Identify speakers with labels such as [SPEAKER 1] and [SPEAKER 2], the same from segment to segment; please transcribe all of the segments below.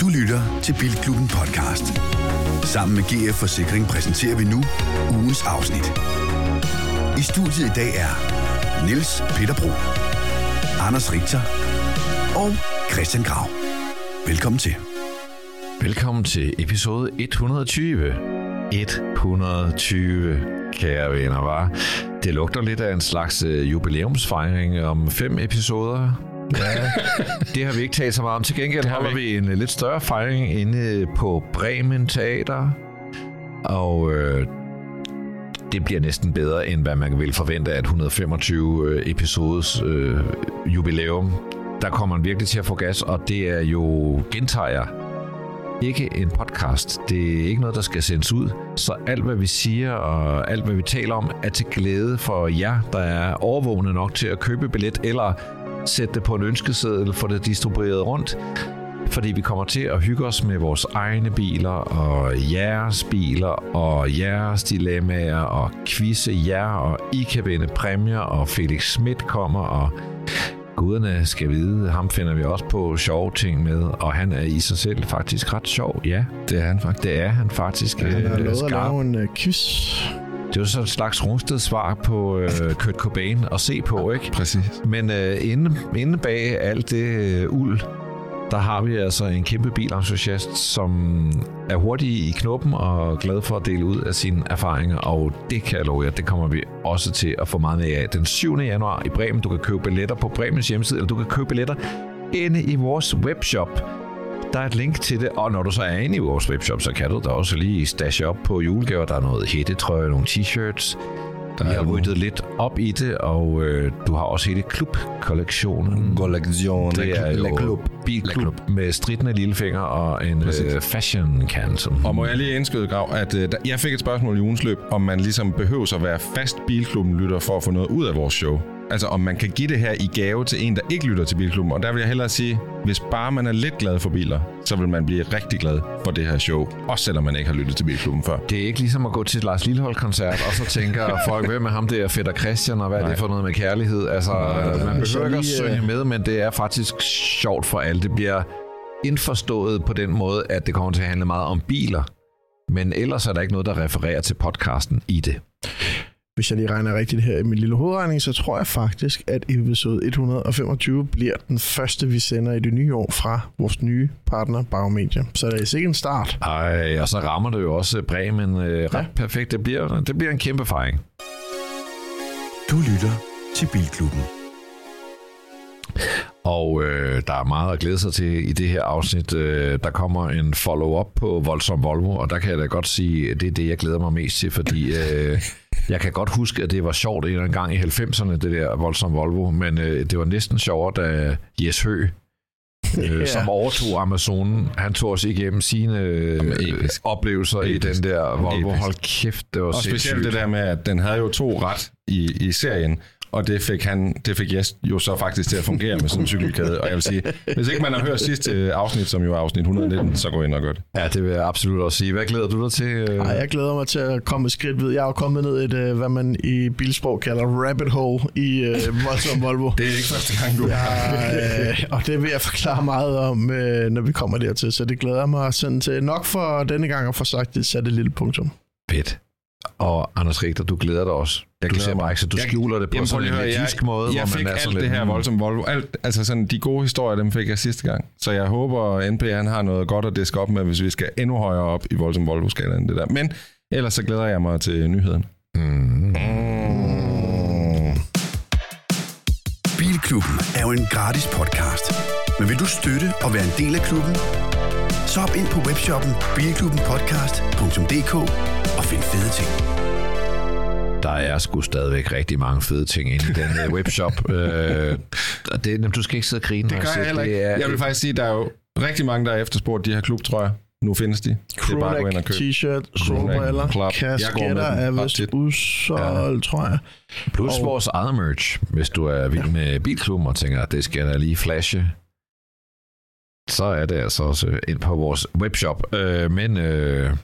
[SPEAKER 1] Du lytter til Bilklubben podcast. Sammen med GF Forsikring præsenterer vi nu ugens afsnit. I studiet i dag er Niels Peter Bro, Anders Richter og Christian Grav. Velkommen til.
[SPEAKER 2] Velkommen til episode 120. 120, kære venner, var. Det lugter lidt af en slags øh, jubilæumsfejring om fem episoder. Ja, det har vi ikke talt så meget om. Til gengæld holder vi, vi en øh, lidt større fejring inde på Bremen Teater. Og øh, det bliver næsten bedre, end hvad man vil forvente af et 125 øh, episodes øh, jubilæum. Der kommer man virkelig til at få gas, og det er jo, gentager jeg, ikke en podcast. Det er ikke noget, der skal sendes ud. Så alt, hvad vi siger og alt, hvad vi taler om, er til glæde for jer, der er overvågne nok til at købe billet eller sætte det på en ønskeseddel, få det distribueret rundt. Fordi vi kommer til at hygge os med vores egne biler og jeres biler og jeres dilemmaer og quizze jer, og I kan vinde præmier, og Felix Schmidt kommer, og guderne skal vide, ham finder vi også på sjove ting med, og han er i sig selv faktisk ret sjov. Ja,
[SPEAKER 3] det er han faktisk.
[SPEAKER 2] Det er han faktisk.
[SPEAKER 4] Ja, han har lovet at lave en uh, quiz.
[SPEAKER 2] Det er jo sådan en slags Rungsted svar på uh, Kurt Cobain at se på, ikke?
[SPEAKER 3] Præcis.
[SPEAKER 2] Men uh, inde, inde bag alt det uh, uld, der har vi altså en kæmpe bilentusiast, som er hurtig i knoppen og glad for at dele ud af sine erfaringer, og det kan jeg love jer, det kommer vi også til at få meget mere af. Den 7. januar i Bremen, du kan købe billetter på Bremens hjemmeside, eller du kan købe billetter inde i vores webshop. Der er et link til det, og når du så er inde i vores webshop, så kan du da også lige stashe op på julegaver. Der er noget hættetrøje, nogle t-shirts, der vi har ryddet lidt op i det, og øh, du har også hele klubkollektionen.
[SPEAKER 3] Kollektion.
[SPEAKER 2] Det er jo
[SPEAKER 3] klub.
[SPEAKER 2] bilklub med stridende lillefinger og en øh, fashion cancel.
[SPEAKER 3] Og må jeg lige indskyde, Grav, at øh, der, jeg fik et spørgsmål i ugens løb, om man ligesom behøver at være fast bilklubben-lytter for at få noget ud af vores show. Altså om man kan give det her i gave til en, der ikke lytter til Bilklubben. Og der vil jeg hellere sige, hvis bare man er lidt glad for biler, så vil man blive rigtig glad for det her show. Også selvom man ikke har lyttet til Bilklubben før.
[SPEAKER 2] Det er ikke ligesom at gå til Lars Lillehold-koncert, og så tænker folk, hvem er ham der, Fætter Christian, og hvad Nej. er det for noget med kærlighed? Altså, Nej, man behøver ikke at synge med, men det er faktisk sjovt for alle. Det bliver indforstået på den måde, at det kommer til at handle meget om biler. Men ellers er der ikke noget, der refererer til podcasten i det
[SPEAKER 4] hvis jeg lige regner rigtigt her i min lille hovedregning, så tror jeg faktisk, at episode 125 bliver den første, vi sender i det nye år fra vores nye partner, Baumedia. Så det er sikkert en start.
[SPEAKER 2] Ej, og så rammer det jo også Bremen øh, ret ja. perfekt. Det bliver, det bliver en kæmpe fejring.
[SPEAKER 1] Du lytter til Bilklubben.
[SPEAKER 2] Og øh, der er meget at glæde sig til i det her afsnit. Øh, der kommer en follow-up på Voldsom Volvo, og der kan jeg da godt sige, at det er det, jeg glæder mig mest til, fordi øh, jeg kan godt huske, at det var sjovt en eller anden gang i 90'erne, det der Voldsom Volvo, men øh, det var næsten sjovere, da Jes Hø, øh, ja. som overtog Amazonen. Han tog os igennem sine øh, oplevelser episk. i den der Volvo. Hold kæft, det var
[SPEAKER 3] Og specielt det der med, at den havde jo to ret i, i serien, og det fik, han, det fik Jes jo så faktisk til at fungere med sådan en cykelkæde. Og jeg vil sige, hvis ikke man har hørt sidste afsnit, som jo er afsnit 119, så gå ind og gør det.
[SPEAKER 2] Ja, det vil jeg absolut også sige. Hvad glæder du dig til?
[SPEAKER 4] Ej, jeg glæder mig til at komme et skridt videre. Jeg er jo kommet ned i et, øh, hvad man i bilsprog kalder rabbit hole i uh, Volvo.
[SPEAKER 3] Det er ikke første gang, du
[SPEAKER 4] ja, øh, Og det vil jeg forklare meget om, øh, når vi kommer dertil. Så det glæder mig sådan til nok for denne gang at få sagt det, sat et lille punktum.
[SPEAKER 2] Fedt. Og Anders Richter, du glæder dig også. Jeg du ser bare ikke, så du jeg, skjuler det på jamen, sådan en høre, tysk måde.
[SPEAKER 3] Jeg hvor man fik er alt det her voldsomt Volvo. Alt, altså sådan, de gode historier, dem fik jeg sidste gang. Så jeg håber, at NP han har noget godt at diske op med, hvis vi skal endnu højere op i voldsom Volvo-skalaen. Det der. Men ellers så glæder jeg mig til nyheden. Mm. Mm.
[SPEAKER 1] Bilklubben er jo en gratis podcast. Men vil du støtte og være en del af klubben? Så hop ind på webshoppen bilklubbenpodcast.dk og find fede ting.
[SPEAKER 2] Der er sgu stadigvæk rigtig mange fede ting inde i den uh, webshop. øh, det, du skal ikke sidde og grine.
[SPEAKER 3] Det gør jeg heller ikke. Er, jeg vil faktisk sige, at der er jo rigtig mange, der har efterspurgt de her klubtrøjer. Nu findes de.
[SPEAKER 4] Crewneck, det er bare at gå ind og købe. t-shirt, solbriller, kasketter er vist udsolgt, ja. tror jeg.
[SPEAKER 2] Plus og... vores eget merch, hvis du er vild med bilklubben og tænker, at det skal der lige flashe så er det altså også ind på vores webshop. Øh, men øh,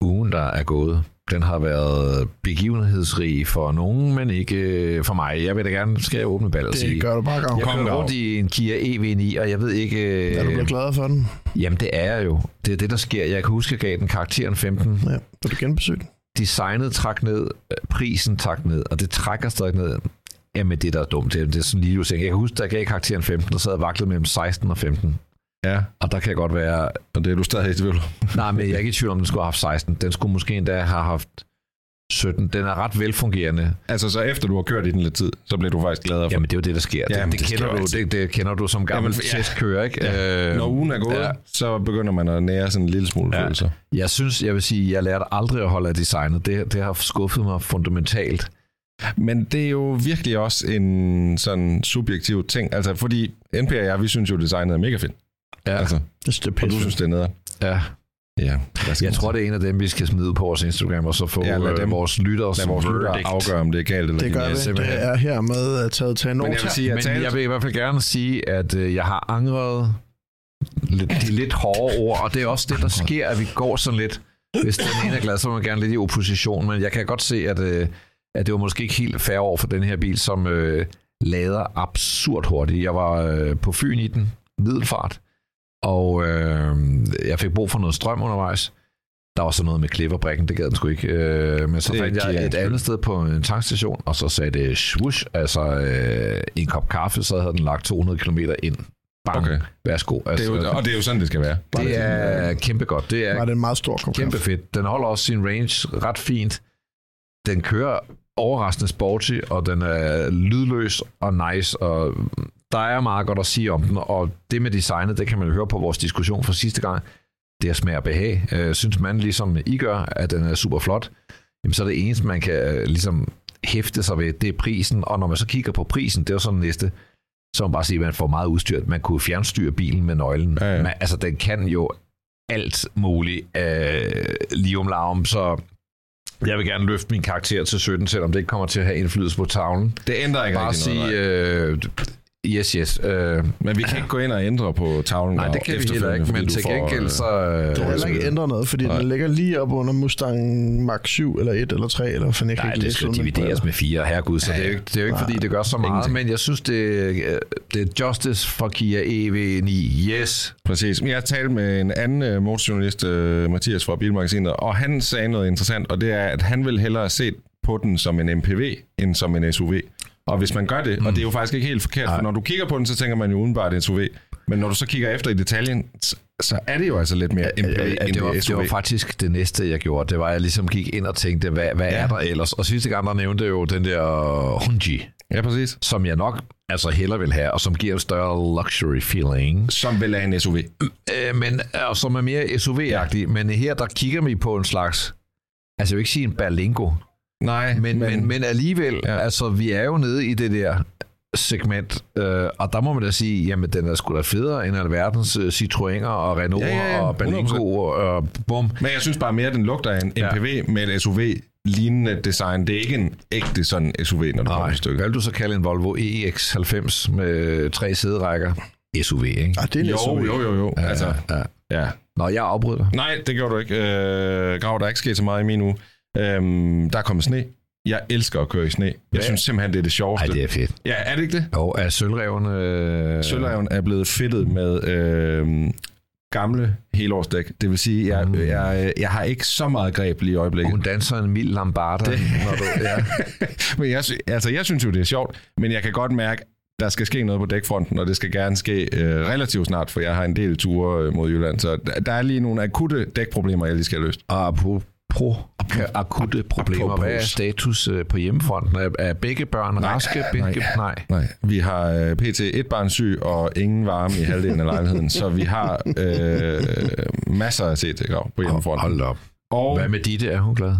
[SPEAKER 2] ugen, der er gået, Den har været begivenhedsrig for nogen, men ikke for mig. Jeg vil da gerne, skal jeg åbne ballet og sige.
[SPEAKER 4] Det gør du bare, Gav.
[SPEAKER 2] Jeg
[SPEAKER 3] Kom,
[SPEAKER 2] rundt i en Kia EV9, og jeg ved ikke...
[SPEAKER 4] Er du blevet glad for den?
[SPEAKER 2] Jamen, det er jeg jo. Det er det, der sker. Jeg kan huske, at jeg gav den karakteren 15.
[SPEAKER 4] Ja. Vil du genbesøge den?
[SPEAKER 2] Designet trak ned, prisen trak ned, og det trækker stadig ned. Jamen, det der er dumt. Det er, det er sådan lige Jeg kan huske, at jeg gav karakteren 15, og så havde jeg vaklet mellem 16 og 15.
[SPEAKER 3] Ja,
[SPEAKER 2] Og der kan jeg godt være...
[SPEAKER 3] og det er du stadig i tvivl.
[SPEAKER 2] Nej, men jeg er ikke i tvivl om, den skulle have haft 16. Den skulle måske endda have haft 17. Den er ret velfungerende.
[SPEAKER 3] Altså, så efter du har kørt i den lidt tid, så bliver du faktisk gladere for
[SPEAKER 2] Jamen, det er jo det, der sker.
[SPEAKER 3] Jamen,
[SPEAKER 2] det, det,
[SPEAKER 3] det
[SPEAKER 2] kender du,
[SPEAKER 3] altid.
[SPEAKER 2] det, det kender du som gammel
[SPEAKER 3] Jamen, ja.
[SPEAKER 2] testkører, ikke?
[SPEAKER 3] Ja.
[SPEAKER 2] Øh,
[SPEAKER 3] Når ugen er gået,
[SPEAKER 2] ja.
[SPEAKER 3] så begynder man at nære sådan en lille smule
[SPEAKER 2] ja.
[SPEAKER 3] følelser.
[SPEAKER 2] Jeg synes, jeg vil sige, jeg lærte aldrig at holde af designet. Det, det har skuffet mig fundamentalt.
[SPEAKER 3] Men det er jo virkelig også en sådan subjektiv ting. Altså, fordi NP og jeg, vi synes jo, designet er mega fedt.
[SPEAKER 2] Ja,
[SPEAKER 3] Altså,
[SPEAKER 4] synes, det er
[SPEAKER 3] og du synes, det er nede.
[SPEAKER 2] ja.
[SPEAKER 3] Ja,
[SPEAKER 2] Jeg tror, det er en af dem, vi skal smide på vores Instagram, og så få
[SPEAKER 3] Ja, lad
[SPEAKER 2] øh,
[SPEAKER 3] dem-
[SPEAKER 2] vores lyttere
[SPEAKER 3] Lad vores lyttere afgøre, om det er galt eller
[SPEAKER 4] Det gør
[SPEAKER 2] simpelthen.
[SPEAKER 4] Det er hermed uh, taget til en
[SPEAKER 3] Men jeg vil sige,
[SPEAKER 2] Men jeg vil i hvert fald gerne sige, at øh, jeg har angret lidt, de lidt hårde ord, og det er også det, der sker, at vi går sådan lidt. Hvis den ene er glad, så vil man gerne lidt i opposition, men jeg kan godt se, at, øh, at det var måske ikke helt fair over for den her bil, som øh, lader absurd hurtigt. Jeg var øh, på Fyn i den, middelfart, og øh, jeg fik brug for noget strøm undervejs. Der var så noget med klipperbrikken, det gad den sgu ikke. Øh, men så
[SPEAKER 3] Det
[SPEAKER 2] fandt jeg et andet sted på en tankstation, og så sagde det swoosh, altså øh, en kop kaffe, så havde den lagt 200 km ind. Bang,
[SPEAKER 3] Okay.
[SPEAKER 2] værsgo.
[SPEAKER 3] Det er
[SPEAKER 2] Altså,
[SPEAKER 3] jo, og det er jo sådan, det skal være.
[SPEAKER 2] det er kæmpe godt. Det er
[SPEAKER 4] Var det en meget stor kop
[SPEAKER 2] kæmpe
[SPEAKER 4] kaffe?
[SPEAKER 2] fedt. Den holder også sin range ret fint. Den kører overraskende sporty, og den er lydløs og nice, og der er meget godt at sige om den, og det med designet, det kan man jo høre på vores diskussion fra sidste gang, det er smag og behag. Øh, synes man, ligesom I gør, at den er super flot, jamen så er det eneste, man kan øh, ligesom hæfte sig ved, det er prisen, og når man så kigger på prisen, det er jo sådan næste, så man bare sige, at man får meget udstyr. Man kunne fjernstyre bilen med nøglen.
[SPEAKER 3] Ja, ja.
[SPEAKER 2] Man, altså, den kan jo alt muligt øh, lige om larm, så jeg vil gerne løfte min karakter til 17, selvom det ikke kommer til at have indflydelse på tavlen.
[SPEAKER 3] Det ændrer ikke
[SPEAKER 2] Bare
[SPEAKER 3] rigtig noget.
[SPEAKER 2] sige,
[SPEAKER 3] nej.
[SPEAKER 2] øh, yes, yes. Øh,
[SPEAKER 3] Men vi kan ikke gå ind og ændre på tavlen.
[SPEAKER 2] nej, det kan vi heller ikke, men
[SPEAKER 3] du
[SPEAKER 2] til gengæld
[SPEAKER 3] øh,
[SPEAKER 2] så... Øh,
[SPEAKER 4] Det har heller ikke ændret noget, fordi
[SPEAKER 3] Nej.
[SPEAKER 4] den ligger lige op under Mustang Mach 7 eller 1 eller 3, eller for kan
[SPEAKER 2] Nej,
[SPEAKER 4] ikke
[SPEAKER 2] det skal divideres med fire, herregud, så det er jo ikke, det er jo ikke fordi, det gør så meget,
[SPEAKER 3] Ingenting.
[SPEAKER 2] men jeg synes, det, øh, det er justice for Kia EV9. Yes.
[SPEAKER 3] Præcis. Men jeg talte med en anden øh, motorjournalist, Mathias fra Bilmagasinet, og han sagde noget interessant, og det er, at han vil hellere se på den som en MPV, end som en SUV. Og hvis man gør det, mm. og det er jo faktisk ikke helt forkert, for når du kigger på den, så tænker man jo udenbart en SUV. Men når du så kigger efter i detaljen, så- er det jo altså lidt mere MPV
[SPEAKER 2] Ja,
[SPEAKER 3] end
[SPEAKER 2] det, var,
[SPEAKER 3] SUV.
[SPEAKER 2] det var faktisk det næste, jeg gjorde. Det var, at jeg ligesom gik ind og tænkte, hvad, hvad ja. er der ellers? Og sidste gang, der nævnte jo den der Honji,
[SPEAKER 3] Ja, præcis.
[SPEAKER 2] som jeg nok altså heller vil have, og som giver en større luxury feeling.
[SPEAKER 3] Som vil have en SUV.
[SPEAKER 2] Øh, men, og som er mere SUV-agtig. Ja. Men her, der kigger vi på en slags, altså jeg vil ikke sige en Berlingo,
[SPEAKER 3] Nej,
[SPEAKER 2] men, men, men, men alligevel, ja. Altså vi er jo nede i det der segment, øh, og der må man da sige, jamen den er sgu da federe end alverdens øh, Citroëner og Renault
[SPEAKER 3] Ja, ja, ja,
[SPEAKER 2] og Berlingo og, og bum.
[SPEAKER 3] Men jeg synes bare mere, at den lugter af en
[SPEAKER 2] Ja.
[SPEAKER 3] MPV med et SUV-lignende design. Det er ikke en ægte sådan SUV, når det kommer
[SPEAKER 2] Nej,
[SPEAKER 3] til stykket.
[SPEAKER 2] hvad vil du så kalde en Volvo EX90 med tre sæderækker? SUV, ikke?
[SPEAKER 4] Ah, det er en
[SPEAKER 3] Jo,
[SPEAKER 4] SUV.
[SPEAKER 3] jo, jo, jo.
[SPEAKER 2] Ja,
[SPEAKER 3] Altså,
[SPEAKER 2] ja.
[SPEAKER 3] ja.
[SPEAKER 2] Nå, jeg afbryder.
[SPEAKER 3] Nej, det gjorde du ikke. Øh, Grav, der er ikke sket så meget i min uge. Øhm, der er kommet sne. Jeg elsker at køre i sne. Jeg
[SPEAKER 2] Hvad?
[SPEAKER 3] synes simpelthen, det er det sjoveste.
[SPEAKER 2] Nej, det er fedt.
[SPEAKER 3] Ja, er det ikke det?
[SPEAKER 2] Jo, er sølvrevne... Øh...
[SPEAKER 3] Sølvreven er blevet fedtet med øh, gamle helårsdæk. Det vil sige, jeg,
[SPEAKER 2] Mm.
[SPEAKER 3] jeg, jeg har ikke så meget greb lige i øjeblikket.
[SPEAKER 2] Hun danser en mild lambarda, det... når du... Ja.
[SPEAKER 3] men jeg, altså, jeg synes jo, det er sjovt, men jeg kan godt mærke, der skal ske noget på dækfronten, og det skal gerne ske øh, relativt snart, for jeg har en del ture øh, mod Jylland, så der, der er lige nogle akutte dækproblemer, jeg lige skal have løst.
[SPEAKER 2] Og apropos akutte problemer,
[SPEAKER 3] Apropos.
[SPEAKER 2] hvad er status øh, på hjemmefronten? Er, begge børn raske?
[SPEAKER 3] nej.
[SPEAKER 2] Begge... Nej.
[SPEAKER 3] Nej, vi har øh, pt. et barn syg og ingen varme i halvdelen af lejligheden, så vi har øh, masser til grav på hjemmefronten.
[SPEAKER 2] Hold op.
[SPEAKER 3] Og
[SPEAKER 2] Hvad med Ditte? Er hun glad?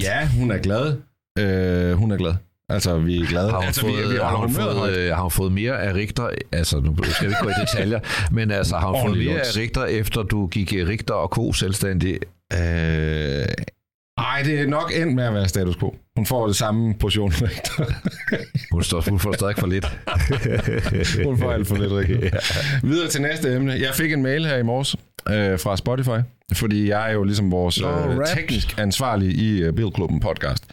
[SPEAKER 3] ja, hun er glad. Øh, hun er glad. Altså, vi er glade.
[SPEAKER 2] Har hun,
[SPEAKER 3] altså,
[SPEAKER 2] fået,
[SPEAKER 3] vi, vi
[SPEAKER 2] har, hun fået, øh, har hun fået mere af Richter? Altså, nu skal vi ikke gå i detaljer, men altså, har hun fået mere af Richter, efter du gik Richter og ko selvstændig?
[SPEAKER 3] Øh, ej, det er nok endt med at være status quo. Hun får det samme portion vægt.
[SPEAKER 2] Hun, står, hun får stadig for lidt.
[SPEAKER 3] Hun får alt for lidt, Rikke. Videre til næste emne. Jeg fik en mail her i morges øh, fra Spotify, fordi jeg er jo ligesom vores øh, teknisk ansvarlig i øh, Bilklubben podcast.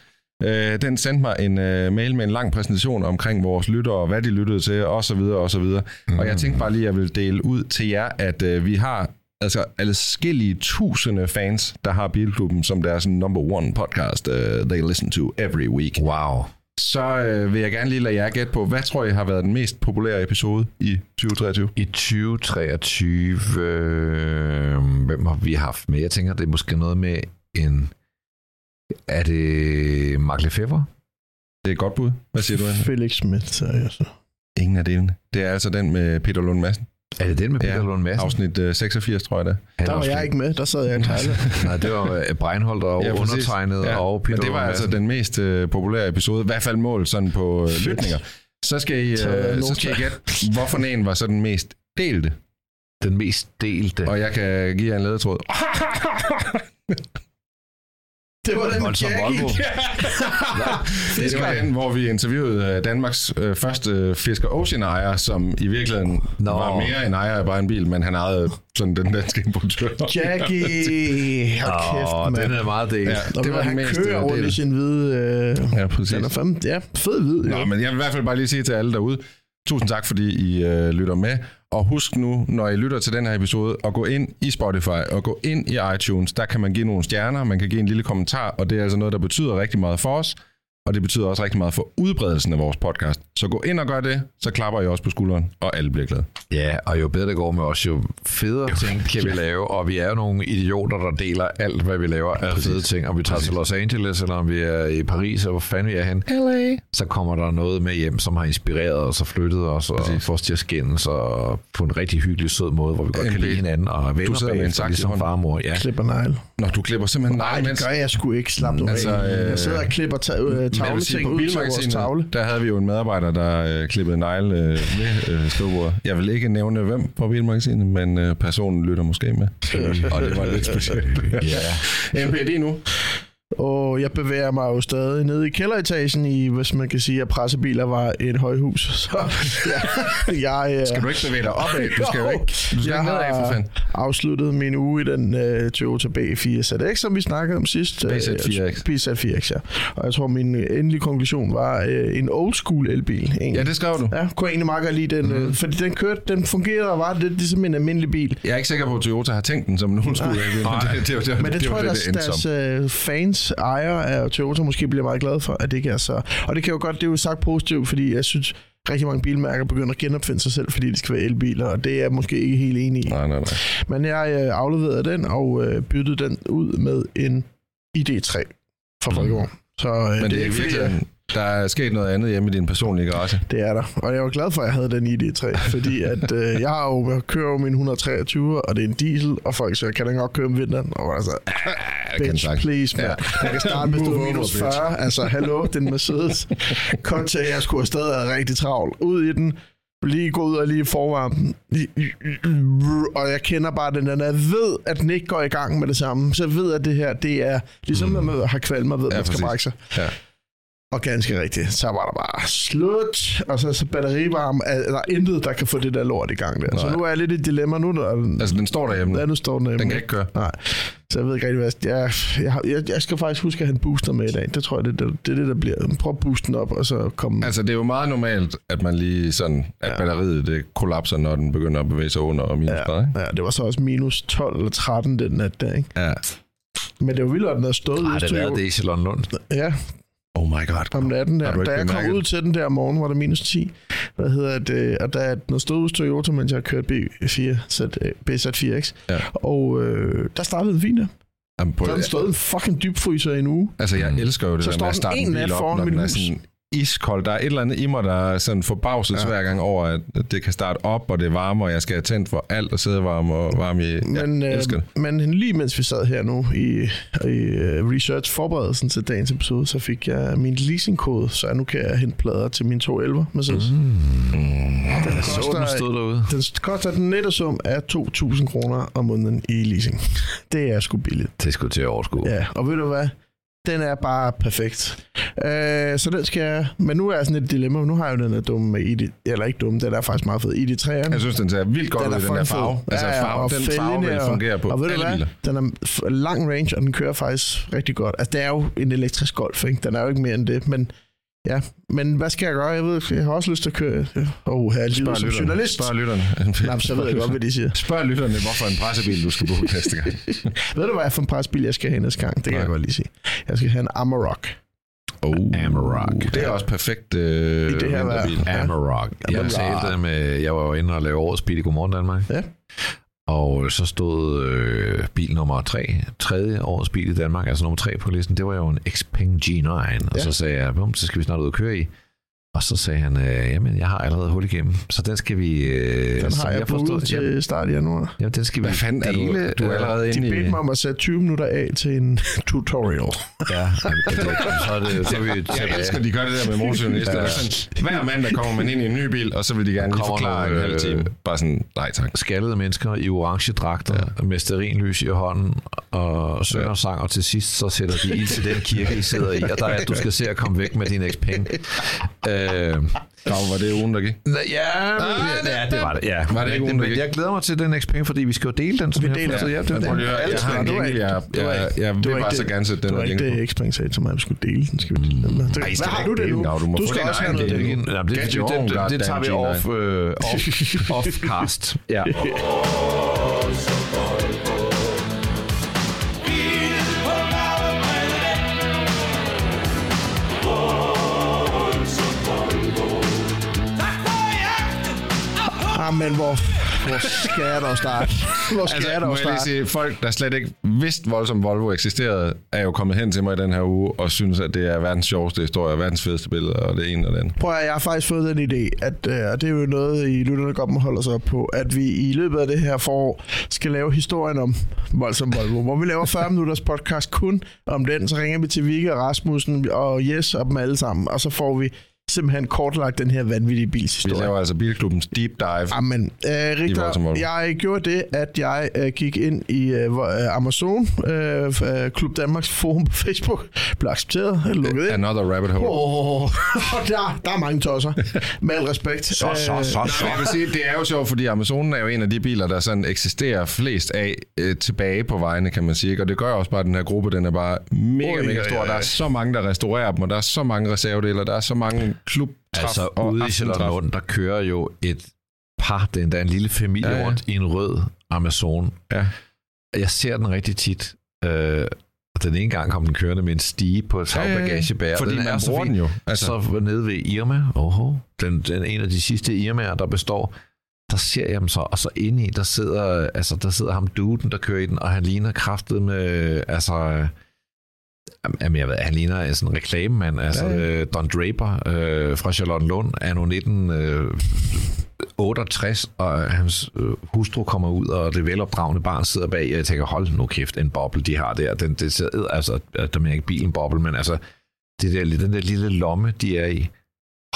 [SPEAKER 3] Øh, den sendte mig en øh, mail med en lang præsentation omkring vores lyttere, hvad de lyttede til, og så videre, og så videre. Mm. Og jeg tænkte bare lige, at jeg vil dele ud til jer, at øh, vi har altså adskillige tusinde fans, der har Bilklubben som deres number one podcast, uh, they listen to every week.
[SPEAKER 2] Wow.
[SPEAKER 3] Så øh, vil jeg gerne lige lade jer gætte på, hvad tror I har været den mest populære episode i 2023?
[SPEAKER 2] I 2023, øh, hvem har vi haft med? Jeg tænker, det er måske noget med en... Er det Mark Lefebvre?
[SPEAKER 3] Det er et godt bud. Hvad siger du?
[SPEAKER 4] Felix Schmidt, sagde jeg så.
[SPEAKER 3] Ingen af delene. Det er altså den med Peter Lund Madsen.
[SPEAKER 2] Er det den med Peter
[SPEAKER 3] Ja,
[SPEAKER 2] Lund Madsen?
[SPEAKER 3] Afsnit øh, 86, tror jeg det. er.
[SPEAKER 4] Der
[SPEAKER 2] er
[SPEAKER 4] var
[SPEAKER 2] også
[SPEAKER 4] jeg ikke med, der sad jeg i Thailand.
[SPEAKER 2] Nej, det var øh, Breinholt og ja,
[SPEAKER 3] præcis.
[SPEAKER 2] undertegnet ja, og Peter
[SPEAKER 3] Men det var
[SPEAKER 2] Lund
[SPEAKER 3] altså den mest øh, populære episode. I hvert fald mål sådan på øh, lytninger. Så skal, I, øh, så skal I gætte, hvorfor en var så den mest delte.
[SPEAKER 2] Den mest delte.
[SPEAKER 3] Og jeg kan give jer en ledetråd.
[SPEAKER 4] Det var den
[SPEAKER 2] Voldsom
[SPEAKER 4] Jackie.
[SPEAKER 2] Volvo.
[SPEAKER 3] Det var den, hvor vi interviewede øh, Danmarks øh, første Fisker Ocean ejer, som i virkeligheden
[SPEAKER 2] Nå.
[SPEAKER 3] var mere en ejer af bare en bil, men han ejede sådan den danske importør.
[SPEAKER 4] Jackie. Hold
[SPEAKER 2] Åh,
[SPEAKER 4] kæft,
[SPEAKER 2] den
[SPEAKER 4] mand.
[SPEAKER 2] er meget delt.
[SPEAKER 3] Ja,
[SPEAKER 4] Og
[SPEAKER 3] det var
[SPEAKER 4] han
[SPEAKER 3] den mest
[SPEAKER 4] kører
[SPEAKER 3] øh,
[SPEAKER 4] rundt i sin hvide... Øh,
[SPEAKER 3] Ja, præcis.
[SPEAKER 4] den er fandme, ja, fed hvid.
[SPEAKER 3] Nå,
[SPEAKER 4] jo.
[SPEAKER 3] men jeg vil i hvert fald bare lige sige til alle derude, tusind tak, fordi I øh, lytter med. Og husk nu, når I lytter til den her episode, at gå ind i Spotify og gå ind i iTunes. Der kan man give nogle stjerner, man kan give en lille kommentar, og det er altså noget, der betyder rigtig meget for os. Og det betyder også rigtig meget for udbredelsen af vores podcast. Så gå ind og gør det, så klapper I også på skulderen, og alle bliver glade.
[SPEAKER 2] Ja, og jo bedre det går med os, jo federe ting kan vi lave. Og vi er jo nogle idioter, der deler alt, hvad vi laver af fede ting. Om vi tager til Los Angeles, eller om vi er i Paris, og hvor fanden vi er hen.
[SPEAKER 3] LA.
[SPEAKER 2] Så kommer der noget med hjem, som har inspireret os og flyttet os, og får os til at skændes, og på en rigtig hyggelig, sød måde, hvor vi godt kan
[SPEAKER 3] MP.
[SPEAKER 2] lide hinanden, og venner
[SPEAKER 3] sidder med en i
[SPEAKER 2] ligesom far og mor. Ja.
[SPEAKER 4] Klipper negl.
[SPEAKER 3] Nå, du klipper simpelthen
[SPEAKER 4] Nej, det gør jeg sgu ikke. Slap nu
[SPEAKER 3] Altså, øh,
[SPEAKER 4] Jeg sidder og klipper ta- tavleting vores tavle.
[SPEAKER 3] bilmagasinet, der havde vi jo en medarbejder, der øh, klippede negle øh, ved øh, skrivebordet. Jeg vil ikke nævne hvem på bilmagasinet, men øh, personen lytter måske med. Og det var lidt specielt.
[SPEAKER 2] Ja.
[SPEAKER 3] MPD nu.
[SPEAKER 4] Og jeg bevæger mig jo stadig nede i kælderetagen i, hvis man kan sige, at pressebiler var et højhus. Så ja, jeg, øh,
[SPEAKER 3] Skal du ikke bevæge dig opad? Du skal jo ikke, du skal
[SPEAKER 4] jeg
[SPEAKER 3] ikke nedad, for fanden.
[SPEAKER 4] afsluttet min uge i den uh, Toyota B4 ZX, som vi snakkede om sidst. Øh,
[SPEAKER 3] BZ4X.
[SPEAKER 4] BZ4X, ja. Og jeg tror, min endelige konklusion var uh, en old school elbil. Egentlig.
[SPEAKER 3] Ja, det skrev du.
[SPEAKER 4] Ja, kunne jeg egentlig meget godt lide den, mm. fordi den kørte, den fungerede og var lidt ligesom en almindelig bil.
[SPEAKER 3] Jeg er ikke sikker på, at Toyota har tænkt den som nogen skulle.
[SPEAKER 2] Nej.
[SPEAKER 3] det, det, det, det,
[SPEAKER 4] Men det,
[SPEAKER 3] det
[SPEAKER 4] tror
[SPEAKER 3] var
[SPEAKER 4] jeg,
[SPEAKER 3] det, det
[SPEAKER 4] deres, deres
[SPEAKER 3] som.
[SPEAKER 4] øh, fans, ejere af Toyota måske bliver meget glade for, at det ikke er så... Og det kan jo godt, det er jo sagt positivt, fordi jeg synes, rigtig mange bilmærker begynder at genopfinde sig selv, fordi de skal være elbiler, og det er jeg måske ikke helt enig i.
[SPEAKER 3] Nej, nej, nej.
[SPEAKER 4] Men jeg øh, afleverede den og øh, byttede den ud med en ID3 fra Folkevogn. Så øh,
[SPEAKER 3] Men
[SPEAKER 4] det,
[SPEAKER 3] det er
[SPEAKER 4] ikke fordi, jeg-
[SPEAKER 3] der er sket noget andet hjemme i din personlige garage.
[SPEAKER 4] det er der. Og jeg var glad for, at jeg havde den ID3, fordi at, øh, jeg, har jo, jeg kører jo min 123, og det er en diesel, og folk siger, kan den godt køre om vinteren? Og jeg så,
[SPEAKER 3] det kan
[SPEAKER 4] bitch,
[SPEAKER 3] sagt.
[SPEAKER 4] please, man.
[SPEAKER 3] Ja.
[SPEAKER 4] Jeg kan starte med minus
[SPEAKER 3] bitch.
[SPEAKER 4] 40. Altså, hallo, den Mercedes. Kontra, jeg skulle stadig have rigtig travlt. Ud i den, lige gå ud og lige forvarme den. Og jeg kender bare den, den jeg ved, at den ikke går i gang med det samme. Så jeg ved, at det her, det er ligesom, når man har kvalm og ved, at
[SPEAKER 3] Ja,
[SPEAKER 4] man skal
[SPEAKER 3] præcis.
[SPEAKER 4] brække sig.
[SPEAKER 3] Ja.
[SPEAKER 4] Og ganske rigtigt, så var der bare slut, og så, så batterivarme, er der er intet, der kan få det der lort i gang der. Så
[SPEAKER 3] Nej.
[SPEAKER 4] nu er jeg lidt i et dilemma nu, der,
[SPEAKER 3] Altså, den står derhjemme.
[SPEAKER 4] Ja, nu står den hjemme.
[SPEAKER 3] Den kan ikke køre.
[SPEAKER 4] Nej, så jeg ved ikke rigtig, hvad jeg, jeg, jeg, jeg, skal faktisk huske at have en booster med i dag. Det tror jeg, det, det, det er det, der bliver. Prøv at booste den op, og så komme...
[SPEAKER 3] Altså, det er jo meget normalt, at man lige sådan, at
[SPEAKER 4] Ja.
[SPEAKER 3] batteriet det kollapser, når den begynder at bevæge sig under og minus
[SPEAKER 4] ja,
[SPEAKER 3] ikke?
[SPEAKER 4] ja, det var så også minus 12 eller 13 den nat der, ikke?
[SPEAKER 3] Ja.
[SPEAKER 4] Men det er jo vildt, at den har stået
[SPEAKER 2] Nej, det er det i Lund.
[SPEAKER 4] Ja,
[SPEAKER 3] Oh my god.
[SPEAKER 4] om natten der. Da jeg kom ud til den der morgen, var der minus 10. Hvad hedder det? Og der, den stod hos Toyota, mens jeg kørte B4, Z, BZ4X.
[SPEAKER 3] Ja.
[SPEAKER 4] Og øh, der startede fint der.
[SPEAKER 3] Jamen, på,
[SPEAKER 4] Der har stået en fucking dybfryser i en uge.
[SPEAKER 3] altså, jeg elsker jo det
[SPEAKER 4] Så
[SPEAKER 3] der med at starte
[SPEAKER 4] en
[SPEAKER 3] en bil op, når den er sådan iskold. Der er et eller andet i mig, der er sådan forbavset ja. hver gang over, at det kan starte op, og det er varme, og jeg skal have tændt for alt og sidde varme og varme i.
[SPEAKER 4] Men,
[SPEAKER 3] jeg elsker
[SPEAKER 4] øh,
[SPEAKER 3] det.
[SPEAKER 4] men lige mens vi sad her nu i, i uh, research forberedelsen til dagens episode, så fik jeg min leasingkode, så nu kan jeg hente plader til min 211 Mercedes. Mm. Den,
[SPEAKER 2] Jeg så, den stod derude.
[SPEAKER 4] den koster den nette sum af 2.000 kroner om måneden i leasing. Det er sgu billigt.
[SPEAKER 2] Det skulle til at overskue.
[SPEAKER 4] Ja, og ved du hvad? Den er bare perfekt. Øh, så den skal jeg... Men nu er jeg sådan et dilemma. Nu har jeg jo den der dumme med ID... Eller ikke dumme, den er faktisk meget fed. ID3'eren.
[SPEAKER 3] Jeg synes, den ser vildt godt
[SPEAKER 4] Den
[SPEAKER 3] ud, den der
[SPEAKER 4] fed.
[SPEAKER 3] farve. Altså,
[SPEAKER 4] Ja,
[SPEAKER 3] farve,
[SPEAKER 4] og
[SPEAKER 3] den farve vil
[SPEAKER 4] og-
[SPEAKER 3] fungere på
[SPEAKER 4] Og ved du hvad?
[SPEAKER 3] biler.
[SPEAKER 4] Den er lang range, og den kører faktisk rigtig godt. Altså, det er jo en elektrisk golf, ikke? Den er jo ikke mere end det, men... Ja, men hvad skal jeg gøre? Jeg ved, jeg har også lyst til at køre... Åh, oh, her er livet som
[SPEAKER 3] lytterne.
[SPEAKER 4] journalist.
[SPEAKER 3] Spørg lytterne.
[SPEAKER 4] Nej, så ved jeg godt, hvad de siger.
[SPEAKER 3] Spørg lytterne, hvorfor en pressebil, du skal bruge næste gang.
[SPEAKER 4] Ved du, hvad jeg for en presbil, jeg skal have næste gang? Det kan
[SPEAKER 3] Nej.
[SPEAKER 4] jeg godt lige sige. Jeg skal have en Amarok.
[SPEAKER 3] Oh,
[SPEAKER 2] Amarok.
[SPEAKER 3] Det er også perfekt øh,
[SPEAKER 4] I det her
[SPEAKER 3] vinterbil.
[SPEAKER 4] Ja.
[SPEAKER 2] Amarok. Jeg
[SPEAKER 4] Amarok.
[SPEAKER 2] talte med... Jeg var jo inde og lave årets bil i Godmorgen Danmark.
[SPEAKER 4] Ja.
[SPEAKER 2] Og så stod øh, bil nummer 3, tredje årets bil i Danmark, altså nummer 3 på listen, det var jo en Xpeng G9. Og
[SPEAKER 4] Ja.
[SPEAKER 2] så sagde jeg, bum, så skal vi snart ud og køre i. Og så sagde han, øh, jamen, jeg har allerede hul igennem, så den skal vi... Øh,
[SPEAKER 4] Den har jeg
[SPEAKER 2] forstod-
[SPEAKER 4] på til
[SPEAKER 2] Jamen,
[SPEAKER 4] start i januar.
[SPEAKER 2] jamen, den skal
[SPEAKER 3] Hvad
[SPEAKER 2] vi
[SPEAKER 3] fanden er du?
[SPEAKER 2] dele.
[SPEAKER 3] Du er
[SPEAKER 2] øh,
[SPEAKER 3] allerede
[SPEAKER 4] De
[SPEAKER 3] inde i...
[SPEAKER 4] bedte mig om at sætte 20 minutter af til en tutorial.
[SPEAKER 2] Ja, jamen, det, så er det... Så er vi
[SPEAKER 3] Jeg elsker, de gør det der med motorjournalister.
[SPEAKER 2] Ja.
[SPEAKER 3] Ja. Sådan, hver mandag kommer man ind i en ny bil, og så vil de gerne lige forklare en halv
[SPEAKER 2] øh,
[SPEAKER 3] time. Bare sådan, nej tak.
[SPEAKER 2] skaldede mennesker i orange dragter ja. med sterinlys i hånden og synger ja. sang, og til sidst så sætter de ild til den kirke, I sidder i, og der er, at du skal se at komme væk med din ekspeng. Øh,
[SPEAKER 3] Nå, var det ugen, der gik?
[SPEAKER 2] ja, ja, det var det. Ja.
[SPEAKER 3] Var det ikke ugen, der gik?
[SPEAKER 2] jeg glæder mig til den ekspeng, fordi vi skal jo dele den. Som
[SPEAKER 4] Vi
[SPEAKER 2] jeg
[SPEAKER 4] deler den.
[SPEAKER 2] Ja, det,
[SPEAKER 3] jeg
[SPEAKER 4] var
[SPEAKER 3] jingle, jeg,
[SPEAKER 4] var
[SPEAKER 3] jeg,
[SPEAKER 4] ikke-
[SPEAKER 3] jeg
[SPEAKER 4] det
[SPEAKER 3] vil bare så gerne sætte den
[SPEAKER 4] Det var ikke det, Xpeng sagde til mig, at vi skulle dele den. Skal vi dele den? Det,
[SPEAKER 3] Ej, I skal
[SPEAKER 4] Hvad har
[SPEAKER 3] ikke
[SPEAKER 4] du det nu?
[SPEAKER 3] den. Du
[SPEAKER 4] skal også have noget det.
[SPEAKER 2] Jamen, det, tager vi off, øh, off, off cast. Ja.
[SPEAKER 4] Ah, men hvor, hvor skal jeg dog starte? Hvor skal
[SPEAKER 3] Altså,
[SPEAKER 4] jeg dog
[SPEAKER 3] jeg
[SPEAKER 4] starte?
[SPEAKER 3] sige, folk, der slet ikke vidste, voldsomt Volvo eksisterede, er jo kommet hen til mig i den her uge og synes, at det er verdens sjoveste historie, verdens fedeste billeder, og det ene og det andet.
[SPEAKER 4] Prøv at, jeg har faktisk fået den idé, at, øh, og det er jo noget, I lytterne godt må holde sig op på, at vi i løbet af det her forår skal lave historien om Voldsom Volvo, hvor vi laver 40 minutters podcast kun om den. Så ringer vi til Vigge og Rasmussen og Jes og dem alle sammen, og så får vi simpelthen kortlagt den her vanvittige
[SPEAKER 3] Vi
[SPEAKER 4] bilshistorie.
[SPEAKER 3] laver altså Bilklubbens Deep Dive.
[SPEAKER 4] Amen. Øh,
[SPEAKER 3] Volvo.
[SPEAKER 4] jeg gjorde det, at jeg øh, gik ind i øh, øh, Amazon, øh, øh, Klub Danmarks forum på Facebook, blev accepteret, lukket ind.
[SPEAKER 3] Another rabbit hole.
[SPEAKER 4] Oh, der, der er mange tosser. Med al respekt.
[SPEAKER 2] Så, så, så, så.
[SPEAKER 3] jeg vil sige, det er jo sjovt, fordi Amazonen er jo en af de biler, der sådan eksisterer flest af øh, tilbage på vejene, kan man sige. Og det gør også bare, at den her gruppe, den er bare mega, mega stor. Der er så mange, der restaurerer dem, og der er så mange reservedele, og der er så mange klub
[SPEAKER 2] Altså, ude i. Charlottenlund, der kører jo et par, det er endda en lille familie
[SPEAKER 3] Ja,
[SPEAKER 2] ja,
[SPEAKER 3] ja.
[SPEAKER 2] ja. rundt i en rød Amazon.
[SPEAKER 3] Ja.
[SPEAKER 2] Jeg ser den rigtig tit. Øh, og den ene gang kom den kørende med en stige på et tagbagagebær.
[SPEAKER 3] Fordi
[SPEAKER 2] den
[SPEAKER 3] man
[SPEAKER 2] er så
[SPEAKER 3] bruger
[SPEAKER 2] fin.
[SPEAKER 3] den jo.
[SPEAKER 2] Altså. Så nede ved Irma, oho, den, den en af de sidste Irmaer, der består, der ser jeg dem så, og så inde i, der sidder, altså, der sidder ham duden, der kører i den, og han ligner kraftet med, altså, jamen, jeg ved, han ligner en sådan en reklamemand, altså
[SPEAKER 3] Ja,
[SPEAKER 2] ja,
[SPEAKER 3] ja.
[SPEAKER 2] Don Draper øh, fra Charlottenlund, anno 1968, og hans øh, hustru kommer ud, og det velopdragende barn sidder bag, og jeg tænker, hold nu kæft, en boble, de har der. Den, det sidder, altså, der er ikke bilen boble, men altså, det der, den der lille lomme, de er i.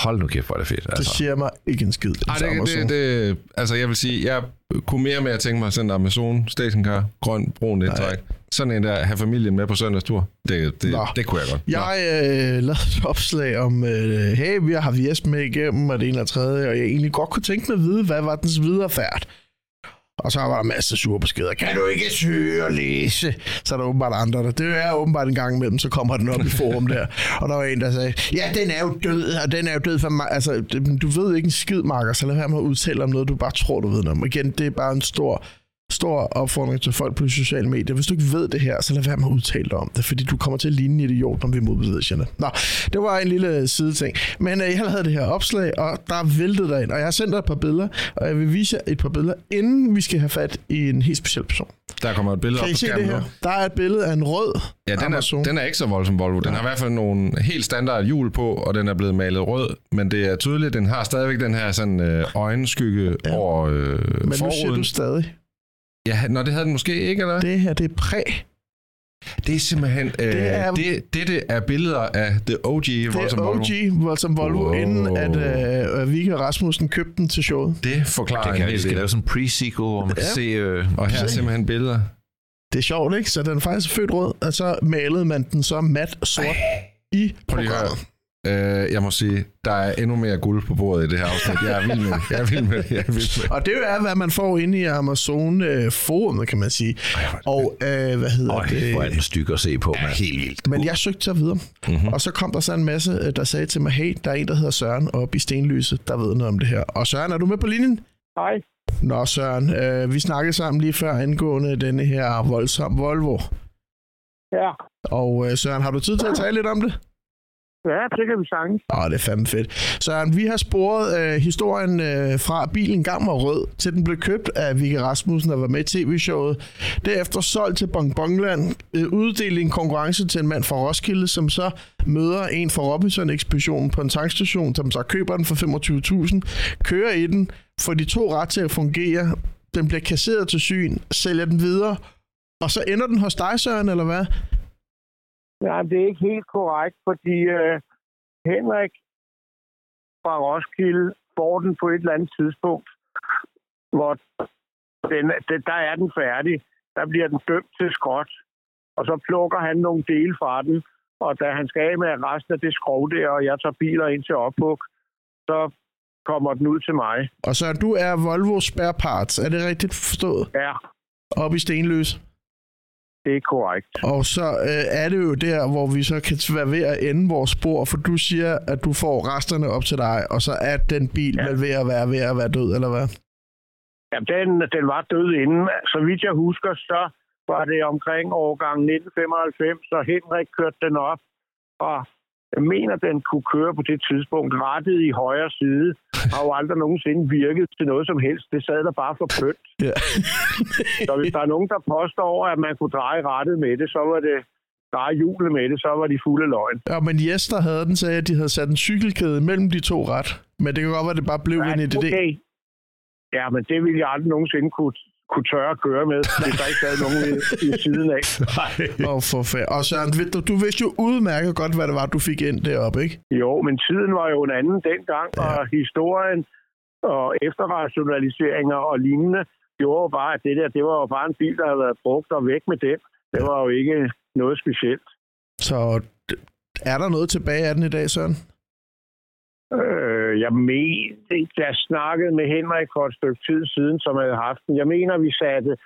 [SPEAKER 2] Hold nu kæft, hvor er det fedt.
[SPEAKER 4] Det
[SPEAKER 2] Altså.
[SPEAKER 4] siger mig ikke en skid.
[SPEAKER 3] ej, det, det, det, altså, jeg vil sige, jeg kunne mere med at tænke mig sådan en Amazon stationcar, grøn, brun indtræk. Sådan en der, have familien med på søndagstur. Det, det,
[SPEAKER 4] Nå.
[SPEAKER 3] det kunne jeg godt. Nå.
[SPEAKER 4] Jeg øh, lavede et opslag om, øh, hey, vi har haft Jes med igennem, og det ene og tredje, og jeg egentlig godt kunne tænke mig at vide, hvad var dens videre færd. Og så var der masser af sure beskeder. Kan du ikke søge og læse? Så er der åbenbart andre, der det er åbenbart en gang imellem, så kommer den op i forum der. Og der var en, der sagde, ja, den er jo død, og den er jo død for mig. Altså, du ved ikke en skid, Marker, så lad være med at udtale om noget, du bare tror, du ved noget om. Igen, det er bare en stor stor opfordring til folk på de sociale medier. Hvis du ikke ved det her, så lad være med at udtale dig om det, fordi du kommer til at ligne en idiot, når vi modbevæger det. Nå, det var en lille sideting. Men øh, jeg havde det her opslag, og der væltede der ind, og jeg har sendt dig et par billeder, og jeg vil vise jer et par billeder, inden vi skal have fat i en helt speciel person.
[SPEAKER 3] Der kommer et billede op
[SPEAKER 4] Kan I
[SPEAKER 3] på
[SPEAKER 4] se det
[SPEAKER 3] skærmen
[SPEAKER 4] her?
[SPEAKER 3] nu.
[SPEAKER 4] Der er et billede af en rød
[SPEAKER 3] Ja, den
[SPEAKER 4] Amazon.
[SPEAKER 3] er, den er ikke så voldsom Volvo. Den har i hvert fald nogle helt standard hjul på, og den er blevet malet rød. Men det er tydeligt, den har stadigvæk den her sådan øh, øjenskygge
[SPEAKER 4] Ja.
[SPEAKER 3] ja. over øh,
[SPEAKER 4] Men nu siger du stadig,
[SPEAKER 3] Ja, nå, det havde den måske ikke, eller
[SPEAKER 4] det her det er præ.
[SPEAKER 3] Det er simpelthen... Øh,
[SPEAKER 4] Det
[SPEAKER 3] det,
[SPEAKER 4] er-
[SPEAKER 3] det, dette er billeder af The OG
[SPEAKER 4] Det
[SPEAKER 3] voldsom
[SPEAKER 4] er
[SPEAKER 3] Volvo.
[SPEAKER 4] OG Voldsom Volvo,
[SPEAKER 3] Wow.
[SPEAKER 4] inden at øh, Vigge Rasmussen købte den til showet.
[SPEAKER 3] Det forklarer
[SPEAKER 2] Det
[SPEAKER 3] en
[SPEAKER 2] kan vi
[SPEAKER 3] hel
[SPEAKER 2] skal lave sådan en pre-sequel, hvor man kan
[SPEAKER 4] Ja.
[SPEAKER 2] se... Øh,
[SPEAKER 3] Og her er simpelthen billeder.
[SPEAKER 4] Det er sjovt, ikke? Så den er faktisk født rød, og så malede man den så mat sort Ej. i programmet.
[SPEAKER 3] Øh, jeg må sige, der er endnu mere guld på bordet i det her afsnit. Jeg er vild med det. Jeg er vild med det. Jeg er vild med det.
[SPEAKER 4] Og det er, hvad man får inde i Amazon-forumet, kan man sige. Og øh, hvad hedder
[SPEAKER 2] Øj,
[SPEAKER 4] det?
[SPEAKER 2] hvor er den styg at se på, mand. Helt vildt.
[SPEAKER 4] Men jeg søgte så videre. Mm-hmm. Og så kom der så en masse, øh, der sagde til mig, hey, der er en, der hedder Søren oppe i Stenlyset, der ved noget om det her. Og Søren, er du med på linjen?
[SPEAKER 5] Hej.
[SPEAKER 4] Nå, Søren, øh, vi snakkede sammen lige før angående denne her voldsom Volvo.
[SPEAKER 5] Ja.
[SPEAKER 4] Og øh, Søren, har du tid til at tale lidt om det?
[SPEAKER 5] Ja, det kan vi sagtens.
[SPEAKER 4] Åh, det er fandme fedt. Søren, vi har sporet øh, historien øh, fra, at bilen gang var rød, til den blev købt af Vicky Rasmussen, og var med i tv-showet. Derefter solgt til Bongbongland, øh, uddelt i en konkurrence til en mand fra Roskilde, som så møder en fra Robinson-ekspeditionen på en tankstation, som så køber den for 25.000, kører i den, får de to ret til at fungere, den bliver kasseret til syn, sælger den videre, og så ender den hos dig, Søren, eller hvad?
[SPEAKER 5] Ja, det er ikke helt korrekt, fordi øh, Henrik fra Roskilde får den på et eller andet tidspunkt, hvor den, den, der er den færdig. Der bliver den dømt til skråt, og så plukker han nogle dele fra den, og da han skal af med resten af det skrov der, og jeg tager biler ind til ophug, så kommer den ud til mig.
[SPEAKER 4] Og så du er Volvo Spare Parts, er det rigtigt forstået?
[SPEAKER 5] Ja,
[SPEAKER 4] Oppe i Stenløs.
[SPEAKER 5] Det er korrekt.
[SPEAKER 4] Og så øh, er det jo der, hvor vi så kan være ved at ende vores spor, for du siger, at du får resterne op til dig, og så er den bil ja. Vel ved at være ved at være død, eller hvad?
[SPEAKER 5] Ja, den, den var død inden. Så vidt jeg husker, så var det omkring årgang 1995, så Henrik kørte den op, og jeg mener, den kunne køre på det tidspunkt rettet i højre side. Har jo aldrig nogensinde virket til noget som helst. Det sad der bare for pynt.
[SPEAKER 4] Ja.
[SPEAKER 5] Så hvis der er nogen, der påstår, at man kunne dreje rettet med det, så var det dreje hjulet med det, så var de fulde løgn.
[SPEAKER 4] ja, men Jes, der havde den, sagde, at de havde sat en cykelkæde mellem de to ret. Men det kan godt være, at det bare blev en idé.
[SPEAKER 5] okay. Ja, men det ville jeg aldrig nogensinde kunne, kunne tørre at køre med, hvis der ikke havde nogen i, i siden af.
[SPEAKER 4] Åh, for færd. Og Søren, du, du vidste jo udmærket godt, hvad det var, du fik ind deroppe, ikke?
[SPEAKER 5] Jo, men tiden var jo en anden dengang, ja. og historien og efterrationaliseringer og lignende gjorde jo bare, at det der, det var jo bare en bil, der havde været brugt og væk med den. Det var jo ikke noget specielt.
[SPEAKER 4] Så er der noget tilbage af den i dag, Søren?
[SPEAKER 5] Øh, jeg mener, jeg snakkede med Henrik for et stykke tid siden, som havde haft den. Jeg mener, vi satte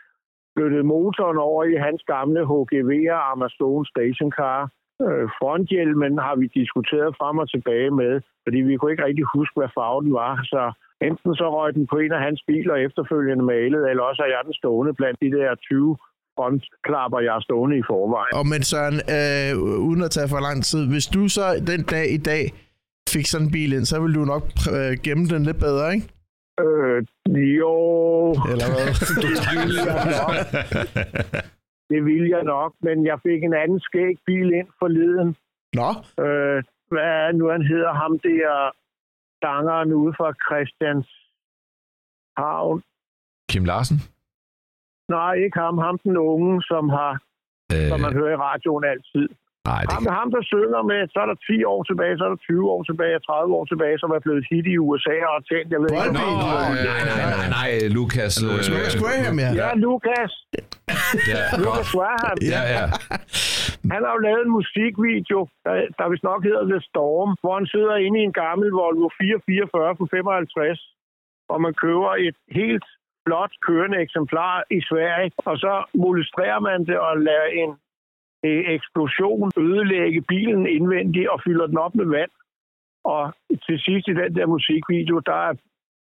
[SPEAKER 5] flyttede motoren over i hans gamle HGV'er Amazon Station Car. Øh, fronthjelmen har vi diskuteret frem og tilbage med, fordi vi kunne ikke rigtig huske, hvad farven var. Så enten så røg den på en af hans biler efterfølgende malet, eller også er jeg den stående blandt de der 20 frontklapper, jeg er stående i forvejen.
[SPEAKER 4] Og men Søren, øh, uden at tage for lang tid, hvis du så den dag i dag fik sådan en bil ind, så ville du nok øh, gemme den lidt bedre, ikke?
[SPEAKER 5] Øh, jo,
[SPEAKER 4] Eller hvad?
[SPEAKER 5] det ville jeg nok. Det ville jeg nok, men jeg fik en anden skæg bil ind forleden.
[SPEAKER 4] Nå,
[SPEAKER 5] Øh, hvad er nu han hedder? Ham der dangeren ude fra Christians Havn.
[SPEAKER 2] Kim Larsen?
[SPEAKER 5] Nej, ikke ham. Ham den unge, som har,
[SPEAKER 2] Øh,
[SPEAKER 5] som man hører i radioen altid.
[SPEAKER 2] Nej, det
[SPEAKER 5] Ham, ham, der synger med, så er der 10 år tilbage, så er der 20 år tilbage, og 30 år tilbage, som er blevet hit i USA og tjent, jeg ved ikke, om-
[SPEAKER 2] Nå, nej, nej, nej, nej, Lukas.
[SPEAKER 4] Lucas Graham, ja.
[SPEAKER 5] Ja, Lukas.
[SPEAKER 2] Ja,
[SPEAKER 5] Lukas Graham.
[SPEAKER 2] ja, ja.
[SPEAKER 5] Han har jo lavet en musikvideo, der, der vist nok hedder The Storm, hvor han sidder inde i en gammel Volvo 444 på 55, og man køber et helt flot kørende eksemplar i Sverige, og så molestrerer man det og lader en Øh, eksplosion ødelægge bilen indvendigt og fylder den op med vand. Og til sidst i den der musikvideo, der,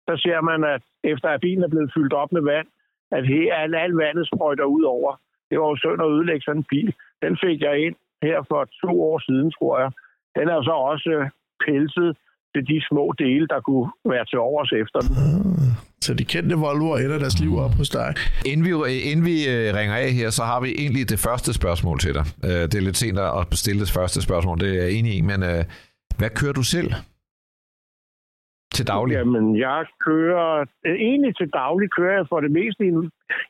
[SPEAKER 5] der ser man, at efter at bilen er blevet fyldt op med vand, at he, al, vandet sprøjter ud over. Det var jo synd at ødelægge sådan en bil. Den fik jeg ind her for to år siden, tror jeg. Den er så også øh, pelset til de små dele, der kunne være til overs efter den. Ah.
[SPEAKER 4] Så de kendte Volvoer ender deres liv op hos dig.
[SPEAKER 2] Inden vi, inden vi øh, ringer af her, så har vi egentlig det første spørgsmål til dig. Øh, Det er lidt sent at bestille det første spørgsmål, det er jeg enig i, men øh, hvad kører du selv til daglig?
[SPEAKER 5] Jamen, jeg kører... Egentlig til daglig kører jeg for det meste i en,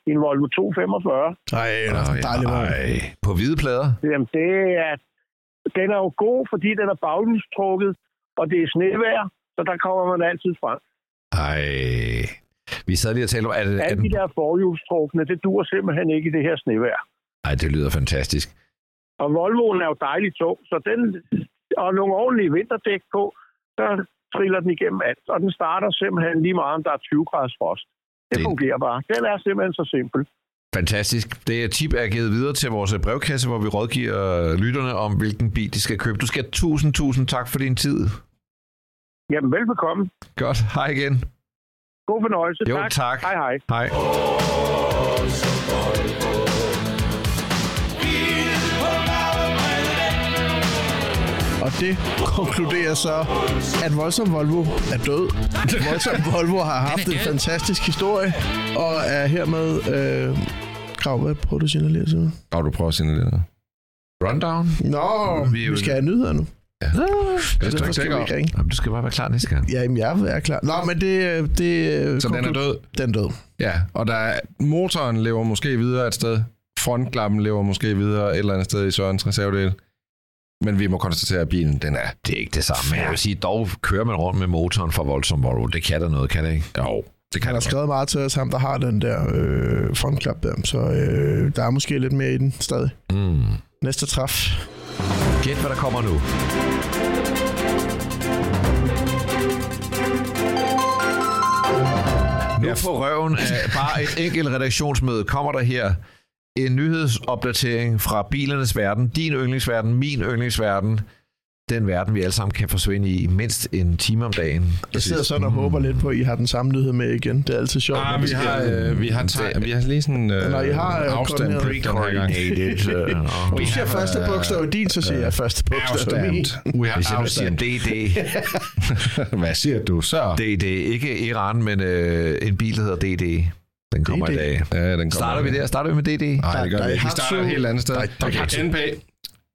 [SPEAKER 5] i en Volvo 245.
[SPEAKER 4] Nej, er dejlig.
[SPEAKER 2] Ej, på hvide plader?
[SPEAKER 5] Jamen, det er... Den er jo god, fordi den er baghjulstrukket, og det er snevejr, så der kommer man altid frem.
[SPEAKER 2] Ej, vi sad lige og talte om, er det, er
[SPEAKER 5] Alle de
[SPEAKER 2] den,
[SPEAKER 5] der forhjulstrukne, det dur simpelthen ikke i det her snevejr.
[SPEAKER 2] Ej, det lyder fantastisk.
[SPEAKER 5] Og Volvoen er jo dejligt tung, så den, og nogle ordentlige vinterdæk på, så triller den igennem alt. Og den starter simpelthen lige meget, om der er 20 graders frost. Det,
[SPEAKER 2] Det-
[SPEAKER 5] fungerer bare. Den er simpelthen så simpel.
[SPEAKER 2] Fantastisk. Det tip er givet videre til vores brevkasse, hvor vi rådgiver lytterne om, hvilken bil de skal købe. Du skal tusind, tusind tak for din tid.
[SPEAKER 5] Jamen, velbekomme.
[SPEAKER 2] Godt. Hej igen.
[SPEAKER 5] God fornøjelse.
[SPEAKER 2] Jo, tak.
[SPEAKER 5] Hej, hej.
[SPEAKER 2] Hej.
[SPEAKER 4] Og det konkluderer så, at Voldsom Volvo er død. Voldsom Volvo har haft en fantastisk historie, og er hermed... Øh, Krav, hvad prøver du at signalere mig?
[SPEAKER 3] Og du prøver at der.
[SPEAKER 2] Rundown.
[SPEAKER 4] Nå,
[SPEAKER 2] Vi
[SPEAKER 4] vi skal have nyheder nu.
[SPEAKER 3] Det
[SPEAKER 4] Derfor
[SPEAKER 3] skal ikke
[SPEAKER 4] ringe.
[SPEAKER 2] Jamen, du skal bare være klar næste gang.
[SPEAKER 4] Ja, jamen, jeg er klar. Nå, men det... det
[SPEAKER 3] Så den er død.
[SPEAKER 4] Den er død.
[SPEAKER 3] Ja, og der er, motoren lever måske videre et sted. Frontklappen lever måske videre et eller andet sted i Sørens reservedel. Men vi må konstatere, at bilen, den er...
[SPEAKER 2] Det er ikke det samme. Jeg vil sige, dog kører man rundt med motoren for voldsom Volvo. Det kan der noget, kan det ikke?
[SPEAKER 3] Jo, det kan
[SPEAKER 4] Han har
[SPEAKER 3] der
[SPEAKER 4] skrevet meget til os, ham der har den der øh, frontklap der. Så øh, der er måske lidt mere i den stadig.
[SPEAKER 2] Mm.
[SPEAKER 4] Næste træf.
[SPEAKER 2] Gæt, hvad der kommer nu. Nu på røven af bare et enkelt redaktionsmøde kommer der her en nyhedsopdatering fra bilernes verden, din yndlingsverden, min yndlingsverden, den verden, vi alle sammen kan forsvinde i mindst en time om dagen.
[SPEAKER 4] Jeg sidder sådan og håber lidt på, at I har den samme nyhed med igen. Det er altid sjovt.
[SPEAKER 3] Ah, vi
[SPEAKER 4] sker.
[SPEAKER 3] har, øh, vi, har teg- vi har lige sådan øh,
[SPEAKER 4] Når I har, øh,
[SPEAKER 3] afstand
[SPEAKER 4] koordineret-
[SPEAKER 3] den her gang.
[SPEAKER 2] Coordinated, uh,
[SPEAKER 4] Hvis jeg første bogstav i din, så siger jeg første bogstav min.
[SPEAKER 3] Afstand. We
[SPEAKER 2] Hvis jeg
[SPEAKER 3] have
[SPEAKER 2] siger
[SPEAKER 3] afstand.
[SPEAKER 2] DD,
[SPEAKER 3] Hvad siger du så?
[SPEAKER 2] DD, ikke Iran, men øh, en bil, der hedder DD. Den kommer
[SPEAKER 4] DD.
[SPEAKER 2] i dag.
[SPEAKER 3] Ja, den kommer
[SPEAKER 2] Starter vi der? Starter vi med DD?
[SPEAKER 3] Nej, det gør vi ikke. Vi starter et helt andet sted. NP,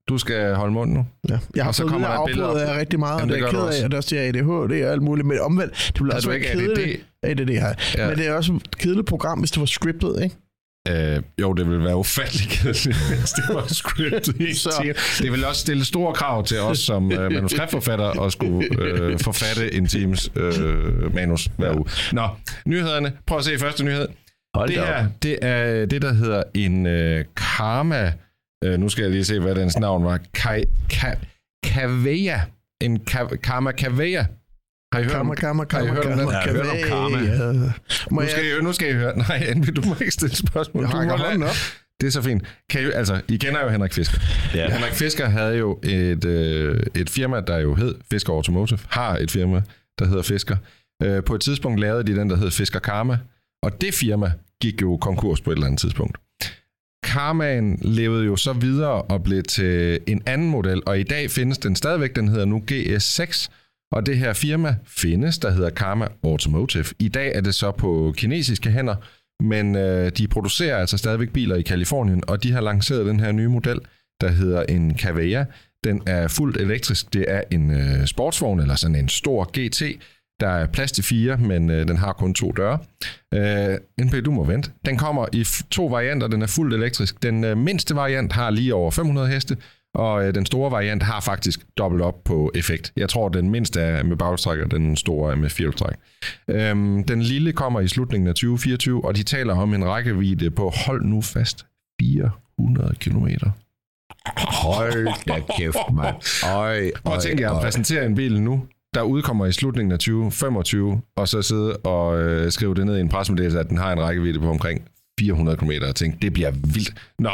[SPEAKER 3] du skal holde mund nu.
[SPEAKER 4] Ja. Jeg har
[SPEAKER 3] Og så
[SPEAKER 4] fået
[SPEAKER 3] kommer der et billede
[SPEAKER 4] afbrudt
[SPEAKER 3] op.
[SPEAKER 4] af rigtig meget, og
[SPEAKER 3] Jamen,
[SPEAKER 4] det
[SPEAKER 3] det
[SPEAKER 4] er ked af, og der også er ADHD og alt muligt. Men omvendt, det ville
[SPEAKER 3] Havde
[SPEAKER 4] også kedeligt. ADD har jeg.
[SPEAKER 3] Ja.
[SPEAKER 4] Men det er også et kedeligt program, hvis det var scriptet, ikke?
[SPEAKER 3] Øh, jo, det vil være ufatteligt kedeligt, hvis det var scriptet
[SPEAKER 4] Så-.
[SPEAKER 3] Det vil også stille store krav til os som øh, manuskriptforfatter at skulle øh, forfatte en times øh, manus hver uge. Nå, nyhederne. Prøv at se første nyhed.
[SPEAKER 2] Hold
[SPEAKER 3] Det
[SPEAKER 2] op.
[SPEAKER 3] her, det er det, der hedder en øh, karma... Øh, nu skal jeg lige se, hvad dens navn var. Kai, ka, Kaveya. En ka, karma Kaveya. Har I hørt
[SPEAKER 4] Kammer,
[SPEAKER 3] om
[SPEAKER 4] kammer,
[SPEAKER 3] Har I hørt om
[SPEAKER 4] kammer,
[SPEAKER 3] den?
[SPEAKER 2] Jeg har hørt om karma.
[SPEAKER 4] Ja. Må
[SPEAKER 3] nu
[SPEAKER 4] jeg,
[SPEAKER 3] skal, I, nu skal I høre. Nej, Anby, du må ikke stille spørgsmål.
[SPEAKER 4] jeg
[SPEAKER 3] lade-
[SPEAKER 4] hånden op.
[SPEAKER 3] det er så fint. Kan I, altså, I kender jo Henrik Fisker.
[SPEAKER 2] Ja.
[SPEAKER 3] Henrik Fisker havde jo et, øh, et firma, der jo hed Fisker Automotive, har et firma, der hedder Fisker. Øh, på et tidspunkt lavede de den, der hed Fisker Karma, og det firma gik jo konkurs på et eller andet tidspunkt. Karmaen levede jo så videre og blev til en anden model, og i dag findes den stadigvæk, den hedder nu GS6, og det her firma findes, der hedder Karma Automotive. I dag er det så på kinesiske hænder, men øh, de producerer altså stadigvæk biler i Kalifornien, og de har lanceret den her nye model, der hedder en Cavea. Den er fuldt elektrisk. Det er en øh, sportsvogn, eller sådan en stor GT. Der er plads til fire, men øh, den har kun to døre. Øh, NP, du må vente. Den kommer i to varianter. Den er fuldt elektrisk. Den øh, mindste variant har lige over 500 heste, og øh, den store variant har faktisk dobbelt op på effekt. Jeg tror, den mindste er med bagstræk, og den store er med firehjulstræk. Øhm, den lille kommer i slutningen af 2024, og de taler om en rækkevidde på, hold nu fast, 400 kilometer.
[SPEAKER 2] Hold da kæft, mand. Øj,
[SPEAKER 3] Prøv at tænke jer at
[SPEAKER 2] øj.
[SPEAKER 3] præsentere en bil nu, der udkommer i slutningen af 2025, og så sidde og øh, skrive det ned i en pressemeddelelse, at den har en rækkevidde på omkring 400 km, og tænke, det bliver vildt. Nå,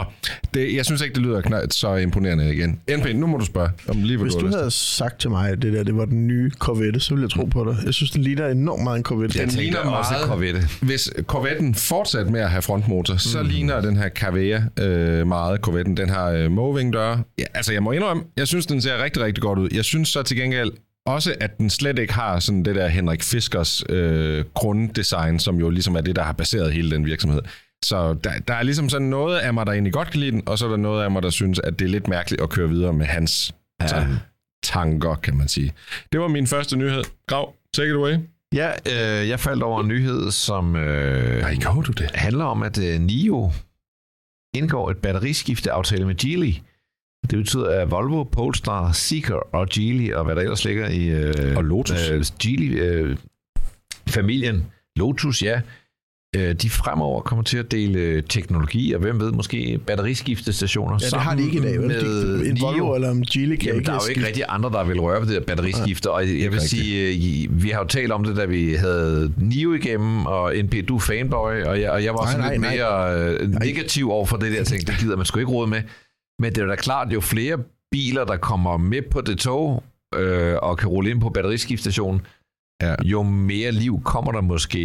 [SPEAKER 3] det, jeg synes ikke, det lyder knald, så imponerende igen. NP, nu må du spørge, om lige hvad
[SPEAKER 4] Hvis
[SPEAKER 3] du
[SPEAKER 4] du
[SPEAKER 3] lyst
[SPEAKER 4] havde sagt til mig, at det der det var den nye Corvette, så ville jeg tro på dig. Jeg synes, den ligner enormt meget en Corvette.
[SPEAKER 2] Jeg
[SPEAKER 3] Den
[SPEAKER 2] tænker
[SPEAKER 3] ligner
[SPEAKER 2] også
[SPEAKER 3] meget-
[SPEAKER 2] Corvette.
[SPEAKER 3] Hvis Corvetten fortsætter med at have frontmotor, så mm. ligner den her Cavea øh, meget Corvetten. Den har øh, Moving-døre. Ja, altså, jeg må indrømme, jeg synes, den ser rigtig, rigtig godt ud. Jeg synes så til gengæld også, at den slet ikke har sådan det der Henrik Fiskers øh, grunddesign, som jo ligesom er det, der har baseret hele den virksomhed. Så der, der er ligesom sådan noget af mig, der egentlig godt kan lide den, og så er der noget af mig, der synes, at det er lidt mærkeligt at køre videre med hans ja. sådan, tanker, kan man sige. Det var min første nyhed. Grav, take it away.
[SPEAKER 2] Ja, øh, jeg faldt over en nyhed, som øh,
[SPEAKER 3] Nej, du det?
[SPEAKER 2] handler om, at øh, NIO indgår et batteriskifteaftale med Geely. Det betyder, at Volvo, Polestar, Seeker og Geely, og hvad der ellers ligger i øh,
[SPEAKER 3] Og Lotus.
[SPEAKER 2] øh, Geely-familien, Lotus, ja, øh, de fremover kommer til at dele teknologi, og hvem ved, måske batteriskiftestationer
[SPEAKER 4] Ja, det har de ikke i dag, vel?
[SPEAKER 2] med
[SPEAKER 4] En Volvo
[SPEAKER 2] NIO.
[SPEAKER 4] eller en Geely kan
[SPEAKER 2] Jamen,
[SPEAKER 4] ikke
[SPEAKER 2] der er jo ikke
[SPEAKER 4] skifte.
[SPEAKER 2] rigtig andre, der vil røre ved det der batteriskifte, og jeg vil
[SPEAKER 3] rigtigt.
[SPEAKER 2] sige, øh, vi har jo talt om det, da vi havde NIO igennem, og NP, du er fanboy, og jeg, og jeg var
[SPEAKER 4] Nej,
[SPEAKER 2] sådan
[SPEAKER 4] nej,
[SPEAKER 2] lidt
[SPEAKER 4] nej.
[SPEAKER 2] mere øh, negativ over for det der ting, det gider man sgu ikke råde med. Men det er da klart, jo flere biler, der kommer med på det tog, øh, og kan rulle ind på batteriskiftestationen,
[SPEAKER 3] Ja.
[SPEAKER 2] jo mere liv kommer der måske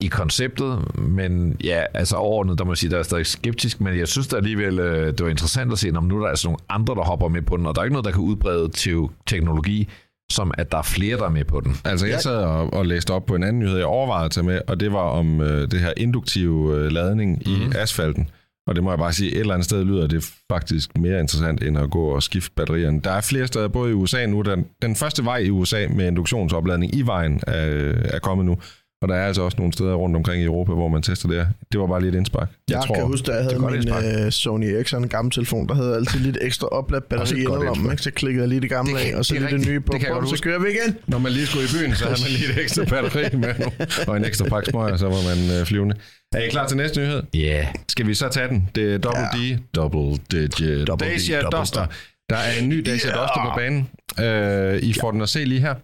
[SPEAKER 2] i konceptet, men ja, altså overordnet, der må jeg sige, der er stadig skeptisk, men jeg synes da alligevel, øh, det var interessant at se, om nu er der altså nogle andre, der hopper med på den, og der er ikke noget, der kan udbrede til teknologi, som at der er flere, der er med på den.
[SPEAKER 3] Altså, jeg sad og, og læste op på en anden nyhed, jeg overvejede at tage med, og det var om øh, det her induktive øh, ladning i
[SPEAKER 2] Mhm.
[SPEAKER 3] asfalten. Og det må jeg bare sige, et eller andet sted lyder det faktisk mere interessant, end at gå og skifte batterierne. Der er flere steder, både i USA nu, den, den første vej i USA med induktionsopladning i vejen er, er kommet nu. Og der er altså også nogle steder rundt omkring i Europa, hvor man tester det her. Det var bare lige et indspark.
[SPEAKER 4] Jeg, jeg kan huske, da jeg havde min
[SPEAKER 2] indspark.
[SPEAKER 4] uh, Sony Ericsson, en gammel telefon, der havde altid lidt ekstra opladt batteri
[SPEAKER 3] indspark.
[SPEAKER 4] ikke? så klikkede jeg lige det gamle
[SPEAKER 2] Det kan-
[SPEAKER 4] af, og så
[SPEAKER 2] det er
[SPEAKER 4] lige det nye på,
[SPEAKER 3] Det kan godt
[SPEAKER 4] så kører vi igen.
[SPEAKER 3] Når man lige skulle i byen, så havde man lige et ekstra batteri med nu, og en ekstra pakke smøger, så var man øh, flyvende. Er I klar til næste nyhed?
[SPEAKER 2] Ja. Yeah.
[SPEAKER 3] Skal vi så tage den? Det er Double
[SPEAKER 4] Ja.
[SPEAKER 3] D, Double Digit,
[SPEAKER 4] Double D,
[SPEAKER 3] Dacia
[SPEAKER 4] double
[SPEAKER 3] Duster. Der er en ny Dacia
[SPEAKER 4] Ja.
[SPEAKER 3] Duster på banen. Uh, I får den at se lige her.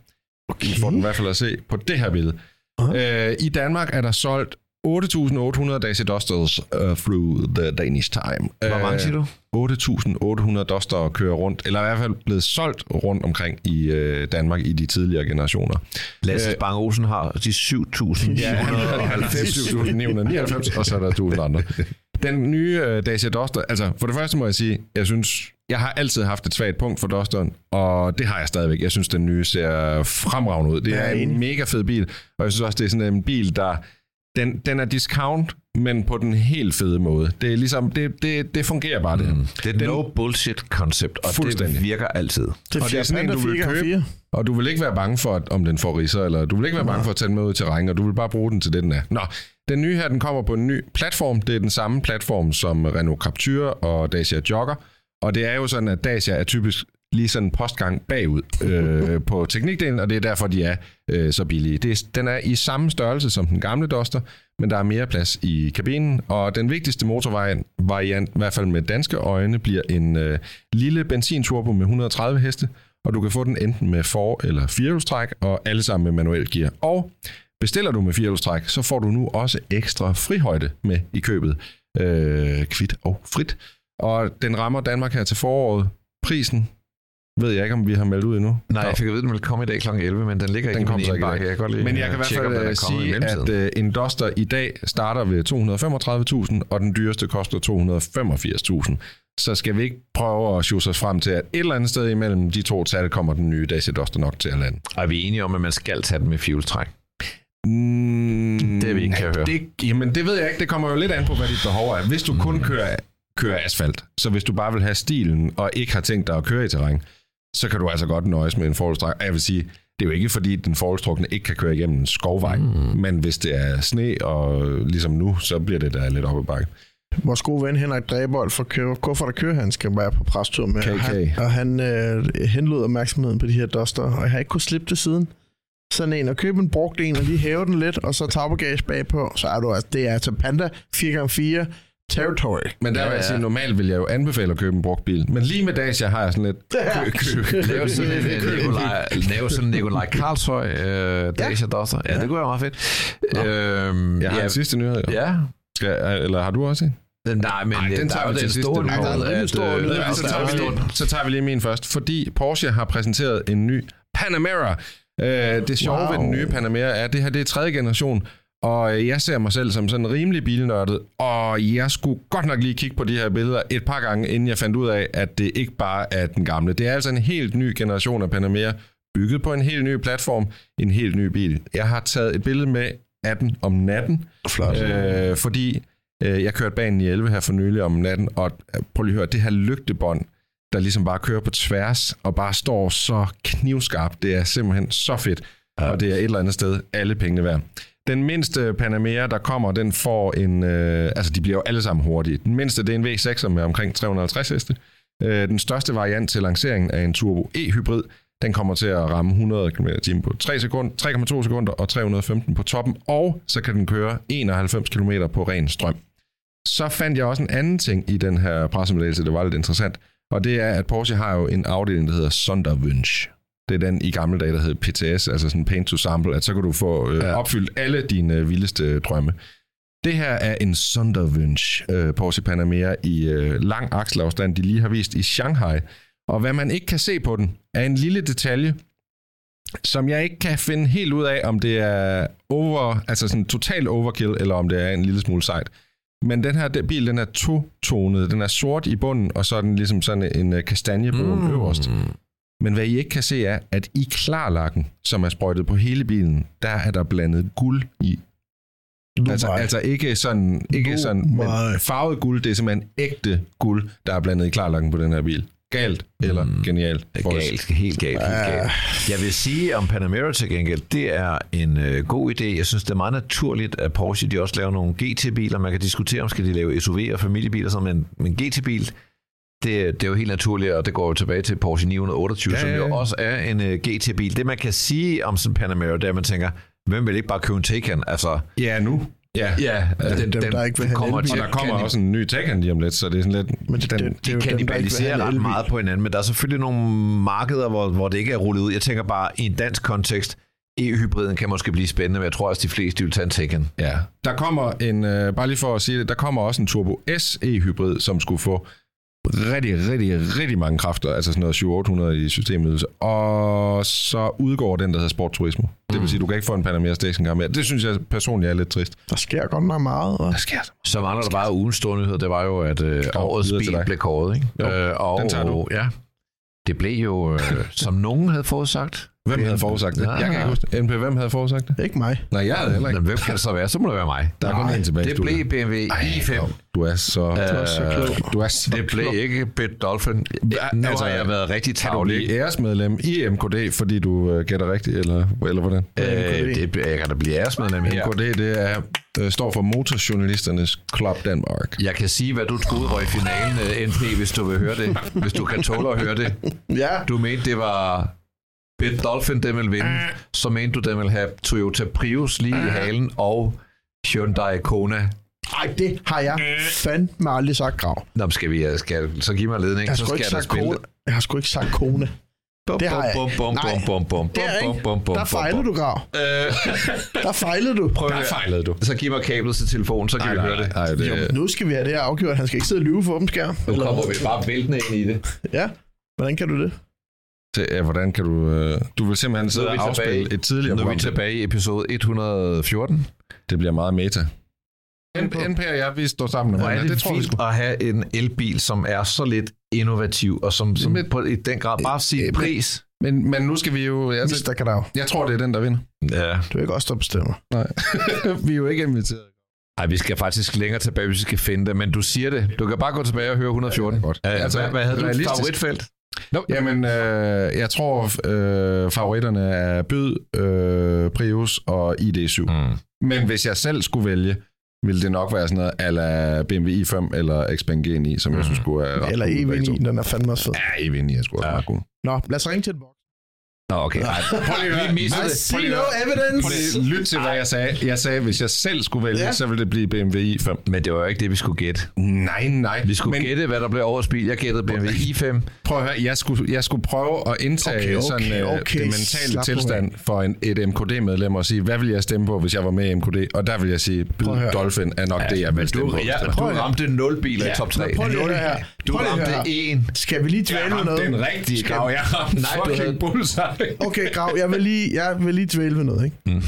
[SPEAKER 3] I får den i hvert fald at se på det her billede. Uh, I Danmark er der solgt 8.800 Dacia Dusters uh, through the Danish time.
[SPEAKER 2] Hvor mange siger du?
[SPEAKER 3] 8.800 Duster kører rundt, eller i hvert fald blevet solgt rundt omkring i uh, Danmark i de tidligere generationer.
[SPEAKER 2] Lasse
[SPEAKER 3] Øh,
[SPEAKER 2] Spang Olsen har de 7.000.
[SPEAKER 3] Ja, 7.999, og så er der 1.000 andre. Den nye uh, Dacia Duster, altså for det første må jeg sige, jeg synes, jeg har altid haft et svagt punkt for Dusteren, og det har jeg stadigvæk. Jeg synes, den nye ser fremragende ud. Det er en mega fed bil, og jeg synes også, det er sådan en bil, der... Den, den er discount, men på den helt fede måde. Det er ligesom, det, det, det fungerer bare, det.
[SPEAKER 2] Mm. Det er
[SPEAKER 3] Den-
[SPEAKER 2] no bullshit koncept, og
[SPEAKER 3] Fuldstændig.
[SPEAKER 2] det virker altid.
[SPEAKER 4] Det er
[SPEAKER 3] Og det er sådan en, du vil
[SPEAKER 4] 4x4.
[SPEAKER 3] købe. Og du vil ikke være bange for, at, om den får ridser, eller du vil ikke være bange for at tage den med ud til regn, og du vil bare bruge den til det, den er. Nå, den nye her, den kommer på en ny platform. Det er den samme platform som Renault Captur og Dacia Jogger. Og det er jo sådan, at Dacia er typisk lige sådan en postgang bagud øh, på teknikdelen, og det er derfor, de er øh, så billige. Det er, den er i samme størrelse som den gamle Duster, men der er mere plads i kabinen, og den vigtigste motorvariant, i hvert fald med danske øjne, bliver en øh, lille benzinturbo med 130 heste, og du kan få den enten med for- eller firehjulstræk, og alle sammen med manuel gear. Og bestiller du med firehjulstræk, så får du nu også ekstra frihøjde med i købet, øh, kvidt og frit. Og den rammer Danmark her til foråret. Prisen ved jeg ikke, om vi har meldt ud endnu.
[SPEAKER 2] Nej, jeg fik at vide, at den ville komme i dag kl. 11, men den ligger
[SPEAKER 3] Den
[SPEAKER 2] ikke
[SPEAKER 3] kom
[SPEAKER 2] i
[SPEAKER 3] så ikke.
[SPEAKER 2] Jeg kan godt lige
[SPEAKER 3] Men jeg kan i hvert fald
[SPEAKER 2] i
[SPEAKER 3] sige, at øh, en Duster i dag starter ved 235.000, og den dyreste koster 285.000. Så skal vi ikke prøve at sjuse os frem til, at et eller andet sted imellem de to tal kommer den nye Dacia Duster nok til at lande.
[SPEAKER 2] Og er vi enige om, at man skal tage den med fueltræk?
[SPEAKER 3] Mm,
[SPEAKER 2] Det vi ikke, kan høre.
[SPEAKER 3] Det, jamen, det ved jeg ikke. Det kommer jo lidt an på, hvad dit behov er. Hvis du kun kører, kører asfalt, så hvis du bare vil have stilen, og ikke har tænkt dig at køre i terræn, så kan du altså godt nøjes med en forholdstræk. Og jeg vil sige, det er jo ikke fordi, den forholdstrukne ikke kan køre igennem en skovvej. Mm. Men hvis det er sne, og ligesom nu, så bliver det da lidt op ad bakke.
[SPEAKER 4] Vores gode ven Henrik Drebold fra Kø- Kuffert og Køre, han skal være på prestur med.
[SPEAKER 3] KK.
[SPEAKER 4] Og han, og han øh, henlod opmærksomheden på de her Duster, og jeg har ikke kunnet slippe det siden. Sådan en, og købe en brugt en, og lige hæve den lidt, og så tagbagage bagpå, så er du altså, det er altså Panda 4x4 Territory.
[SPEAKER 3] Men der
[SPEAKER 2] Ja,
[SPEAKER 3] vil jeg
[SPEAKER 2] ja.
[SPEAKER 3] sige, normalt vil jeg jo anbefale at købe en brugt bil. Men lige med Dacia har jeg sådan lidt... Kø, kø,
[SPEAKER 2] Lave sådan en øh, Nikolaj, lave sådan Nikolaj Karlshøj, øh, Dacia Duster. Ja, det kunne være meget fedt. Øhm,
[SPEAKER 3] Jeg har
[SPEAKER 2] ja,
[SPEAKER 3] en sidste nyhed. jo.
[SPEAKER 2] ja,
[SPEAKER 3] Skal, eller har du også en?
[SPEAKER 2] Nej, men
[SPEAKER 3] Ej, den tager
[SPEAKER 2] der er
[SPEAKER 3] vi
[SPEAKER 2] jo
[SPEAKER 3] til
[SPEAKER 2] den
[SPEAKER 3] sidst,
[SPEAKER 2] øh,
[SPEAKER 3] så, tager vi lige, min først, fordi Porsche har præsenteret en ny Panamera. Øh, det sjove wow. ved den nye Panamera er, at det her det er tredje generation, og jeg ser mig selv som sådan rimelig bilnørdet, og jeg skulle godt nok lige kigge på de her billeder et par gange, inden jeg fandt ud af, at det ikke bare er den gamle. Det er altså en helt ny generation af Panamera, bygget på en helt ny platform, en helt ny bil. Jeg har taget et billede med af den om natten,
[SPEAKER 4] Flot.
[SPEAKER 3] Øh, fordi øh, jeg kørte banen i 11 her for nylig om natten, og øh, prøv lige at høre, det her lygtebånd, der ligesom bare kører på tværs, og bare står så knivskarpt, det er simpelthen så fedt, ja. og det er et eller andet sted alle pengene værd. Den mindste Panamera, der kommer, den får en... Øh, altså, de bliver jo alle sammen hurtige. Den mindste, det er en V6 med omkring 350 heste. Øh, den største variant til lanceringen er en Turbo E-hybrid. Den kommer til at ramme 100 km t på 3 sekund, 3,2 sekunder og 315 på toppen, og så kan den køre 91 km på ren strøm. Så fandt jeg også en anden ting i den her pressemeddelelse, det var lidt interessant, og det er, at Porsche har jo en afdeling, der hedder Sonderwunsch. Det er den i gamle dage, der hed PTS, altså sådan Paint to Sample, at så kan du få øh,
[SPEAKER 2] Ja.
[SPEAKER 3] opfyldt alle dine øh, vildeste drømme. Det her er en Sonderwunsch øh, Porsche Panamera i øh, lang akselafstand, de lige har vist i Shanghai. Og hvad man ikke kan se på den, er en lille detalje, som jeg ikke kan finde helt ud af, om det er over, altså sådan total overkill, eller om det er en lille smule sejt. Men den her den bil, den er to-tonet. Den er sort i bunden, og så er den ligesom sådan en øh, kastanjebrun mm. øverst. Men hvad I ikke kan se er, at i klarlakken, som er sprøjtet på hele bilen, der er der blandet guld i. Altså, altså ikke sådan, ikke sådan men farvet guld, det er simpelthen ægte guld, der er blandet i klarlakken på den her bil. Galt eller mm. genialt?
[SPEAKER 2] Er galt, helt galt, helt galt. Jeg vil sige om Panamera til gengæld, det er en øh, god idé. Jeg synes, det er meget naturligt, at Porsche de også laver nogle GT-biler. Man kan diskutere, om skal de lave SUV og familiebiler, sådan, men, men GT-bil, det, det er jo helt naturligt, og det går jo tilbage til Porsche 928,
[SPEAKER 3] Ja,
[SPEAKER 2] ja,
[SPEAKER 3] ja,
[SPEAKER 2] som jo også er en uh, GT-bil. Det, man kan sige om sådan en Panamera, det er, at man tænker, hvem vil ikke bare købe en Taycan? Altså,
[SPEAKER 3] Ja, nu. Ja.
[SPEAKER 2] ja, den,
[SPEAKER 4] dem, der ikke vil
[SPEAKER 2] kommer
[SPEAKER 4] elbil.
[SPEAKER 2] til
[SPEAKER 3] Og der kommer også en ny Taycan lige om lidt, så det er sådan lidt...
[SPEAKER 4] Men det,
[SPEAKER 3] den,
[SPEAKER 4] det, det,
[SPEAKER 2] de kannibaliserer
[SPEAKER 4] en
[SPEAKER 2] ret
[SPEAKER 4] elbil.
[SPEAKER 2] meget på hinanden, men der er selvfølgelig nogle markeder, hvor, hvor det ikke er rullet ud. Jeg tænker bare, i en dansk kontekst, E-hybriden kan måske blive spændende, men jeg tror også, de fleste de vil tage en Taycan.
[SPEAKER 3] Ja. Der kommer en, øh, bare lige for at sige det, der kommer også en Turbo S E-hybrid, som skulle få rigtig, rigtig, rigtig mange kræfter, altså sådan noget 700 i systemydelse, og så udgår den, der hedder Sport Turismo. Det vil sige, du kan ikke få en Panamera Stationcar mere. Det synes jeg personligt er lidt trist.
[SPEAKER 4] Der sker godt nok meget. Og...
[SPEAKER 3] Der sker så
[SPEAKER 2] Så mangler der bare ugens store nyhed, det var jo, at øh, årets bil blev kåret. Ikke?
[SPEAKER 3] Jo,
[SPEAKER 2] og,
[SPEAKER 3] den tager du.
[SPEAKER 2] Ja, det blev jo, øh, som nogen havde forudsagt.
[SPEAKER 3] Hvem havde forudsagt det?
[SPEAKER 2] Ja.
[SPEAKER 3] Jeg kan ikke huske det. NP, hvem havde forudsagt det?
[SPEAKER 4] Ikke mig.
[SPEAKER 3] Nej, jeg havde heller ikke.
[SPEAKER 2] Men hvem kan det så være? Så må det være mig.
[SPEAKER 3] Der er kun en tilbage i
[SPEAKER 2] Det
[SPEAKER 3] studiet.
[SPEAKER 2] blev BMW i5.
[SPEAKER 3] Du er så...
[SPEAKER 2] Øh,
[SPEAKER 3] du er så klog. Du er så
[SPEAKER 2] Det blev ikke Bit Dolphin. Nu
[SPEAKER 3] altså,
[SPEAKER 2] har jeg været rigtig
[SPEAKER 3] Kan du
[SPEAKER 2] tavlig.
[SPEAKER 3] blive æresmedlem i MKD, fordi du øh, gætter rigtigt, eller, eller hvordan?
[SPEAKER 2] Øh, det, jeg kan da blive æresmedlem her.
[SPEAKER 3] MKD, det er, øh, står for Motorjournalisternes Club Danmark.
[SPEAKER 2] Jeg kan sige, hvad du troede var i finalen, øh, NP, hvis du vil høre det. Hvis du kan tåle at høre det.
[SPEAKER 4] Ja,
[SPEAKER 2] Du mente, det var Dolphin, den vil vinde. Så mente du, den vil have Toyota Prius lige i halen og Hyundai Kona.
[SPEAKER 4] ej, det har jeg fandme aldrig sagt, Grav.
[SPEAKER 2] Nå, men skal vi, øh, skal, så giv mig ledning,
[SPEAKER 4] Jeg har
[SPEAKER 2] så
[SPEAKER 4] sgu
[SPEAKER 2] skal
[SPEAKER 4] ikke
[SPEAKER 2] jeg spille
[SPEAKER 4] kone. Jeg har sgu ikke sagt kone.
[SPEAKER 2] Bum,
[SPEAKER 4] Det har jeg
[SPEAKER 2] bum,
[SPEAKER 4] ikke.
[SPEAKER 2] bum,
[SPEAKER 4] Nej,
[SPEAKER 2] bum, bum, bum,
[SPEAKER 4] er
[SPEAKER 2] bum,
[SPEAKER 4] ikke.
[SPEAKER 2] bum, bum,
[SPEAKER 4] Der fejlede du, Grav.
[SPEAKER 2] Øh,
[SPEAKER 4] Der fejlede du.
[SPEAKER 2] prøv
[SPEAKER 3] Der fejlede du.
[SPEAKER 2] Så giv mig kablet til telefonen, så kan vi høre det.
[SPEAKER 3] Nej, det,
[SPEAKER 4] Jo, nu skal vi have det her afgjort. Han skal ikke sidde og lyve for åben skærm.
[SPEAKER 2] Nu
[SPEAKER 4] Eller-
[SPEAKER 2] kommer vi bare væltende ind i det.
[SPEAKER 4] Ja, hvordan kan du det?
[SPEAKER 3] Det, ja, hvordan kan du... Øh, du vil simpelthen sidde
[SPEAKER 2] er vi
[SPEAKER 3] og afspille
[SPEAKER 2] tilbage.
[SPEAKER 3] et tidligere
[SPEAKER 2] Nu er
[SPEAKER 3] program.
[SPEAKER 2] vi tilbage i episode 114.
[SPEAKER 3] Det bliver meget meta. NP og jeg, vi står sammen.
[SPEAKER 2] Hvor er det,
[SPEAKER 3] det tror vi
[SPEAKER 2] fint
[SPEAKER 3] sgu.
[SPEAKER 2] at have en elbil, som er så lidt innovativ, og som, som
[SPEAKER 3] Men-
[SPEAKER 2] på, i den grad bare siger
[SPEAKER 3] Øh,
[SPEAKER 2] pris.
[SPEAKER 3] Men, men nu skal vi jo... Altså,
[SPEAKER 4] Mr. Kadav.
[SPEAKER 3] jeg tror, det er den, der vinder.
[SPEAKER 2] Ja.
[SPEAKER 4] Du er ikke også der bestemmer.
[SPEAKER 3] Nej. vi er jo ikke inviteret.
[SPEAKER 2] Ej, vi skal faktisk længere tilbage, hvis vi skal finde det, men du siger det. Du kan bare gå tilbage og høre 114.
[SPEAKER 3] Ja, godt.
[SPEAKER 2] Ja,
[SPEAKER 3] Altså,
[SPEAKER 2] altså, hvad, hvad havde du
[SPEAKER 3] realistisk.
[SPEAKER 2] favoritfelt?
[SPEAKER 3] No. Jamen, øh, jeg tror, øh, favoritterne er Byd, øh, Prius og ID7.
[SPEAKER 2] Mm.
[SPEAKER 3] Men hvis jeg selv skulle vælge, ville det nok være sådan noget ala BMW i5 eller Xpeng G9, som jeg synes skulle være ret
[SPEAKER 4] Eller
[SPEAKER 3] cool, begge to.
[SPEAKER 4] EV9, den er fandme også fed.
[SPEAKER 3] Ja, EV9 er sgu også
[SPEAKER 2] Ja.
[SPEAKER 3] meget cool.
[SPEAKER 4] Nå, lad os ringe til den boks.
[SPEAKER 2] Nå, okay. Ej, prøv lige at høre.
[SPEAKER 4] I see no evidence.
[SPEAKER 3] Prøv lige, lyt til, hvad jeg sagde. Jeg sagde, at hvis jeg selv skulle vælge,
[SPEAKER 4] Ja.
[SPEAKER 3] ja. så ville det blive BMW i5.
[SPEAKER 2] Men det var jo ikke det, vi skulle gætte.
[SPEAKER 3] Nej, nej.
[SPEAKER 2] Vi skulle
[SPEAKER 3] Men
[SPEAKER 2] gætte, hvad der blev årets bil. Jeg gættede BMW i5.
[SPEAKER 3] prøv at høre, jeg skulle, jeg skulle prøve at indtage
[SPEAKER 4] Okay, okay,
[SPEAKER 3] sådan, øh,
[SPEAKER 4] okay,
[SPEAKER 3] det mentale
[SPEAKER 4] slap
[SPEAKER 3] tilstand for en, et MKD-medlem og sige, hvad vil jeg stemme på, hvis jeg var med i MKD? Og der vil jeg sige. Dolphin er nok det, jeg vil stemme på.
[SPEAKER 2] Ja, du ramte 0 biler i top 3.
[SPEAKER 4] men prøv lige at høre her.
[SPEAKER 2] Du ramte
[SPEAKER 4] høre her.
[SPEAKER 2] 1.
[SPEAKER 4] Skal vi lige dvæle
[SPEAKER 3] Jeg
[SPEAKER 4] ved
[SPEAKER 3] ramte
[SPEAKER 4] noget?
[SPEAKER 3] den rigtige, Grav. Jeg ramte
[SPEAKER 2] Nej, du
[SPEAKER 3] fucking bullseye.
[SPEAKER 4] Okay, Grav, jeg vil lige, jeg vil lige dvæle ved noget, ikke?
[SPEAKER 2] Mm.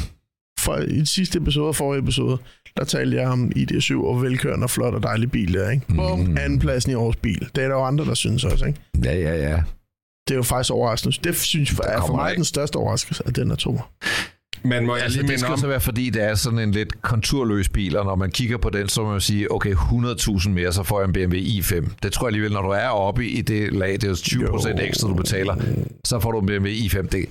[SPEAKER 4] For i de sidste episode og forrige episode, der talte jeg om ID7 og velkørende og flot og dejlig bil der, ikke? Bum,
[SPEAKER 2] Mm.
[SPEAKER 4] anden pladsen i årets bil. Det er der jo andre, der synes også, ikke?
[SPEAKER 2] Ja, ja, ja.
[SPEAKER 4] Det er jo faktisk overraskende. Det synes jeg er for mig
[SPEAKER 2] af.
[SPEAKER 4] den største overraskelse, at den er to.
[SPEAKER 3] Men må jeg
[SPEAKER 2] Altså,
[SPEAKER 3] lige
[SPEAKER 2] det skal
[SPEAKER 3] om,
[SPEAKER 2] så være, fordi det er sådan en lidt konturløs bil, og når man kigger på den, så må man sige, okay, 100.000 mere, så får jeg en BMW i5. Det tror jeg alligevel, når du er oppe i det lag, det er jo 20 procent
[SPEAKER 4] Jo.
[SPEAKER 2] ekstra, du betaler, så får du en BMW i5. Det,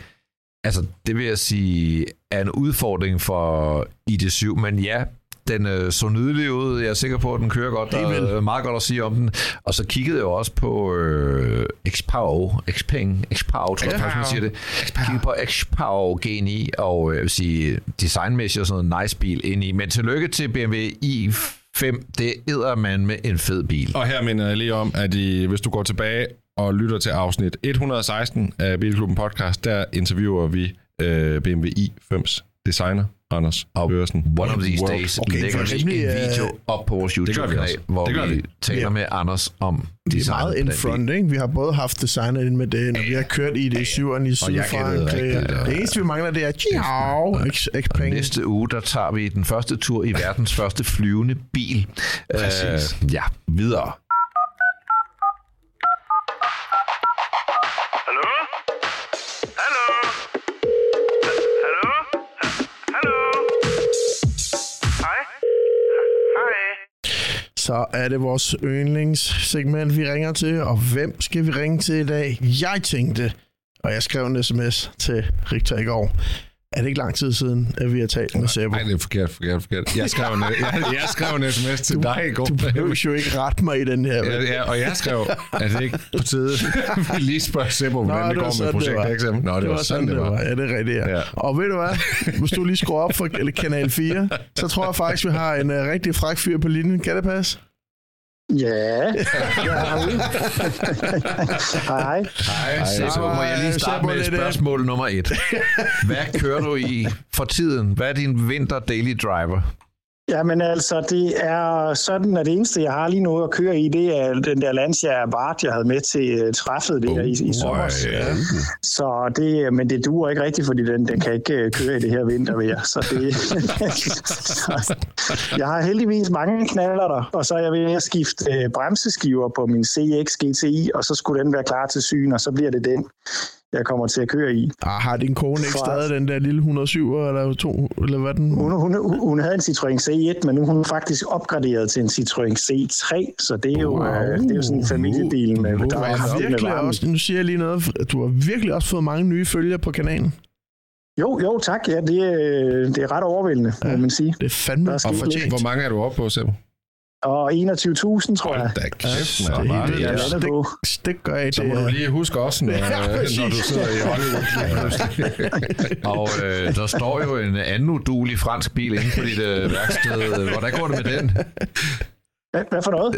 [SPEAKER 2] altså, det vil jeg sige, er en udfordring for ID7, men ja, Den øh, så nydelig ud. Jeg er sikker på, at den kører godt. Der er meget godt at sige om den. Og så kiggede jeg også på øh, Xpao, Xpeng, Xpao, tror jeg faktisk, man siger det. Kiggede på Xpao G9, og øh, jeg vil sige, designmæssigt og sådan noget nice bil ind i. Men tillykke til BMW i5. Det æder man med en fed bil.
[SPEAKER 3] Og her minder jeg lige om, at I, hvis du går tilbage og lytter til afsnit 116 af Bilklubben Podcast, der interviewer vi øh, BMW i5's designer, Anders
[SPEAKER 2] Og
[SPEAKER 3] Børsen.
[SPEAKER 2] One of these
[SPEAKER 3] World.
[SPEAKER 2] days
[SPEAKER 4] Okay,
[SPEAKER 2] lægger vi
[SPEAKER 4] rimelig,
[SPEAKER 2] en
[SPEAKER 4] øh,
[SPEAKER 2] video op på vores YouTube-kanal, hvor
[SPEAKER 3] Det gør
[SPEAKER 2] vi
[SPEAKER 3] vi.
[SPEAKER 2] taler
[SPEAKER 4] Ja.
[SPEAKER 2] med Anders om
[SPEAKER 4] Vi er
[SPEAKER 2] designet
[SPEAKER 4] meget in front, ikke? Vi har både haft designer ind med det, når vi har kørt i det i syveren i Sydfrankrig.
[SPEAKER 3] og-
[SPEAKER 4] Det eneste, vi mangler, det er ciao, x
[SPEAKER 2] Og næste uge, der tager vi den første tur i verdens første flyvende bil.
[SPEAKER 3] Præcis.
[SPEAKER 2] Øh, ja, videre.
[SPEAKER 4] Så er det vores yndlingssegment, vi ringer til. Og hvem skal vi ringe til i dag? Jeg tænkte, og jeg skrev en sms til Richter i går. Er det ikke lang tid siden, at vi har talt med Sebo?
[SPEAKER 3] Nej, det er forkert, forkert, forkert. Jeg skrev en, jeg, jeg skrev en sms til dig i går.
[SPEAKER 4] Du behøver jo ikke rette mig i den her.
[SPEAKER 3] Ja, ja, og jeg skrev, at det ikke på tide, vi lige spørger Seppo, hvordan det,
[SPEAKER 4] var
[SPEAKER 3] går med projekt
[SPEAKER 4] det var.
[SPEAKER 3] XM. Nå, det, var sådan, det var.
[SPEAKER 4] Ja, det er rigtigt, ja.
[SPEAKER 3] Ja.
[SPEAKER 4] Og ved du hvad? Hvis du lige skruer op for kanal 4, så tror jeg faktisk, vi har en uh, rigtig fræk fyr på linjen. Kan det passe?
[SPEAKER 6] Ja. Hej.
[SPEAKER 2] Hej, Sebo, må jeg lige starte med spørgsmål nummer et. Hvad kører du i for tiden? Hvad er din vinter daily driver?
[SPEAKER 6] Jamen altså, det er sådan, at det eneste, jeg har lige nu at køre i, det er den der Lancia Abarth, jeg havde med til uh, træffet der i, i sommer.
[SPEAKER 3] ja.
[SPEAKER 6] Så det, men det duer ikke rigtigt, fordi den, den kan ikke øh, køre i det her vintervejr. Så det, så, jeg har heldigvis mange knaller der, og så er jeg ved at skifte øh, bremseskiver på min CX GTI, og så skulle den være klar til syn, og så bliver det den, jeg kommer til at køre i.
[SPEAKER 4] Ah, har din kone ikke stadig den der lille 107 eller to, eller hvad den?
[SPEAKER 6] Hun, hun, hun havde en Citroën C1, men nu er hun faktisk opgraderet til en Citroën C3, så det er jo, wow. øh, det er jo sådan en familiebil med,
[SPEAKER 4] Du
[SPEAKER 6] der er
[SPEAKER 4] virkelig også, nu siger jeg lige noget, du har virkelig også fået mange nye følgere på kanalen.
[SPEAKER 6] Jo, jo, tak. Ja, det, er, det er ret overvældende, må man sige.
[SPEAKER 4] Det er fandme
[SPEAKER 6] Der er
[SPEAKER 4] og fortjent.
[SPEAKER 3] Hvor mange er du oppe på, Seppo?
[SPEAKER 6] Og 21.000, tror jeg.
[SPEAKER 3] Da kæft,
[SPEAKER 4] Ja,
[SPEAKER 3] man.
[SPEAKER 4] det er
[SPEAKER 6] Det
[SPEAKER 4] vildt.
[SPEAKER 6] landet på.
[SPEAKER 4] Det gør jeg
[SPEAKER 3] Så
[SPEAKER 4] det.
[SPEAKER 3] må du lige huske også, når,
[SPEAKER 4] Ja, præcis.
[SPEAKER 3] når du sidder i Hollywood.
[SPEAKER 2] Og øh, der står jo en anden udulig fransk bil inde på dit øh, værksted. Hvordan går det med den?
[SPEAKER 6] Hvad, hvad for noget?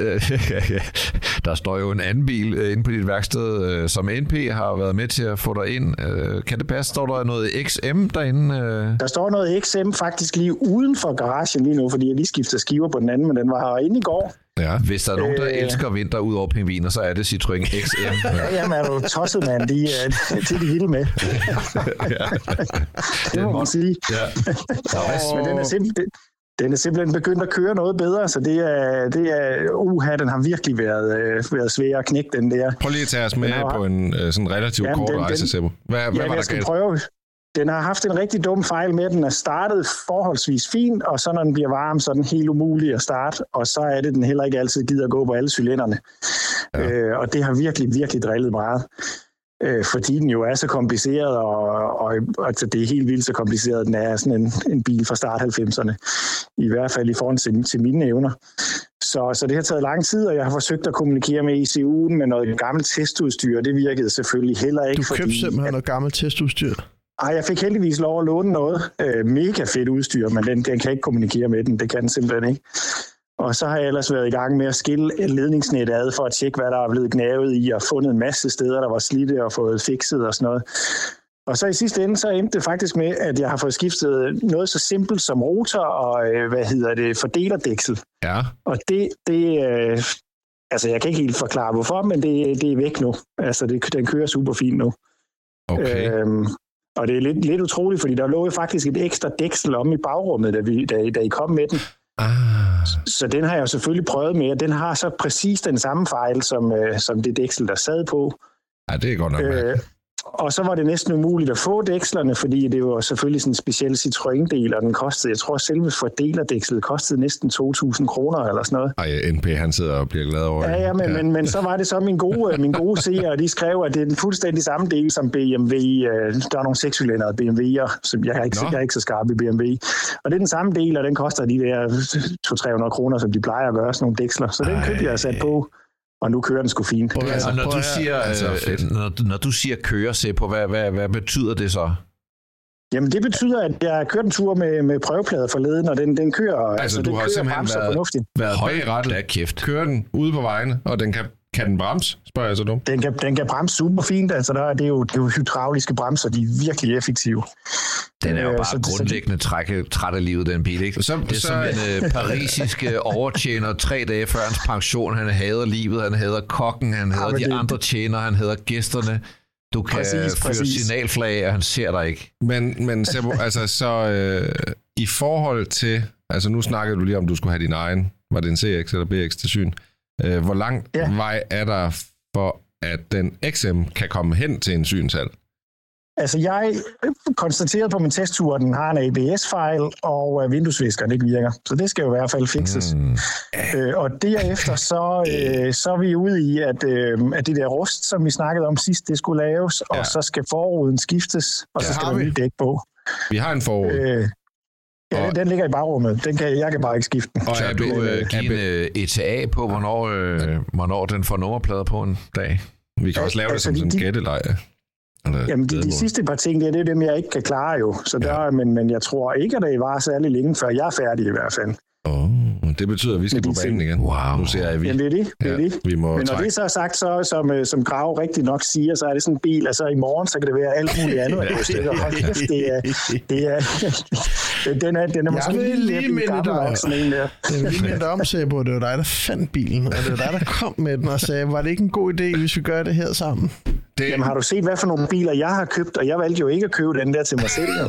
[SPEAKER 2] Der står jo en anden bil øh, inde på dit værksted, øh, som NP har været med til at få dig ind. Øh, kan det passe? Står der noget XM derinde?
[SPEAKER 6] Der står noget XM faktisk lige uden for garagen lige nu, fordi jeg lige skifter skiver på den anden, men den var herinde i går.
[SPEAKER 3] Ja.
[SPEAKER 2] Hvis der er nogen, der
[SPEAKER 6] Øh.
[SPEAKER 2] elsker vinter ud over pingviner, så er det Citroën XM.
[SPEAKER 6] Ja, jamen er du tosset, mand. De, er- det er de vilde med. det må man sige.
[SPEAKER 2] Ja.
[SPEAKER 6] Men den er, simpelthen, den er simpelthen begyndt at køre noget bedre, så det er, det er uha, den har virkelig været, øh, været svær at knække, den der.
[SPEAKER 3] Prøv lige at tage os med
[SPEAKER 6] har-
[SPEAKER 3] på en øh, sådan relativt
[SPEAKER 6] Jamen,
[SPEAKER 3] kort
[SPEAKER 6] den-
[SPEAKER 3] rejse, Seppo. Hvad, hvad
[SPEAKER 6] Jamen,
[SPEAKER 3] var der
[SPEAKER 6] jeg skal
[SPEAKER 3] galt?
[SPEAKER 6] prøve. Den har haft en rigtig dum fejl med, at den er startet forholdsvis fint, og så når den bliver varm, så er den helt umulig at starte, og så er det, den heller ikke altid gider at gå på alle cylinderne. Ja. Øh, og det har virkelig, virkelig drillet meget. Øh, fordi den jo er så kompliceret, og, og altså, det er helt vildt så kompliceret, den er sådan en, en bil fra start 90'erne. I hvert fald i forhold til, til mine evner. Så, så det har taget lang tid, og jeg har forsøgt at kommunikere med ECU'en med noget gammelt testudstyr, og det virkede selvfølgelig heller ikke.
[SPEAKER 4] Du købte simpelthen noget gammelt testudstyr.
[SPEAKER 6] ej, jeg fik heldigvis lov at låne noget. Øh, mega fedt udstyr, men den, den kan ikke kommunikere med den. Det kan den simpelthen ikke. Og så har jeg ellers været i gang med at skille ledningsnettet ad for at tjekke, hvad der er blevet gnavet i, og fundet en masse steder, der var slidte og fået fikset og sådan noget. Og så i sidste ende, så endte det faktisk med, at jeg har fået skiftet noget så simpelt som rotor og, øh, hvad hedder det, fordelerdæksel.
[SPEAKER 3] Ja.
[SPEAKER 6] Og det, det øh, altså jeg kan ikke helt forklare hvorfor, men det, det er væk nu. Altså det, den kører super fint nu.
[SPEAKER 3] Okay.
[SPEAKER 6] Øhm, og det er lidt, lidt utroligt, fordi der lå jo faktisk et ekstra dæksel om i bagrummet, da, vi, da, da I kom med den.
[SPEAKER 3] Ah.
[SPEAKER 6] Så den har jeg jo selvfølgelig prøvet med, og den har så præcis den samme fejl, som, øh, som det dæksel, der sad på.
[SPEAKER 3] Ja, det er godt nok mærkeligt.
[SPEAKER 6] Øh, og så var det næsten umuligt at få dækslerne, fordi det var selvfølgelig sådan en speciel Citroën-del, og den kostede, jeg tror selve fordelerdækslet kostede næsten 2.000 kroner eller sådan noget.
[SPEAKER 3] Ej, NP, han sidder og bliver glad over
[SPEAKER 6] Ja, ja, men, ja. men, men så var det så min gode, min gode seer, de skrev, at det er den fuldstændig samme del som BMW. øh, Der er nogle sekscylindrede BMW'er, som jeg er, ikke,
[SPEAKER 3] Nå.
[SPEAKER 6] jeg er ikke så skarp i BMW. Og det er den samme del, og den koster de der 200-300 kroner, som de plejer at gøre, sådan nogle dæksler. Så den købte jeg og sat på, og nu kører den sgu fint.
[SPEAKER 4] Prøv
[SPEAKER 2] Altså, når,
[SPEAKER 4] prøv
[SPEAKER 2] du siger,
[SPEAKER 3] Altså,
[SPEAKER 2] øh, når, når du siger køre, se på, hvad, hvad, hvad betyder det så?
[SPEAKER 6] Jamen det betyder, at jeg har kørt en tur med, med prøveplader forleden, og den, den kører, altså, altså
[SPEAKER 3] du
[SPEAKER 6] den
[SPEAKER 3] har
[SPEAKER 6] kører
[SPEAKER 3] simpelthen været-
[SPEAKER 6] fornuftigt.
[SPEAKER 3] Været
[SPEAKER 2] kæft.
[SPEAKER 3] kører den ude på vejene, og den kan, kan den bremse, spørger jeg så dumt.
[SPEAKER 6] Den kan, den kan bremse super fint, altså der, er- det, er jo, det er jo hydrauliske bremser, de er virkelig effektive.
[SPEAKER 2] Den er jo
[SPEAKER 6] Øh,
[SPEAKER 2] bare
[SPEAKER 6] så- så-
[SPEAKER 2] grundlæggende trække, træt af livet, den bil, ikke?
[SPEAKER 3] Så-
[SPEAKER 2] det er
[SPEAKER 3] så-
[SPEAKER 2] som en øh, parisisk øh, overtjener tre dage før hans pension. Han hader livet, han hader kokken, han hader
[SPEAKER 6] men
[SPEAKER 2] de
[SPEAKER 6] det-
[SPEAKER 2] andre tjenere, han hader gæsterne. Du kan
[SPEAKER 6] Præcis,
[SPEAKER 2] fyre
[SPEAKER 6] præcis.
[SPEAKER 2] signalflag, og han ser dig ikke.
[SPEAKER 3] Men, men Sebo, altså så øh, i forhold til, altså nu snakkede du lige om, du skulle have din egen, var det en CX eller BX til syn. Øh, hvor lang
[SPEAKER 6] Ja.
[SPEAKER 3] vej er der for, at den XM kan komme hen til en synshal?
[SPEAKER 6] Altså, jeg konstaterede på min testtur, at den har en ABS-fejl, og at vinduesviskeren ikke virker. Så det skal jo i hvert fald fikses.
[SPEAKER 3] Mm.
[SPEAKER 6] Øh, og derefter, så, øh, så er vi ude i, at, øh, at det der rust, som vi snakkede om sidst, det skulle laves, og
[SPEAKER 3] Ja.
[SPEAKER 6] så skal forruden skiftes, og så
[SPEAKER 4] Det
[SPEAKER 6] skal der
[SPEAKER 4] vi.
[SPEAKER 6] nye dæk på.
[SPEAKER 3] Vi har en forud.
[SPEAKER 6] Øh, ja,
[SPEAKER 3] Og-
[SPEAKER 6] den ligger i bagrummet. Den kan, jeg kan bare ikke skifte den.
[SPEAKER 3] og er
[SPEAKER 2] du øh, give en øh, ETA på, hvornår, øh, hvornår den får nummerplader på en dag?
[SPEAKER 3] vi kan også lave det
[SPEAKER 6] altså,
[SPEAKER 3] som
[SPEAKER 6] de-
[SPEAKER 3] sådan en
[SPEAKER 6] de-
[SPEAKER 3] gætteleje. Eller
[SPEAKER 6] Jamen, de, de sidste par ting, det er, det er dem, jeg ikke kan klare jo. Så der, men, men jeg tror ikke, at det var særlig længe, før jeg er færdig i hvert fald.
[SPEAKER 3] Åh, det betyder, at vi skal på banen igen.
[SPEAKER 2] Wow.
[SPEAKER 3] Nu ser jeg, at vi,
[SPEAKER 6] Jamen, det er det. det, er
[SPEAKER 3] ja,
[SPEAKER 6] det.
[SPEAKER 3] vi må
[SPEAKER 6] Men når
[SPEAKER 3] trække.
[SPEAKER 6] det så er sagt, så, som, øh, som Grav rigtig nok siger, så er det sådan en bil, altså i morgen, så kan det være alt muligt andet. stykker. Hold kæft, det er, det er, den er, den er måske
[SPEAKER 4] vil
[SPEAKER 6] lige
[SPEAKER 4] minde dig-
[SPEAKER 6] nok, sådan en der.
[SPEAKER 4] Jeg vil lige minde dig om, Sebo, det var dig, der fandt bilen, og det var dig, der kom med den og sagde, var det ikke en god idé, hvis vi gør det her sammen?
[SPEAKER 3] Det,
[SPEAKER 6] Jamen har du set, hvad for nogle biler jeg har købt, og jeg valgte jo ikke at købe den der til mig selv.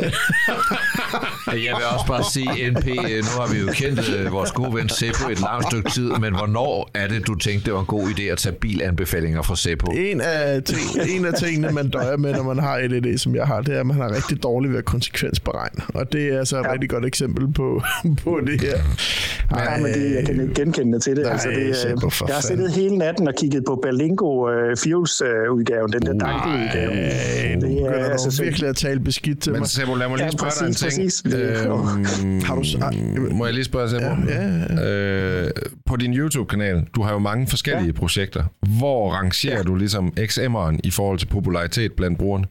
[SPEAKER 2] Jeg vil også bare sige, NP, øh, nu har vi jo kendt øh, vores gode ven Seppo et langt stykke tid, men hvornår er det, du tænkte, det var en god idé at tage bilanbefalinger fra Seppo?
[SPEAKER 4] En af, ting, en af tingene, man døjer med, når man har et idé, som jeg har, det er, at man har rigtig dårligt ved at konsekvensberegne. Og det er altså et ja. rigtig godt eksempel på, på det her.
[SPEAKER 6] Ja, men det, jeg kan ikke genkende til det.
[SPEAKER 4] Nej,
[SPEAKER 6] altså, det
[SPEAKER 4] Seppo,
[SPEAKER 6] øh,
[SPEAKER 4] for
[SPEAKER 6] jeg har siddet hele natten og kigget på Berlingo øh, Fuels-udgaven, den der danke-udgave.
[SPEAKER 4] Øh,
[SPEAKER 6] Det er
[SPEAKER 4] du
[SPEAKER 6] altså så-
[SPEAKER 4] virkelig at tale beskidt til
[SPEAKER 3] men
[SPEAKER 4] mig.
[SPEAKER 3] Sebo, lad mig lige
[SPEAKER 6] Ja,
[SPEAKER 3] spørge dig en
[SPEAKER 6] præcis,
[SPEAKER 3] ting.
[SPEAKER 6] præcis.
[SPEAKER 3] Øhm,
[SPEAKER 4] Har du ej,
[SPEAKER 3] må jeg lige spørge, Sebo?
[SPEAKER 4] Ja, ja,
[SPEAKER 3] Øh, på din YouTube-kanal, du har jo mange forskellige ja. projekter. Hvor rangerer ja. du ligesom XM'eren i forhold til popularitet blandt brugerne?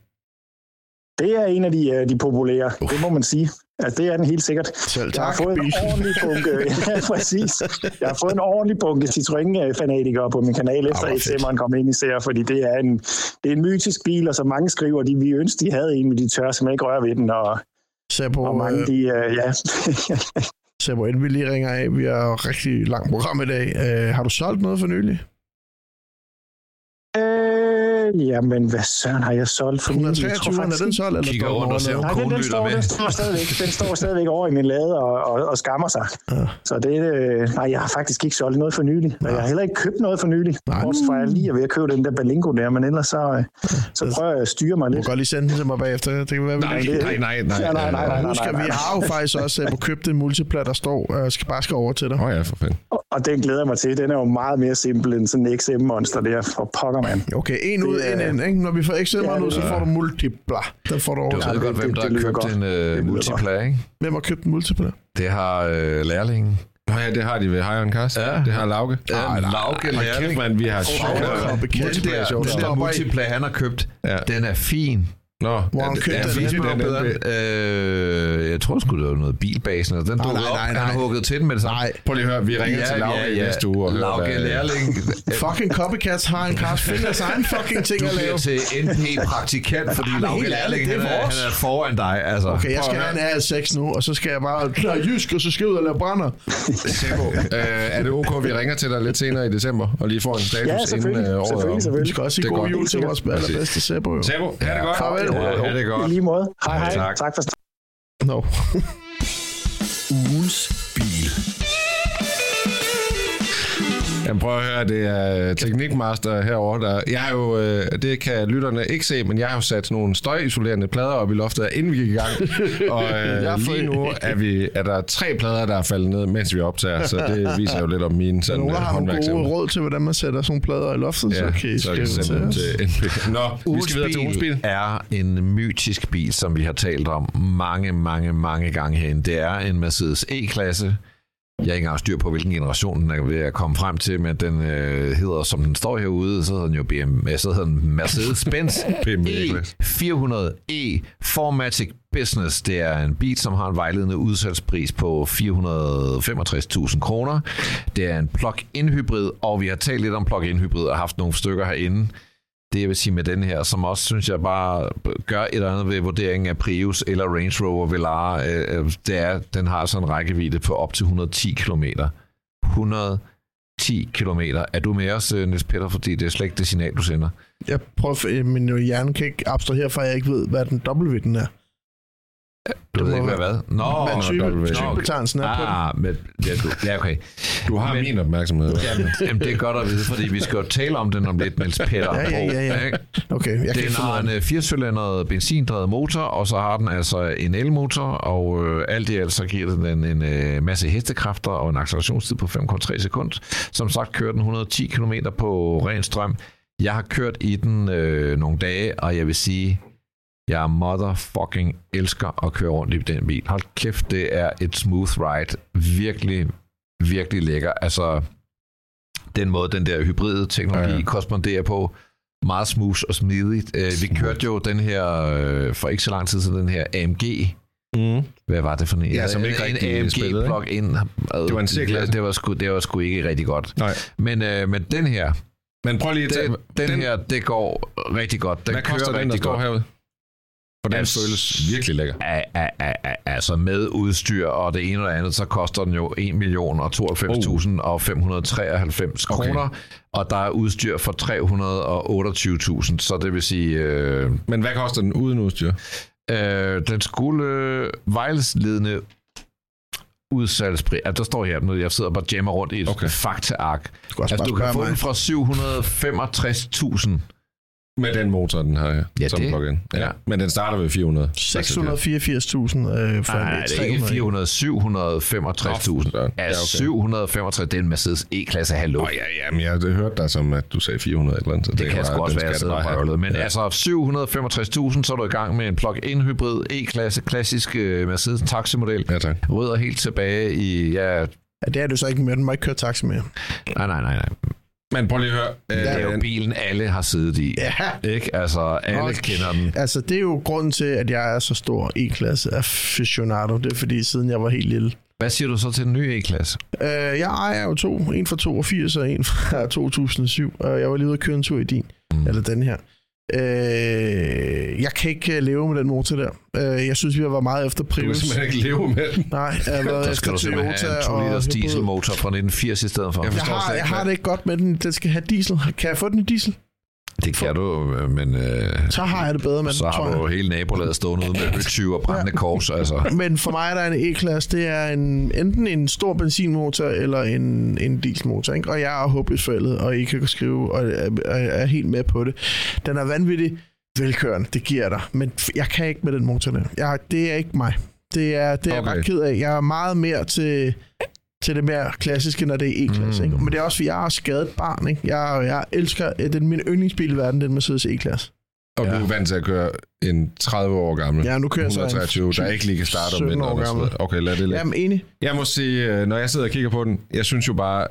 [SPEAKER 6] Det er en af de, øh, de populære, det må man sige. Altså, det er den helt sikkert.
[SPEAKER 4] Selv
[SPEAKER 6] Jeg har
[SPEAKER 4] tak,
[SPEAKER 6] fået en
[SPEAKER 4] bil.
[SPEAKER 6] ordentlig bunke, ja, præcis. Jeg har fået en ordentlig bunke Citroën-fanatikere på min kanal, efter
[SPEAKER 4] hvor
[SPEAKER 6] at. XM'eren kom ind i serier, fordi det er, en, det er en mytisk bil, og så mange skriver, de vi ønsker, de havde en, men de tør simpelthen ikke røre ved den, og,
[SPEAKER 4] Sebo,
[SPEAKER 6] og mange,
[SPEAKER 4] øh,
[SPEAKER 6] de, øh, ja.
[SPEAKER 4] Sebo, inden vi lige ringer af, vi har et rigtig langt program i dag. Øh, har du solgt noget for nylig?
[SPEAKER 6] øh, jamen, hvad søren har jeg solgt for nylig? Jeg tror
[SPEAKER 4] 123, er
[SPEAKER 6] faktisk
[SPEAKER 4] den
[SPEAKER 6] ikke-
[SPEAKER 4] solgt? Eller
[SPEAKER 2] Kigger rundt og
[SPEAKER 4] den
[SPEAKER 2] ser,
[SPEAKER 6] Nej, den, den,
[SPEAKER 2] lytter
[SPEAKER 6] står,
[SPEAKER 2] med.
[SPEAKER 6] den, står stadigvæk, den står stadigvæk over i min lade og, og, og skammer sig.
[SPEAKER 4] Ja.
[SPEAKER 6] Så det, øh, nej, jeg har faktisk ikke solgt noget for nylig. Og jeg har heller ikke købt noget for nylig.
[SPEAKER 4] Nej.
[SPEAKER 6] Bortset fra, jeg lige er ved at købe den der Balingo der, men ellers så, øh, så prøver jeg at styre mig
[SPEAKER 4] Du
[SPEAKER 6] lidt.
[SPEAKER 4] kan godt lige sende den til mig bagefter. Det kan være, vi
[SPEAKER 3] Nej,
[SPEAKER 6] det-
[SPEAKER 3] nej, nej, nej.
[SPEAKER 6] Ja, nej, nej, nej,
[SPEAKER 4] Og husk, at vi har jo faktisk også uh, købt en multiplat, der står og skal bare skal over til dig.
[SPEAKER 3] Åh oh, ja, for fanden.
[SPEAKER 6] Og, og den glæder jeg mig til. Den er jo meget mere simpel end sådan en XM-monster der for pokker, mand.
[SPEAKER 4] Okay, en ud,
[SPEAKER 6] Er-
[SPEAKER 4] ind, ikke? Når vi får XM'er
[SPEAKER 6] Ja,
[SPEAKER 4] nu,
[SPEAKER 6] det
[SPEAKER 4] så får du multipla. Den får du
[SPEAKER 2] Du ved
[SPEAKER 6] det-
[SPEAKER 2] godt, hvem der har købt en uh, multiplayer, ikke?
[SPEAKER 4] Hvem har købt en multipla?
[SPEAKER 2] Det har øh, lærlingen.
[SPEAKER 3] Nå ja, det har de ved High on Cast.
[SPEAKER 2] Ja.
[SPEAKER 3] Det har Lauke.
[SPEAKER 2] Ja,
[SPEAKER 3] Ej, nej,
[SPEAKER 2] Lauke lærling.
[SPEAKER 3] kæft, mand, vi har sjovt.
[SPEAKER 2] Den der, den der multiplayer, han har købt,
[SPEAKER 3] Ja.
[SPEAKER 2] den er fin.
[SPEAKER 3] Nå,
[SPEAKER 4] Hvor han
[SPEAKER 3] ja,
[SPEAKER 4] købte
[SPEAKER 3] ja,
[SPEAKER 4] den. Den
[SPEAKER 3] den, den,
[SPEAKER 2] Øh, jeg tror sgu, det var noget bilbasen, og den
[SPEAKER 4] Nej,
[SPEAKER 2] dukkede
[SPEAKER 4] nej,
[SPEAKER 2] op.
[SPEAKER 4] nej,
[SPEAKER 2] Han
[SPEAKER 4] nej.
[SPEAKER 2] har hugget til den med det samme.
[SPEAKER 4] Nej,
[SPEAKER 3] Prøv lige at høre, vi ringer til Lauke i næste uge. og
[SPEAKER 2] Lauke lærling.
[SPEAKER 4] fucking copycats har en cast finder deres egen fucking ting
[SPEAKER 2] Du
[SPEAKER 4] at
[SPEAKER 2] bliver
[SPEAKER 4] lave.
[SPEAKER 2] til NP-praktikant, fordi Lauke lærling,
[SPEAKER 4] det er
[SPEAKER 2] han er, han er foran dig. Altså.
[SPEAKER 4] Okay, jeg skal have en A6 nu, og så skal jeg bare klare jysk, og så skal jeg ud og lave brænder.
[SPEAKER 3] Sebo, øh, er det ok, vi ringer til dig lidt senere i december, og lige får en status
[SPEAKER 6] Ja,
[SPEAKER 3] inden
[SPEAKER 6] selvfølgelig.
[SPEAKER 3] øh, året er
[SPEAKER 6] Selvfølgelig,
[SPEAKER 3] om?
[SPEAKER 4] Vi
[SPEAKER 6] selvfølgelig.
[SPEAKER 4] skal også sige
[SPEAKER 3] Det er
[SPEAKER 4] god
[SPEAKER 3] godt.
[SPEAKER 4] jul til vores allerbedste Sebo.
[SPEAKER 3] Sebo, ha' det godt.
[SPEAKER 4] Farvel.
[SPEAKER 2] Ja, det er
[SPEAKER 6] I
[SPEAKER 2] godt.
[SPEAKER 6] lige måde. Hej, hej.
[SPEAKER 2] tak.
[SPEAKER 6] Tak for
[SPEAKER 4] No.
[SPEAKER 1] Ugens
[SPEAKER 3] Jamen prøv at høre, det er Teknikmaster herovre. Der, jeg er jo, øh, det kan lytterne ikke se, men jeg har jo sat nogle støjisolerende plader op i loftet, inden vi gik i gang. Og øh, lige nu er, vi, er der tre plader, der er faldet ned, mens vi optager, så det viser jo lidt om min sådan, øh,
[SPEAKER 4] har nogle gode råd til, hvordan man sætter sådan nogle plader i loftet, så
[SPEAKER 3] Ja,
[SPEAKER 4] kan I
[SPEAKER 3] så kan I
[SPEAKER 4] skrive
[SPEAKER 3] sende dem
[SPEAKER 4] til os.
[SPEAKER 3] til. Nå, vi skal videre til ugens bil.
[SPEAKER 2] er en mytisk bil, som vi har talt om mange, mange, mange gange herinde. Det er en Mercedes E-klasse. Jeg ikke engang styr på, hvilken generation den er ved at komme frem til, men den øh, hedder, som den står herude, så hedder den jo BMW, så hedder den Mercedes-Benz
[SPEAKER 3] BMW E-klasse.
[SPEAKER 2] E400e Formatic Business. Det er en bil, som har en vejledende udsalgspris på 465.000 kroner. Det er en plug-in hybrid, og vi har talt lidt om plug-in hybrid og haft nogle stykker herinde. Det jeg vil sige med den her, som også synes jeg bare gør et eller andet ved vurderingen af Prius eller Range Rover Velar, øh, øh, det er, den har sådan en rækkevidde på op til 110 km. 110 km. Er du med os, øh, Niels Peter, fordi det er slet ikke det signal, du sender?
[SPEAKER 4] Jeg prøver, øh, min hjerne kan ikke abstrahere fra, at jeg ikke ved, hvad den dobbeltvidden er.
[SPEAKER 2] Du
[SPEAKER 4] Det
[SPEAKER 2] ved ikke, hvad hvad? Nå,
[SPEAKER 4] Hvad type,
[SPEAKER 3] W.
[SPEAKER 4] typebetegnelsen er på.
[SPEAKER 2] Ah, men, ja, du, ja, okay.
[SPEAKER 3] Du har
[SPEAKER 2] Men-
[SPEAKER 3] min opmærksomhed.
[SPEAKER 2] Jamen, jamen, det er godt at vide, fordi vi skal jo tale om den om lidt, Niels Peter.
[SPEAKER 4] Ja, ja, ja, ja. Okay, jeg kan
[SPEAKER 2] Den
[SPEAKER 4] finde
[SPEAKER 2] har en øh, firecylindret benzindrevet motor, og så har den altså en elmotor, og øh, alt i alt så giver den en, en øh, masse hestekræfter og en accelerationstid på 5,3 sekunder. Som sagt kører den 110 km på ren strøm. Jeg har kørt i den øh, nogle dage, og jeg vil sige, jeg motherfucking elsker at køre rundt i den bil. Hold kæft, det er et smooth ride. Virkelig, virkelig lækker. Altså, den måde, den der hybride teknologi
[SPEAKER 3] Ja,
[SPEAKER 2] ja, korresponderer på, meget smooth og smidigt. Øh, vi kørte jo den her, øh, for ikke så lang tid siden, den her AMG.
[SPEAKER 3] Mm.
[SPEAKER 2] Hvad var det for en?
[SPEAKER 3] Ja, som ikke
[SPEAKER 2] en, en AMG plug-in.
[SPEAKER 3] Det var en C-klasse.
[SPEAKER 2] Det, var sgu, det var sgu ikke rigtig godt.
[SPEAKER 3] Nej.
[SPEAKER 2] Men, øh, men den her,
[SPEAKER 3] Men prøv lige at tage...
[SPEAKER 2] den, den, den her, det går rigtig godt. Den
[SPEAKER 3] Hvad koster
[SPEAKER 2] kører
[SPEAKER 3] den, der står herude? For den
[SPEAKER 2] Altså-
[SPEAKER 3] føles virkelig lækker.
[SPEAKER 2] Altså med udstyr og det ene og det andet, så koster den jo 1 million og 92.000 og 593
[SPEAKER 3] Okay.
[SPEAKER 2] kroner, og der er udstyr for 328.000, så det vil sige, øh,
[SPEAKER 3] Men hvad koster den uden udstyr?
[SPEAKER 2] øh, den skulle øh, vejledende udsalgspris, ja, der står her, nu jeg sidder og bare jammer rundt i et
[SPEAKER 3] Okay.
[SPEAKER 2] faktaark.
[SPEAKER 4] Du
[SPEAKER 2] Altså, du kan få den fra 765.000.
[SPEAKER 3] Med den motor, den har her.
[SPEAKER 2] Ja,
[SPEAKER 3] som
[SPEAKER 2] det-
[SPEAKER 3] plug-in. Ja.
[SPEAKER 2] ja.
[SPEAKER 3] Men den starter ved 400.
[SPEAKER 4] 684.000 øh, for
[SPEAKER 2] Nej,
[SPEAKER 4] en
[SPEAKER 2] det er ikke 400, 765.000.
[SPEAKER 3] Nå,
[SPEAKER 2] Ja,
[SPEAKER 3] okay.
[SPEAKER 2] 765, det er en Mercedes E-klasse, hallo.
[SPEAKER 3] Nå ja, ja, men jeg havde hørt dig som, at du sagde 400 et eller andet. Så
[SPEAKER 2] Det kan
[SPEAKER 3] bare,
[SPEAKER 2] sgu også være, at jeg sidder. Men Ja. altså 765.000, så er du i gang med en plug-in hybrid E-klasse, klassisk øh, Mercedes taximodel.
[SPEAKER 3] Ja, tak.
[SPEAKER 2] Rødder helt tilbage i, ja,
[SPEAKER 4] Ja, det er det så ikke mere. Den må ikke køre taxi mere.
[SPEAKER 2] nej, nej, nej, nej.
[SPEAKER 3] Men prøv lige at høre.
[SPEAKER 2] Det er jo
[SPEAKER 3] Øh,
[SPEAKER 2] bilen, alle har siddet i.
[SPEAKER 4] Ja.
[SPEAKER 2] Ikke? Altså, alle
[SPEAKER 4] Hold
[SPEAKER 2] kender den.
[SPEAKER 4] Altså, det er jo grunden til, at jeg er så stor E-klasse aficionado. Det er fordi, siden jeg var helt lille.
[SPEAKER 2] Hvad siger du så til den nye E-klasse?
[SPEAKER 4] Øh, jeg ejer jo to. En fra 82 og en fra 2007. Og jeg var lige ude at køre en tur i din.
[SPEAKER 2] Mm.
[SPEAKER 4] Eller den her. Øh, jeg kan ikke øh, leve med den motor der. Øh, jeg synes, vi har været meget efter
[SPEAKER 3] du kan
[SPEAKER 4] Prius.
[SPEAKER 3] simpelthen ikke leve med den.
[SPEAKER 4] Nej, jeg har været
[SPEAKER 2] Der
[SPEAKER 4] efter
[SPEAKER 2] skal du simpelthen have en 2
[SPEAKER 4] Toyota
[SPEAKER 2] liters
[SPEAKER 4] og hybrid.
[SPEAKER 2] dieselmotor fra 1980 i stedet for.
[SPEAKER 3] Jeg
[SPEAKER 4] Jeg
[SPEAKER 3] forstår
[SPEAKER 4] har, jeg har det ikke godt med den. Den skal have diesel. Kan jeg få den i diesel?
[SPEAKER 2] Det kan du, øh, men øh,
[SPEAKER 4] Så har jeg det bedre med den,
[SPEAKER 2] så
[SPEAKER 4] tror
[SPEAKER 2] har
[SPEAKER 4] jeg.
[SPEAKER 2] du jo hele nabolaget stående ude med høtyve og brændende kors. Altså.
[SPEAKER 4] Men for mig der er en E-klasse, det er en, enten en stor benzinmotor eller en, en dieselmotor. Ikke? Og jeg er håbløst forældet, og I kan skrive, og er, er, er helt med på det. Den er vanvittig velkørende, det giver jeg dig. Men jeg kan ikke med den motor der. Jeg, det er ikke mig. Det er, det er
[SPEAKER 3] Okay.
[SPEAKER 4] jeg ret ked af. Jeg er meget mere til, til det mere klassiske, når det er E-klasse.
[SPEAKER 2] Mm.
[SPEAKER 4] Ikke? Men det er også, fordi jeg er skadet barn. Ikke? Jeg, jeg elsker, det er min yndlingsbil i verden, den Mercedes E-klasse.
[SPEAKER 3] Og du er vant til at køre en 30 år gammel.
[SPEAKER 4] Ja, nu kører jeg så en
[SPEAKER 3] 123, der ikke lige kan starte om
[SPEAKER 4] 17
[SPEAKER 3] vinteren. Okay, lad det ligge.
[SPEAKER 4] Jamen, enig.
[SPEAKER 3] Jeg må sige, øh, når jeg sidder og kigger på den, jeg synes jo bare,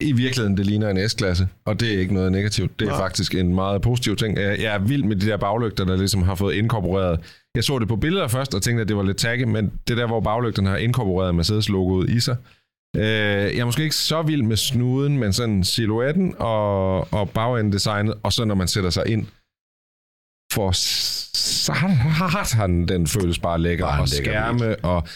[SPEAKER 3] i virkeligheden, det ligner en S-klasse, og det er ikke noget negativt. Det er
[SPEAKER 4] Nej.
[SPEAKER 3] faktisk en meget positiv ting. Jeg er vild med de der baglygter, der ligesom har fået inkorporeret. Jeg så det på billeder først og tænkte, at det var lidt taggy, men det der, hvor baglygterne har inkorporeret Mercedes-logoet i sig. Øh, jeg er måske ikke så vild med snuden, men sådan silhuetten og, og bagendesignet, og så når man sætter sig ind, for satan, den føles bare lækker,
[SPEAKER 2] Bare en
[SPEAKER 3] og
[SPEAKER 2] lækker
[SPEAKER 3] skærme, og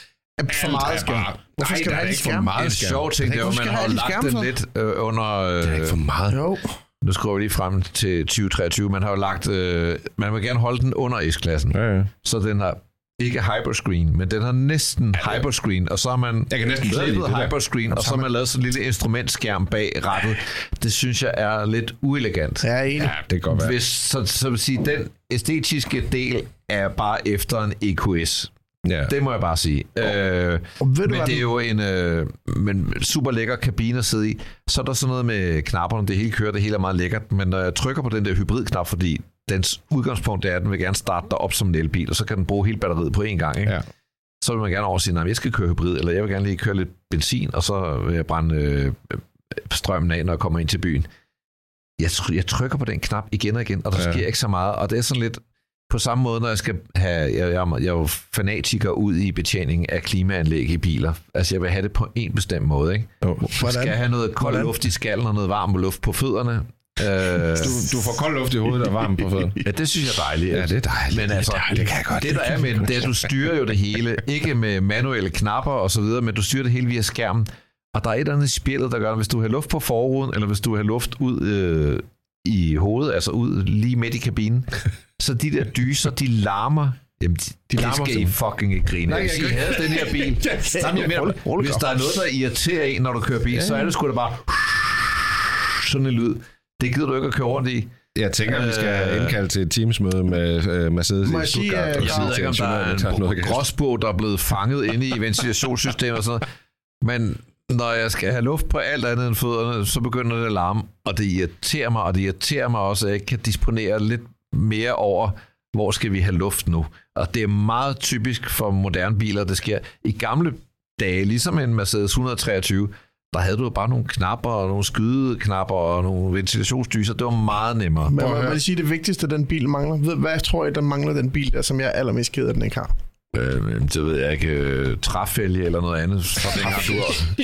[SPEAKER 4] For meget skærm. Hvorfor
[SPEAKER 3] Nej,
[SPEAKER 4] skal
[SPEAKER 3] der
[SPEAKER 4] der
[SPEAKER 3] er ikke for
[SPEAKER 4] skærm?
[SPEAKER 3] meget
[SPEAKER 2] En
[SPEAKER 3] skærm.
[SPEAKER 2] sjov ting, det er at man har lagt den
[SPEAKER 4] for?
[SPEAKER 2] lidt øh, under...
[SPEAKER 3] Det er ikke for
[SPEAKER 2] Øh,
[SPEAKER 3] meget.
[SPEAKER 4] Jo.
[SPEAKER 2] nu skriver vi lige frem til 2023. Man har jo lagt... Øh, man vil gerne holde den under S-klassen.
[SPEAKER 3] Ja, ja.
[SPEAKER 2] Så den har ikke hyperscreen, men den har næsten hyperscreen, og så har man
[SPEAKER 3] Jeg kan næsten der.
[SPEAKER 2] hyperscreen, og så har man lavet sådan en lille instrumentskærm bag rettet. Det synes jeg er lidt uelegant.
[SPEAKER 4] Er enig.
[SPEAKER 3] Ja, det kan godt være.
[SPEAKER 2] Hvis, så, så vil sige, den æstetiske del er bare efter en EQS.
[SPEAKER 3] Ja.
[SPEAKER 2] Det må jeg bare sige. Øh,
[SPEAKER 4] Og ved du,
[SPEAKER 2] men
[SPEAKER 4] hvad
[SPEAKER 2] det er jo en øh, men super lækker kabine at sidde i. Så er der sådan noget med knapperne, det hele kører, det hele er meget lækkert. Men når jeg trykker på den der hybridknap, fordi dens udgangspunkt er, at den vil gerne starte dig op som en elbil, og så kan den bruge hele batteriet på én gang. Ikke?
[SPEAKER 3] Ja.
[SPEAKER 2] Så vil man gerne over sige, at jeg skal køre hybrid, eller jeg vil gerne lige køre lidt benzin, og så vil jeg brænde øh, strømmen af, når jeg kommer ind til byen. Jeg, jeg trykker på den knap igen og igen, og der
[SPEAKER 3] Ja.
[SPEAKER 2] sker ikke så meget. Og det er sådan lidt på samme måde, når jeg skal have... Jeg, jeg, er- jeg er jo fanatiker ud i betjening af klimaanlæg i biler. Altså, jeg vil have det på en bestemt måde, ikke? Jeg skal have noget kold
[SPEAKER 4] Hvordan?
[SPEAKER 2] luft i skallen og noget varm luft på fødderne. Øh,
[SPEAKER 3] Du, du får kold luft i hovedet og varm på fødderne.
[SPEAKER 2] Ja, det synes jeg er dejligt.
[SPEAKER 3] Ja, det er dejligt.
[SPEAKER 2] Men altså,
[SPEAKER 3] Det er dejligt. Det kan jeg godt.
[SPEAKER 2] Det, der er med det er, at du styrer jo det hele. Ikke med manuelle knapper og så videre, men du styrer det hele via skærmen. Og der er et eller andet i spillet, der gør, at hvis du har luft på forruden, eller hvis du har luft ud øh, i hovedet, altså ud lige midt i kabinen, så de der dyser, de larmer. Jamen, de, de larmer skal I fucking ikke grine. Nej, jeg,
[SPEAKER 3] jeg
[SPEAKER 2] havde den her bil. Sådan, jeg mener, hvis der er noget, der irriterer en, når du kører bil, så er det sgu da bare sådan en lyd. Det gider du ikke at køre rundt i.
[SPEAKER 3] Jeg tænker, at vi skal
[SPEAKER 2] Øh.
[SPEAKER 3] indkalde til et teamsmøde med uh, Mercedes i
[SPEAKER 4] jeg
[SPEAKER 3] Stuttgart.
[SPEAKER 4] øh,
[SPEAKER 3] og
[SPEAKER 2] Jeg
[SPEAKER 3] sige
[SPEAKER 2] ved ikke, om der er en gråsbog, der er blevet fanget inde i ventilationssystemet og sådan noget. Men når jeg skal have luft på alt andet end fødderne, så begynder det at larme, og det irriterer mig, og det irriterer mig også, at jeg ikke kan disponere lidt mere over, hvor skal vi have luft nu. Og det er meget typisk for moderne biler, det sker. I gamle dage, ligesom en Mercedes 123, der havde du jo bare nogle knapper, og nogle skydeknapper og nogle ventilationsdyser. Det var meget nemmere.
[SPEAKER 4] Men
[SPEAKER 3] høre.
[SPEAKER 4] vil sige, det vigtigste, den bil mangler. Ved, hvad tror jeg, den mangler den bil, der, som jeg er allermest ked af, den ikke har?
[SPEAKER 2] Øh, det ved jeg ikke. Øh, træfælge eller noget andet. Så dengang du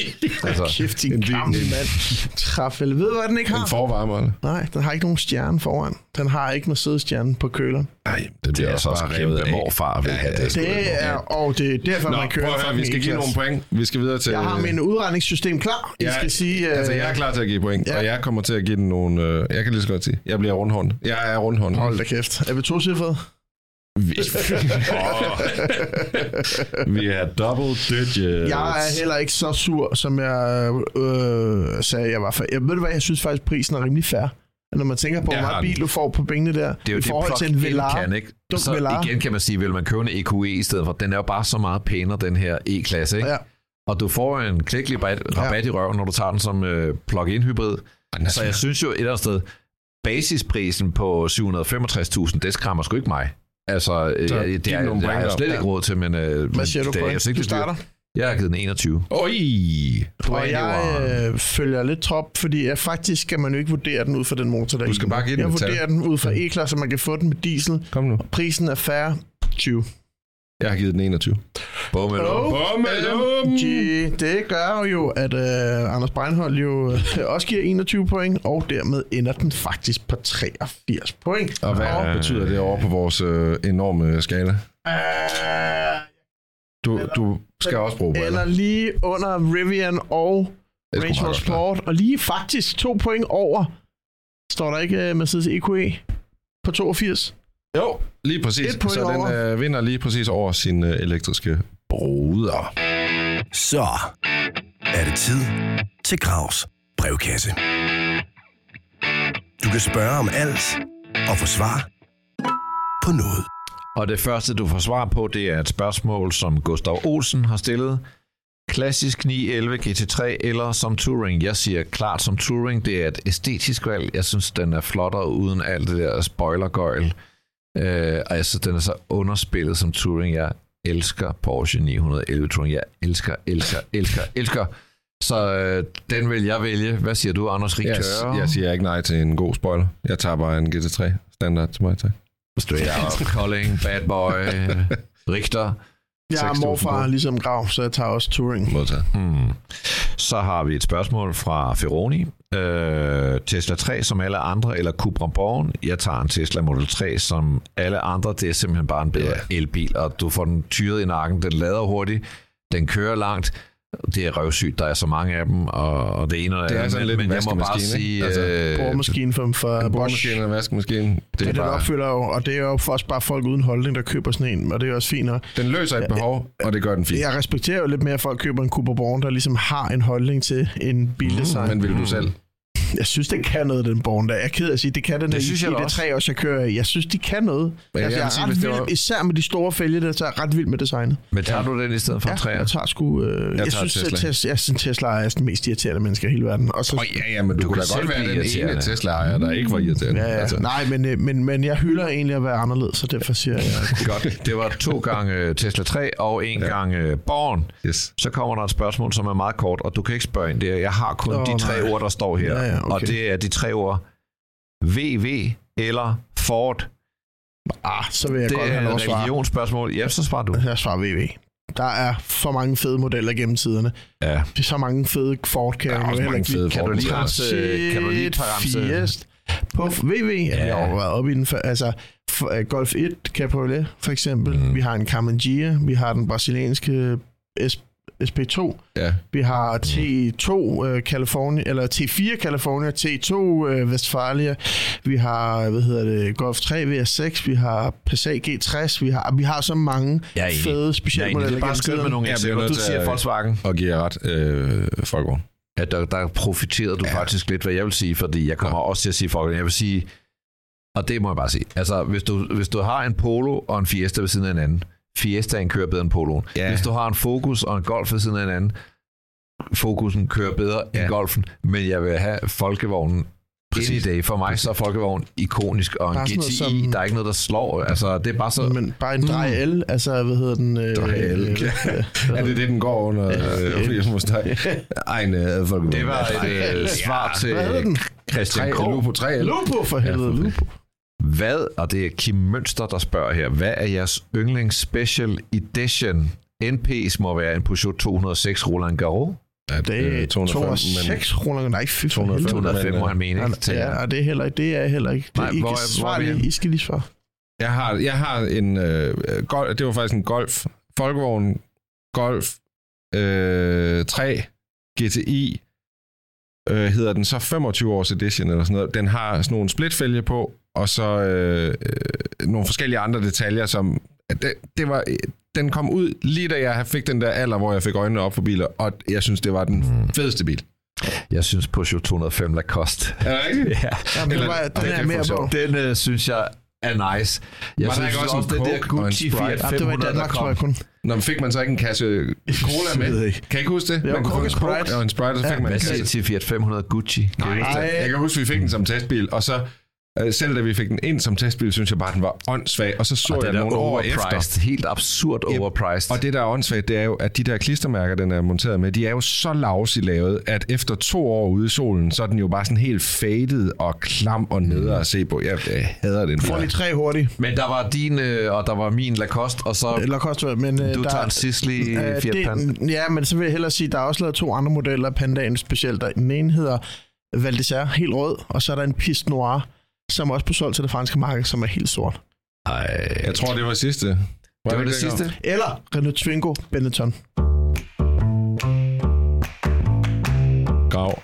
[SPEAKER 2] altså,
[SPEAKER 4] Kæft, din
[SPEAKER 3] en en-
[SPEAKER 4] mand. Træfælde. Ved du, hvad den ikke
[SPEAKER 3] En
[SPEAKER 4] har?
[SPEAKER 3] forvarmer, eller?
[SPEAKER 4] Nej, den har ikke nogen stjerne foran. Den har ikke Mercedes-stjerne på køleren.
[SPEAKER 3] Nej, det,
[SPEAKER 2] det er altså også krævet af morfar, vil have det.
[SPEAKER 4] Det er, og det er derfor,
[SPEAKER 3] Nå,
[SPEAKER 4] man kører
[SPEAKER 3] prøv at høre, vi skal give nogle point. Vi skal videre til...
[SPEAKER 4] Jeg har min udregningssystem klar. Jeg skal sige... øh,
[SPEAKER 3] Altså, jeg er klar til at give point,
[SPEAKER 4] Ja.
[SPEAKER 3] og jeg kommer til at give den nogle... Øh, jeg kan lige så godt sige, jeg bliver rundhånd. Jeg er rundhånd.
[SPEAKER 4] Hold da kæft. Er vi to cifret?
[SPEAKER 3] Vi er double digits.
[SPEAKER 4] Jeg er heller ikke så sur, som jeg øh, sagde, jeg var. For, jeg ved du hvad, jeg synes faktisk, prisen er rimelig fair. Når man tænker på, hvor meget bil du får på pengene der,
[SPEAKER 2] Det er jo
[SPEAKER 4] i
[SPEAKER 2] det,
[SPEAKER 4] forhold til en Velar.
[SPEAKER 2] kan, ikke?
[SPEAKER 4] Dum
[SPEAKER 2] Så
[SPEAKER 4] Velar.
[SPEAKER 2] igen kan man sige, vil man købe en EQE i stedet for. Den er jo bare så meget pænere, den her E-klasse, ikke?
[SPEAKER 4] Ja.
[SPEAKER 2] Og du får en klækkelig rabat, rabat i røven, når du tager den som øh, plug-in hybrid. Så jeg synes jo et eller andet sted, basisprisen på 765.000, det skræmmer sgu ikke mig. Altså, øh,
[SPEAKER 3] Så
[SPEAKER 2] jeg, det, er, det har jeg slet
[SPEAKER 3] op.
[SPEAKER 2] ikke råd til, men øh,
[SPEAKER 4] Hvad siger du,
[SPEAKER 2] det er altså ikke
[SPEAKER 4] Du starter.
[SPEAKER 2] Jeg har givet den 21.
[SPEAKER 3] Oj!
[SPEAKER 4] Og jeg øh, følger lidt trop, fordi jeg, faktisk skal man jo ikke vurdere den ud fra den motor, der er
[SPEAKER 3] Du skal bare give den
[SPEAKER 4] Jeg vurderer den ud fra E-klasse, så man kan få den med diesel.
[SPEAKER 3] Kom nu.
[SPEAKER 4] Prisen er fair 20.
[SPEAKER 3] Jeg har givet den 21.
[SPEAKER 2] Bum, eller
[SPEAKER 4] Oh,
[SPEAKER 3] Bummelum!
[SPEAKER 4] OMG. Det gør jo, at øh, Anders Breinholt jo øh, også giver 21 point, og dermed ender den faktisk på 83 point.
[SPEAKER 3] Og hvad
[SPEAKER 4] Og,
[SPEAKER 3] betyder det over på vores øh, enorme skala?
[SPEAKER 4] øh,
[SPEAKER 3] Du, du skal også bruge briller.
[SPEAKER 4] eller lige under Rivian og Range Sport, og lige faktisk to point over, står der ikke uh, Mercedes EQE på 82?
[SPEAKER 3] Jo, lige præcis. Så den
[SPEAKER 4] over.
[SPEAKER 3] øh, vinder lige præcis over sin øh, elektriske bruder.
[SPEAKER 1] Så er det tid til Gravs brevkasse. Du kan spørge om alt og få svar på noget.
[SPEAKER 2] Og det første, du får svar på, det er et spørgsmål, som Gustav Olsen har stillet. Klassisk 911 GT3 eller som Touring? Jeg siger klart som Touring. Det er et æstetisk valg. Jeg synes, den er flottere uden alt det der spoilergøjl. Øh, og jeg synes, den er så underspillet som Touring. Jeg elsker Porsche 911 Touring. Jeg elsker, elsker, elsker, elsker. Så øh, den vil jeg vælge. Hvad siger du, Anders Rik
[SPEAKER 3] Jeg, jeg siger ikke nej til en god spoiler. Jeg tager bare en GT3 standard til mig, tak.
[SPEAKER 2] Straight out, Colling, Bad Boy, Richter.
[SPEAKER 4] Jeg er
[SPEAKER 3] 6.000
[SPEAKER 4] morfar ligesom Grav, så jeg tager også Touring.
[SPEAKER 3] Modtaget.
[SPEAKER 2] Hmm. Så har vi et spørgsmål fra Ferroni. Øh, Tesla 3 som alle andre, eller Cupra Born. Jeg tager en Tesla Model 3 som alle andre. Det er simpelthen bare en bedre elbil, og du får den tyret i nakken. Den lader hurtigt, den kører langt, det er røvsygt, der er så mange af dem, og, og det ene og det,
[SPEAKER 3] Det er sådan
[SPEAKER 2] men,
[SPEAKER 3] lidt en
[SPEAKER 2] men jeg må bare
[SPEAKER 3] vaskemaskine,
[SPEAKER 2] sige...
[SPEAKER 3] Altså,
[SPEAKER 2] øh,
[SPEAKER 4] Boremaskinen for, for Bosch.
[SPEAKER 3] Boremaskinen og vaskemaskinen, det
[SPEAKER 4] Det
[SPEAKER 3] er
[SPEAKER 4] det,
[SPEAKER 3] bare,
[SPEAKER 4] opfylder jo, og det er jo også bare folk uden holdning, der køber sådan en, og det er også fint. Og
[SPEAKER 3] den løser et behov, og det gør den fint.
[SPEAKER 4] jeg respekterer jo lidt mere, at folk køber en Cooper Born, der ligesom har en holdning til en bildesign.
[SPEAKER 3] Men vil du selv?
[SPEAKER 4] Jeg synes, det kan noget, den Born der. Jeg er ked af at sige, det kan den
[SPEAKER 2] Det
[SPEAKER 4] i,
[SPEAKER 2] synes
[SPEAKER 4] i
[SPEAKER 2] jeg da
[SPEAKER 4] det tre år, jeg kører i. Jeg synes, de kan noget.
[SPEAKER 3] Men
[SPEAKER 4] altså,
[SPEAKER 3] jeg
[SPEAKER 4] jeg,
[SPEAKER 3] sige,
[SPEAKER 4] er ret vild,
[SPEAKER 3] var-
[SPEAKER 4] især med de store fælge, der så er jeg ret vild med designet.
[SPEAKER 2] Men tager du den i stedet for en
[SPEAKER 4] Ja,
[SPEAKER 2] træer?
[SPEAKER 4] jeg tager sgu... Øh, jeg,
[SPEAKER 3] tager
[SPEAKER 4] synes,
[SPEAKER 3] Tesla.
[SPEAKER 4] at Tesla, jeg synes, Tesla er den mest irriterende menneske i hele verden. Og så,
[SPEAKER 3] Åh, ja, ja, men du,
[SPEAKER 2] Du
[SPEAKER 3] kunne
[SPEAKER 2] kan
[SPEAKER 3] da godt være den ene. Tesla-ejer, der ikke var irriterende.
[SPEAKER 4] ja, ja.
[SPEAKER 3] Altså.
[SPEAKER 4] Nej, men, øh, men, men jeg hylder egentlig at være anderledes, så derfor siger jeg...
[SPEAKER 2] Godt. Det var to gange Tesla 3 og en ja. gang øh, Born.
[SPEAKER 3] Yes.
[SPEAKER 2] Så kommer der et spørgsmål, som er meget kort, og du kan ikke spørge ind. Det er, jeg har kun oh, de tre
[SPEAKER 4] nej.
[SPEAKER 2] ord, der står her.
[SPEAKER 4] Ja, ja, okay.
[SPEAKER 2] Og det er de tre ord VV eller Ford.
[SPEAKER 4] Ah, så vil jeg
[SPEAKER 2] det
[SPEAKER 4] godt
[SPEAKER 2] er
[SPEAKER 4] have lov at
[SPEAKER 2] et
[SPEAKER 4] svare.
[SPEAKER 2] religionsspørgsmål. Ja, så svarer du.
[SPEAKER 4] Jeg svarer VV. Der er for mange fede modeller gennem tiderne.
[SPEAKER 2] Ja.
[SPEAKER 4] Det er så mange fede Ford, kan
[SPEAKER 3] er
[SPEAKER 4] jeg heller ikke
[SPEAKER 3] fede.
[SPEAKER 2] Kan du lige ramse, øh, kan du lige ramse
[SPEAKER 4] Fiest. På VV, ja. vi har jo været oppe i den, altså for, uh, Golf 1 Cabriolet for eksempel. Mm. Vi har en Camangia, vi har den brasilianske S, SP2,
[SPEAKER 3] Ja.
[SPEAKER 4] vi har T2 uh, California, eller T4 California, T2 uh, Westfalia, vi har, hvad hedder det, Golf 3 VR6, vi har Passat G60, vi har, vi har så mange
[SPEAKER 2] enig.
[SPEAKER 4] fede
[SPEAKER 2] Jeg er
[SPEAKER 4] specielle
[SPEAKER 2] enig. Det
[SPEAKER 4] modeller
[SPEAKER 2] er bare skønt med nogle eksempler. Du siger Volkswagen.
[SPEAKER 3] Og giver ret øh, Folkevogn.
[SPEAKER 2] Ja, der, der profiterede du ja. faktisk lidt, hvad jeg vil sige, fordi jeg kommer ja. også til at sige Volkswagen. Jeg vil sige, og det må jeg bare sige, altså hvis du, hvis du har en Polo og en Fiesta ved siden af hinanden, Fiestaen kører bedre end Poloen.
[SPEAKER 3] Ja.
[SPEAKER 2] Hvis du har en Focus og en Golf ved siden af hinanden, Focusen kører bedre ja.
[SPEAKER 3] Ja.
[SPEAKER 2] end Golfen, men jeg vil have Folkevognen Præcis. i dag. For mig så er Folkevogn ikonisk, og en
[SPEAKER 4] Bare noget
[SPEAKER 2] GTI,
[SPEAKER 4] som-
[SPEAKER 2] der er ikke noget, der slår. Altså, det er bare så...
[SPEAKER 4] Men bare en drej L, altså, hvad hedder den? Øh,
[SPEAKER 3] Drej L.
[SPEAKER 4] øh,
[SPEAKER 3] Er det det, den går under? Øh. Ej, en øh, Folkevogn.
[SPEAKER 2] Det var et øh, svar til
[SPEAKER 4] Hvad hedder den?
[SPEAKER 2] Christian K.
[SPEAKER 3] Tre, Lupo 3
[SPEAKER 4] Lupo for helvede, Lupo.
[SPEAKER 2] Hvad, og det er Kim Mønster, der spørger her, hvad er jeres yndlings special edition? NP's må være en Peugeot 206 Roland Garros.
[SPEAKER 3] Ja,
[SPEAKER 4] Det er 206 kroner. Nej, fy for
[SPEAKER 3] 205.
[SPEAKER 4] helvede.
[SPEAKER 2] 205 må
[SPEAKER 3] men,
[SPEAKER 2] han mene, ikke?
[SPEAKER 4] Ja, og det er heller ikke. Det er heller ikke. Det,
[SPEAKER 2] Nej,
[SPEAKER 4] I,
[SPEAKER 2] hvor
[SPEAKER 4] kan
[SPEAKER 2] er-
[SPEAKER 4] svare
[SPEAKER 2] hvor?
[SPEAKER 4] I skal lige svare.
[SPEAKER 3] Jeg har, jeg har en øh, golf, det var faktisk en Golf, Folkevogn, Golf øh, 3 GTI, øh, hedder den så 25 års edition eller sådan noget. Den har sådan nogle splitfælge på, og så øh, øh, nogle forskellige andre detaljer, som det, det var, den kom ud lige da jeg fik den der alder, hvor jeg fik øjnene op for biler, og jeg synes, det var den
[SPEAKER 2] Mm.
[SPEAKER 3] fedeste bil.
[SPEAKER 2] Jeg synes Peugeot 205 Lacoste.
[SPEAKER 3] Er det rigtigt?
[SPEAKER 2] Ja,
[SPEAKER 4] Jamen,
[SPEAKER 3] Eller-
[SPEAKER 4] det var, den
[SPEAKER 3] det
[SPEAKER 4] er mere
[SPEAKER 3] jeg
[SPEAKER 4] på.
[SPEAKER 2] den øh, synes jeg er nice. Jeg
[SPEAKER 3] Var der
[SPEAKER 2] synes
[SPEAKER 3] ikke også en
[SPEAKER 2] den der
[SPEAKER 3] Coke og en
[SPEAKER 2] Gucci
[SPEAKER 3] Sprite?
[SPEAKER 2] Fiat
[SPEAKER 4] Ja, det var i
[SPEAKER 2] 500, der
[SPEAKER 4] Danmark, tror jeg kun.
[SPEAKER 3] Når man fik man så ikke en kasse cola
[SPEAKER 4] Jeg
[SPEAKER 3] med?
[SPEAKER 4] ikke.
[SPEAKER 3] Kan I ikke huske det?
[SPEAKER 4] Jo,
[SPEAKER 3] man kunne få
[SPEAKER 4] Coke
[SPEAKER 3] en
[SPEAKER 4] og Sprite.
[SPEAKER 3] og en Sprite, og så
[SPEAKER 4] Ja,
[SPEAKER 3] fik man en
[SPEAKER 2] Hvad
[SPEAKER 3] kasse.
[SPEAKER 2] siger I til Fiat 500 Gucci? Det?
[SPEAKER 3] Jeg kan huske, vi fik den som testbil, og så øh, selv da vi fik den ind som testbil, synes jeg bare, den var åndssvag. Og så så
[SPEAKER 2] Og
[SPEAKER 3] jeg
[SPEAKER 2] den
[SPEAKER 3] nogle år efter.
[SPEAKER 2] overpriced. Helt absurd
[SPEAKER 3] Yep.
[SPEAKER 2] overpriced.
[SPEAKER 3] Og det, der er åndssvagt, det er jo, at de der klistermærker, den er monteret med, de er jo så lavsigt lavet, at efter to år ude i solen, så er den jo bare sådan helt faded og klam og nede at se på. Jeg, jeg hader den. Bil.
[SPEAKER 4] lige tre hurtigt.
[SPEAKER 2] Men der var din, øh, og der var min Lacoste, og så
[SPEAKER 4] Eller koster men øh,
[SPEAKER 2] du
[SPEAKER 4] der,
[SPEAKER 2] tager en Sisley
[SPEAKER 4] øh,
[SPEAKER 2] Fiat Panda.
[SPEAKER 4] Ja, men så vil jeg hellere sige, der er også lavet to andre modeller af Pandaen specielt. Der- Den ene hedder Valdesær, helt rød, og så er der en Piste Noir, som også på solgt til det franske marked, som er helt sort.
[SPEAKER 2] Ej,
[SPEAKER 3] Jeg tror, det var sidste.
[SPEAKER 2] det var det sidste.
[SPEAKER 4] Eller Renault Twingo Benetton.
[SPEAKER 3] Grav.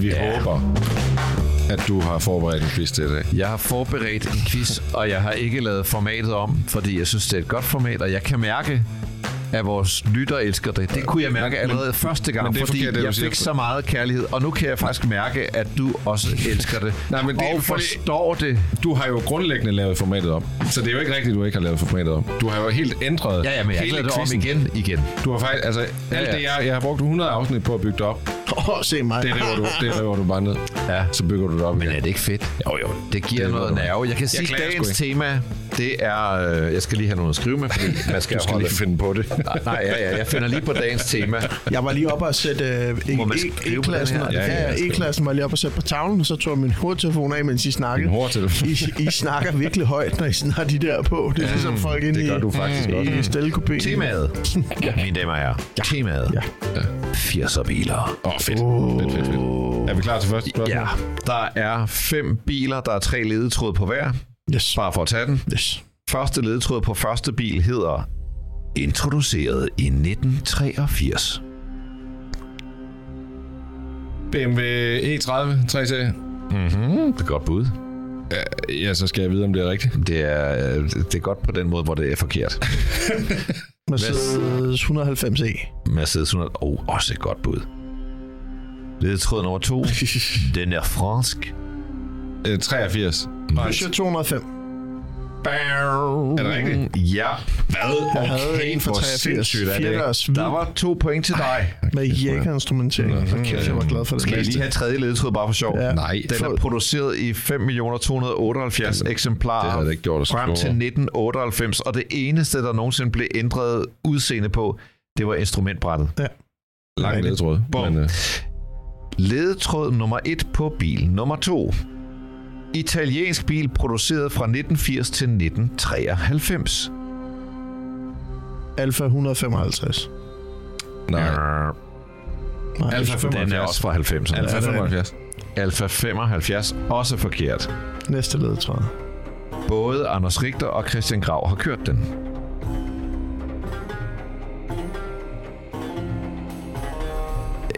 [SPEAKER 3] Vi
[SPEAKER 2] Ja.
[SPEAKER 3] håber, at du har forberedt en quiz til i dag.
[SPEAKER 2] Jeg har forberedt en quiz, og jeg har ikke lavet formatet om, fordi jeg synes, det er et godt format, og jeg kan mærke, at vores lytter elsker det. Det kunne jeg mærke allerede første gang,
[SPEAKER 3] men det
[SPEAKER 2] fordi
[SPEAKER 3] forkert, det
[SPEAKER 2] jeg fik så meget kærlighed, og nu kan jeg faktisk mærke, at du også elsker det.
[SPEAKER 3] Nej, men det
[SPEAKER 2] og
[SPEAKER 3] fordi-
[SPEAKER 2] forstår det.
[SPEAKER 3] Du har jo grundlæggende lavet formatet om. Så det er jo ikke rigtigt, du ikke har lavet formatet om. Du har jo helt ændret
[SPEAKER 2] Ja, ja, men jeg har lavet det om igen, igen.
[SPEAKER 3] Du har faktisk, altså, alt
[SPEAKER 2] ja.
[SPEAKER 3] det, jeg, jeg har brugt 100 afsnit på at bygge det op.
[SPEAKER 4] Åh, oh, se mig.
[SPEAKER 3] Det river du, det river du bare ned.
[SPEAKER 2] Ja.
[SPEAKER 3] Så bygger du det op
[SPEAKER 2] Men
[SPEAKER 3] igen.
[SPEAKER 2] er det ikke fedt?
[SPEAKER 3] Jo, jo.
[SPEAKER 2] Det giver
[SPEAKER 3] Det
[SPEAKER 2] noget nerve. Jeg kan sige, dagens tema, det er... Øh, jeg skal lige have noget at skrive med, fordi man skal,
[SPEAKER 3] Du skal
[SPEAKER 2] holde-
[SPEAKER 3] lige finde på det.
[SPEAKER 2] Nej, nej, ja, ja, jeg finder lige på dagens tema.
[SPEAKER 4] Jeg var lige oppe og sætte øh, e- e- E-klassen. Ja,
[SPEAKER 3] Ja, ja,
[SPEAKER 4] ja, E-klassen var lige oppe og sætte på tavlen, og så tog jeg min hovedtelefon af, mens I snakkede.
[SPEAKER 3] hortelefon.
[SPEAKER 4] I, I snakker virkelig højt, når I har de der på. Det er ligesom folk inde
[SPEAKER 3] det gør
[SPEAKER 4] i,
[SPEAKER 3] du faktisk
[SPEAKER 4] i,
[SPEAKER 3] også.
[SPEAKER 4] i stillekopien.
[SPEAKER 2] Temaet, mine damer og herrer. Temaet.
[SPEAKER 4] Ja.
[SPEAKER 2] 80'er biler.
[SPEAKER 3] Åh, oh, fedt. fedt, fedt, fedt. Er vi klar til første spørgsmål?
[SPEAKER 2] Ja, der er fem biler, der er tre ledetråde på hver.
[SPEAKER 4] Yes.
[SPEAKER 2] Bare for at tage den.
[SPEAKER 4] yes.
[SPEAKER 2] Første ledetråd på første bil hedder Introduceret i 1983.
[SPEAKER 3] BMW E30 3 serie.
[SPEAKER 2] Mm, det er godt bud.
[SPEAKER 3] Ja, så skal jeg vide, om det er rigtigt.
[SPEAKER 2] Det er, øh, det er godt på den måde, hvor det er forkert.
[SPEAKER 4] Mercedes 190e.
[SPEAKER 2] Mercedes 100. Oh, også et godt bud. Ledetråd nummer to. Den er fransk.
[SPEAKER 3] Øh, 83.
[SPEAKER 4] Peugeot 205.
[SPEAKER 3] Er det rigtigt?
[SPEAKER 2] Ja.
[SPEAKER 3] Hvad?
[SPEAKER 4] Jeg havde en for
[SPEAKER 2] hvor
[SPEAKER 4] 83.
[SPEAKER 2] sindssygt er det, Der var to point til dig.
[SPEAKER 4] med jægerinstrumentering. Hold kæft, jeg var glad for det.
[SPEAKER 2] Skal jeg lige have tredje ledetråd bare for sjov?
[SPEAKER 4] Ja.
[SPEAKER 3] Nej.
[SPEAKER 2] Den er produceret i 5.278 eksemplarer
[SPEAKER 3] det ikke gjort
[SPEAKER 2] frem til
[SPEAKER 3] klogere.
[SPEAKER 2] 1998, og det eneste, der nogensinde blev ændret udseende på, det var instrumentbrættet.
[SPEAKER 4] Ja.
[SPEAKER 3] Lang ledetråd. Men, øh,
[SPEAKER 2] Ledetråd nummer 1 på bil nummer 2. Italiensk bil produceret fra 1980 til 1993.
[SPEAKER 4] Alfa 155.
[SPEAKER 3] nej.
[SPEAKER 4] Nej,
[SPEAKER 3] Alfa
[SPEAKER 4] Alfa
[SPEAKER 2] Den er
[SPEAKER 3] 75.
[SPEAKER 2] også fra 90'erne.
[SPEAKER 3] Alfa
[SPEAKER 4] Ja, det er
[SPEAKER 3] 75.
[SPEAKER 2] Alfa 75, også forkert.
[SPEAKER 4] Næste ledetråd.
[SPEAKER 2] Både Anders Richter og Christian Grav har kørt den.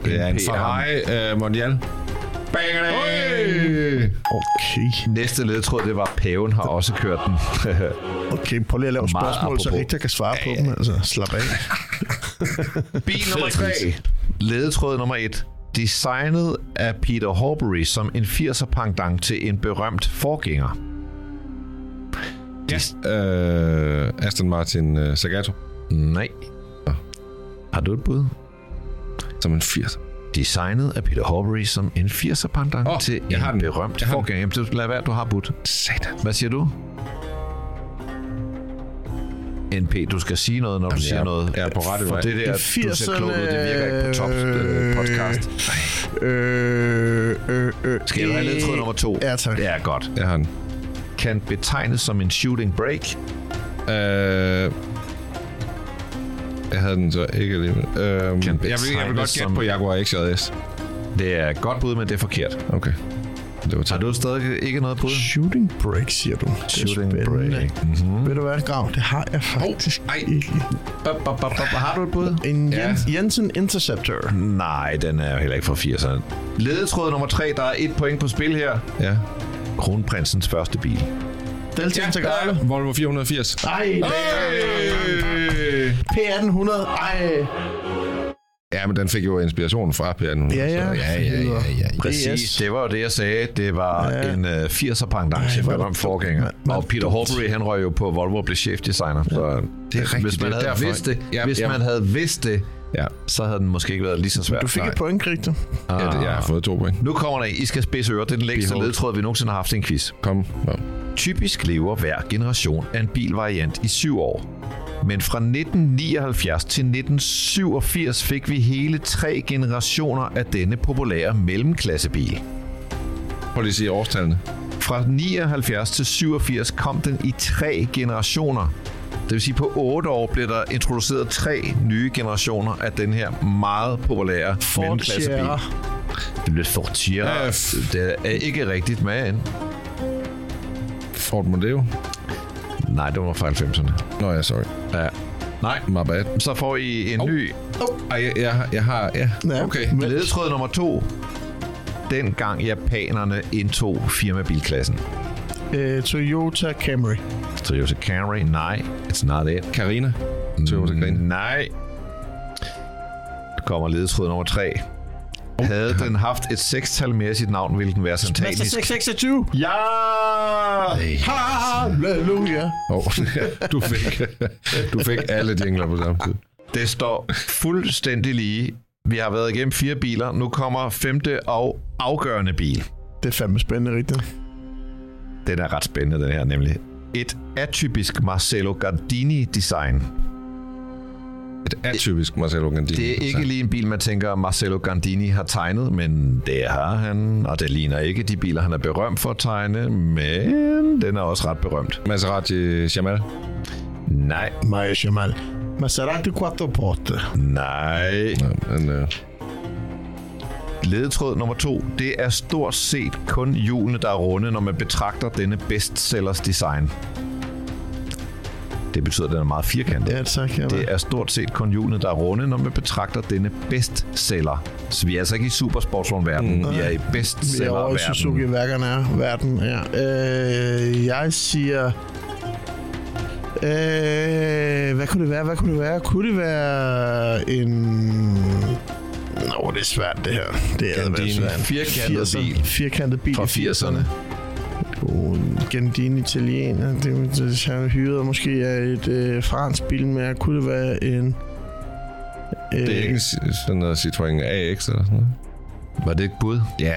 [SPEAKER 3] Det er en. Ferrari uh, Mondial.
[SPEAKER 4] Okay.
[SPEAKER 2] Næste ledetråd, det var Paven har også kørt den.
[SPEAKER 4] Okay, prøv lige at lave
[SPEAKER 2] Meget
[SPEAKER 4] spørgsmål, så
[SPEAKER 2] apropos.
[SPEAKER 4] Rigtig kan svare på dem. Altså, slap af.
[SPEAKER 2] Bil nummer 3. Ledetråd nummer 1. Designet af Peter Horbury som en 80'er pendant til en berømt forgænger.
[SPEAKER 3] Uh, Aston Martin uh, Zagato.
[SPEAKER 2] Nej. Har du et bud?
[SPEAKER 3] Som en 80.
[SPEAKER 2] Designet af Peter Horbury som en 80'er pendant
[SPEAKER 3] Åh,
[SPEAKER 2] til en
[SPEAKER 3] har den.
[SPEAKER 2] berømt
[SPEAKER 3] Jeg
[SPEAKER 2] forgænger. Jamen, du- lad være, du har budt.
[SPEAKER 3] Satan.
[SPEAKER 2] Hvad siger du? NP, du skal sige noget, når du
[SPEAKER 3] Jamen,
[SPEAKER 2] siger
[SPEAKER 3] jeg er-
[SPEAKER 2] noget.
[SPEAKER 3] jeg er på rette vej.
[SPEAKER 2] det der,
[SPEAKER 4] I
[SPEAKER 2] du ser klog ud, det virker ikke på top øh, podcast.
[SPEAKER 4] Øh, øh, øh,
[SPEAKER 2] Skal du have ledetråd nummer to?
[SPEAKER 4] Ja, tak.
[SPEAKER 2] Ja, godt.
[SPEAKER 3] Jeg har den.
[SPEAKER 2] Kan betegnes som en shooting break.
[SPEAKER 3] Uh, jeg havde den så ikke alligevel. Uh, jeg, vil, jeg vil godt
[SPEAKER 2] som-
[SPEAKER 3] gætte på Jaguar XJS.
[SPEAKER 2] Det er et godt bud, men det er forkert.
[SPEAKER 3] Okay. Det var
[SPEAKER 2] Har du stadig ikke noget bud?
[SPEAKER 4] Shooting break, siger du.
[SPEAKER 2] Shooting break. Mm-hmm.
[SPEAKER 4] Ved du hvad, Grav? Det har jeg faktisk
[SPEAKER 3] ej.
[SPEAKER 4] ikke.
[SPEAKER 2] Bop, bop, bop, bop. Har du et bud?
[SPEAKER 4] En
[SPEAKER 3] Ja.
[SPEAKER 4] Jens, Jensen Interceptor.
[SPEAKER 2] Nej, den er jo heller ikke fra 80'erne. Ledetråd nummer 3, der er et point på spil her.
[SPEAKER 3] Ja.
[SPEAKER 2] Kronprinsens første bil.
[SPEAKER 4] Delta Integrale.
[SPEAKER 3] Volvo 480.
[SPEAKER 4] Ej, det er P1800. Ej.
[SPEAKER 3] Ja, men den fik jo inspirationen fra Per nu.
[SPEAKER 4] Ja, ja.
[SPEAKER 3] Så, ja, ja, ja, ja, ja.
[SPEAKER 2] Præcis, det var jo det, jeg sagde. Det var
[SPEAKER 4] Ja.
[SPEAKER 2] ja. en uh, 80'er pendant til en
[SPEAKER 4] er
[SPEAKER 2] forgænger.
[SPEAKER 4] mand.
[SPEAKER 2] Og Peter. Horbury, han røg jo på Volvo og blev chefdesigner. Så
[SPEAKER 3] Det er rigtigt,
[SPEAKER 2] hvis man
[SPEAKER 3] det
[SPEAKER 2] havde
[SPEAKER 3] derfor.
[SPEAKER 2] vidst det,
[SPEAKER 3] Ja,
[SPEAKER 2] hvis
[SPEAKER 3] ja.
[SPEAKER 2] man havde vidst det,
[SPEAKER 3] Ja,
[SPEAKER 2] så havde den måske ikke været lige så svær.
[SPEAKER 4] Du fik
[SPEAKER 3] Nej.
[SPEAKER 4] et point, Rigtig.
[SPEAKER 3] ja det, jeg har fået to point.
[SPEAKER 2] Nu kommer der. I skal spidse ører. Det er den længste ledtråd, vi nogensinde har haft i en quiz.
[SPEAKER 3] Kom. Ja.
[SPEAKER 2] Typisk lever hver generation af en bilvariant i syv år. Men fra 1979 til 1987 fik vi hele tre generationer af denne populære mellemklassebil.
[SPEAKER 3] Prøv lige at sige årstallene.
[SPEAKER 2] Fra 79 til 87 kom den i tre generationer. Det vil sige, på 8 år blev der introduceret tre nye generationer af den her meget populære
[SPEAKER 4] Ford
[SPEAKER 2] mellemklassebil. Det blev Ford Sierra.
[SPEAKER 3] Ja, f-
[SPEAKER 2] Det er ikke rigtigt med ind.
[SPEAKER 3] Ford Mondeo.
[SPEAKER 2] Nej, det var fra 90'erne.
[SPEAKER 3] Nå ja, sorry.
[SPEAKER 2] Ja. Nej,
[SPEAKER 3] My bad.
[SPEAKER 2] så får I en
[SPEAKER 3] Hov.
[SPEAKER 2] ny
[SPEAKER 3] Ej, jeg, jeg, har- jeg har... Ja,
[SPEAKER 4] Ja,
[SPEAKER 3] okay.
[SPEAKER 4] men-
[SPEAKER 2] ledetråd nummer to. Dengang japanerne indtog firmabilklassen.
[SPEAKER 4] Øh, Toyota Camry.
[SPEAKER 2] Toyota Camry, nej, it's not it.
[SPEAKER 3] Carina. Toyota Carina.
[SPEAKER 2] Nej. Der kommer ledetråd nummer 3. Havde den haft et sekstal mere i sit navn, ville den være
[SPEAKER 4] Mazda
[SPEAKER 2] syntanisk.
[SPEAKER 4] 626.
[SPEAKER 2] Ja!
[SPEAKER 4] Halleluja.
[SPEAKER 3] Oh, du, fik, du fik alle jingler på samme tid.
[SPEAKER 2] Det står fuldstændig lige. Vi har været igennem fire biler. Nu kommer femte og afgørende bil.
[SPEAKER 4] Det er fandme spændende, rigtigt.
[SPEAKER 2] Den er ret spændende, den her nemlig. Et atypisk Marcello Gardini-design.
[SPEAKER 3] Et atypisk Marcelo Gandini.
[SPEAKER 2] Det er ikke lige en bil, man tænker, Marcello Gandini har tegnet, men det har han, og det ligner ikke de biler, han er berømt for at tegne, men den er også ret berømt.
[SPEAKER 3] Maserati Jamal.
[SPEAKER 2] Nej,
[SPEAKER 4] Maja Jamal. Maserati Quattroporte.
[SPEAKER 2] nej.
[SPEAKER 3] Ja, men, øh,
[SPEAKER 2] Ledetråd nummer to. Det er stort set kun hjulene, der er runde, når man betragter denne bestsellers design. Det betyder, at den er meget firkantet.
[SPEAKER 4] Ja, tak. Jeg
[SPEAKER 2] Det er stort set kun hjulene, der er runde, når man betragter denne bestseller. Så vi er altså ikke i supersportsvognverdenen, mm. vi er i
[SPEAKER 4] Vi er over i
[SPEAKER 2] bestsellerverdenen.
[SPEAKER 4] Suzuki-værkerne er verden, ja. Øh, jeg siger... Øh, hvad kunne det være? Hvad kunne det være? Kunne det være en... Nå, det er svært, det her. Det er svært.
[SPEAKER 3] Firkantet
[SPEAKER 4] 80'er.
[SPEAKER 3] bil.
[SPEAKER 4] Firkantet bil
[SPEAKER 3] Fra
[SPEAKER 4] i 80'erne. Oh, en Gandini italiener. Det, det, han hyret måske er et øh, fransk bilmærke. Kunne det være en... Øh,
[SPEAKER 3] Det er ikke en sådan noget Citroën AX eller sådan noget.
[SPEAKER 2] Var det et bud?
[SPEAKER 3] Ja.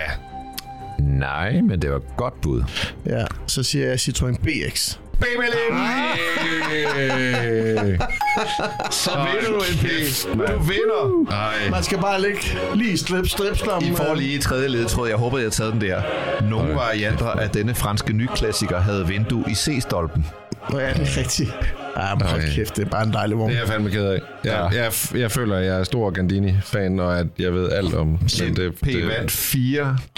[SPEAKER 2] Nej, men det var et godt bud.
[SPEAKER 4] Ja, så siger jeg Citroën BX.
[SPEAKER 2] Så vinder du en pris. Du vinder.
[SPEAKER 3] Nej.
[SPEAKER 4] Man skal bare lægge lige strip, stripslammen.
[SPEAKER 2] I får lige i tredje ledetråd. Jeg håber, jeg har taget den der. Nogle varianter af denne franske nyklassiker havde vindue i C-stolpen.
[SPEAKER 4] Nå ja, det er rigtigt. Ja, men hold
[SPEAKER 3] Ej.
[SPEAKER 4] kæft, det er bare en dejlig vogn.
[SPEAKER 3] Det er jeg fandme ked af. Jeg, jeg, jeg føler, at jeg er stor Gandini-fan, og at jeg ved alt om... Men det,
[SPEAKER 2] P vandt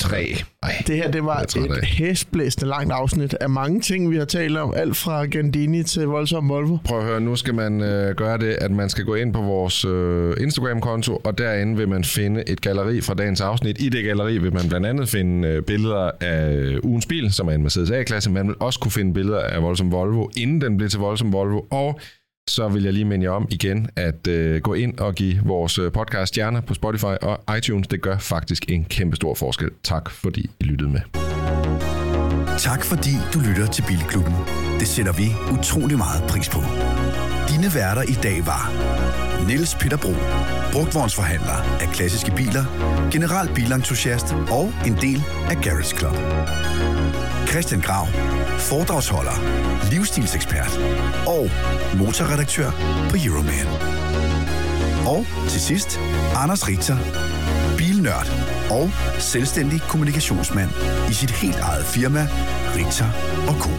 [SPEAKER 2] 4-3.
[SPEAKER 4] Det her, det var et hæsblæsende langt afsnit af mange ting, vi har talt om. Alt fra Gandini til voldsom Volvo.
[SPEAKER 3] Prøv at høre, nu skal man øh, gøre det, at man skal gå ind på vores øh, Instagram-konto, og derinde vil man finde et galleri fra dagens afsnit. I det galleri vil man blandt andet finde øh, billeder af øh, ugens bil, som er en Mercedes A-klasse. Man vil også kunne finde billeder af voldsom Volvo, inden den blev til voldsom Volvo. Og så vil jeg lige minde jer om igen, at øh, gå ind og give vores øh, podcast stjerner på Spotify og iTunes. Det gør faktisk en kæmpe stor forskel. Tak fordi I lyttede med.
[SPEAKER 1] Tak fordi du lytter til Bilklubben. Det sætter vi utrolig meget pris på. Dine værter i dag var Niels Peter Bro, brugtvognsforhandler af klassiske biler, general bilentusiast og en del af Garage Club. Christian Grav, foredragsholder, livsstilsekspert og motorredaktør på Euroman. Og til sidst, Anders Richter, bilnørd og selvstændig kommunikationsmand i sit helt eget firma, Richter Co.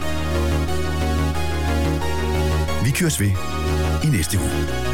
[SPEAKER 1] Vi køres ved i næste uge.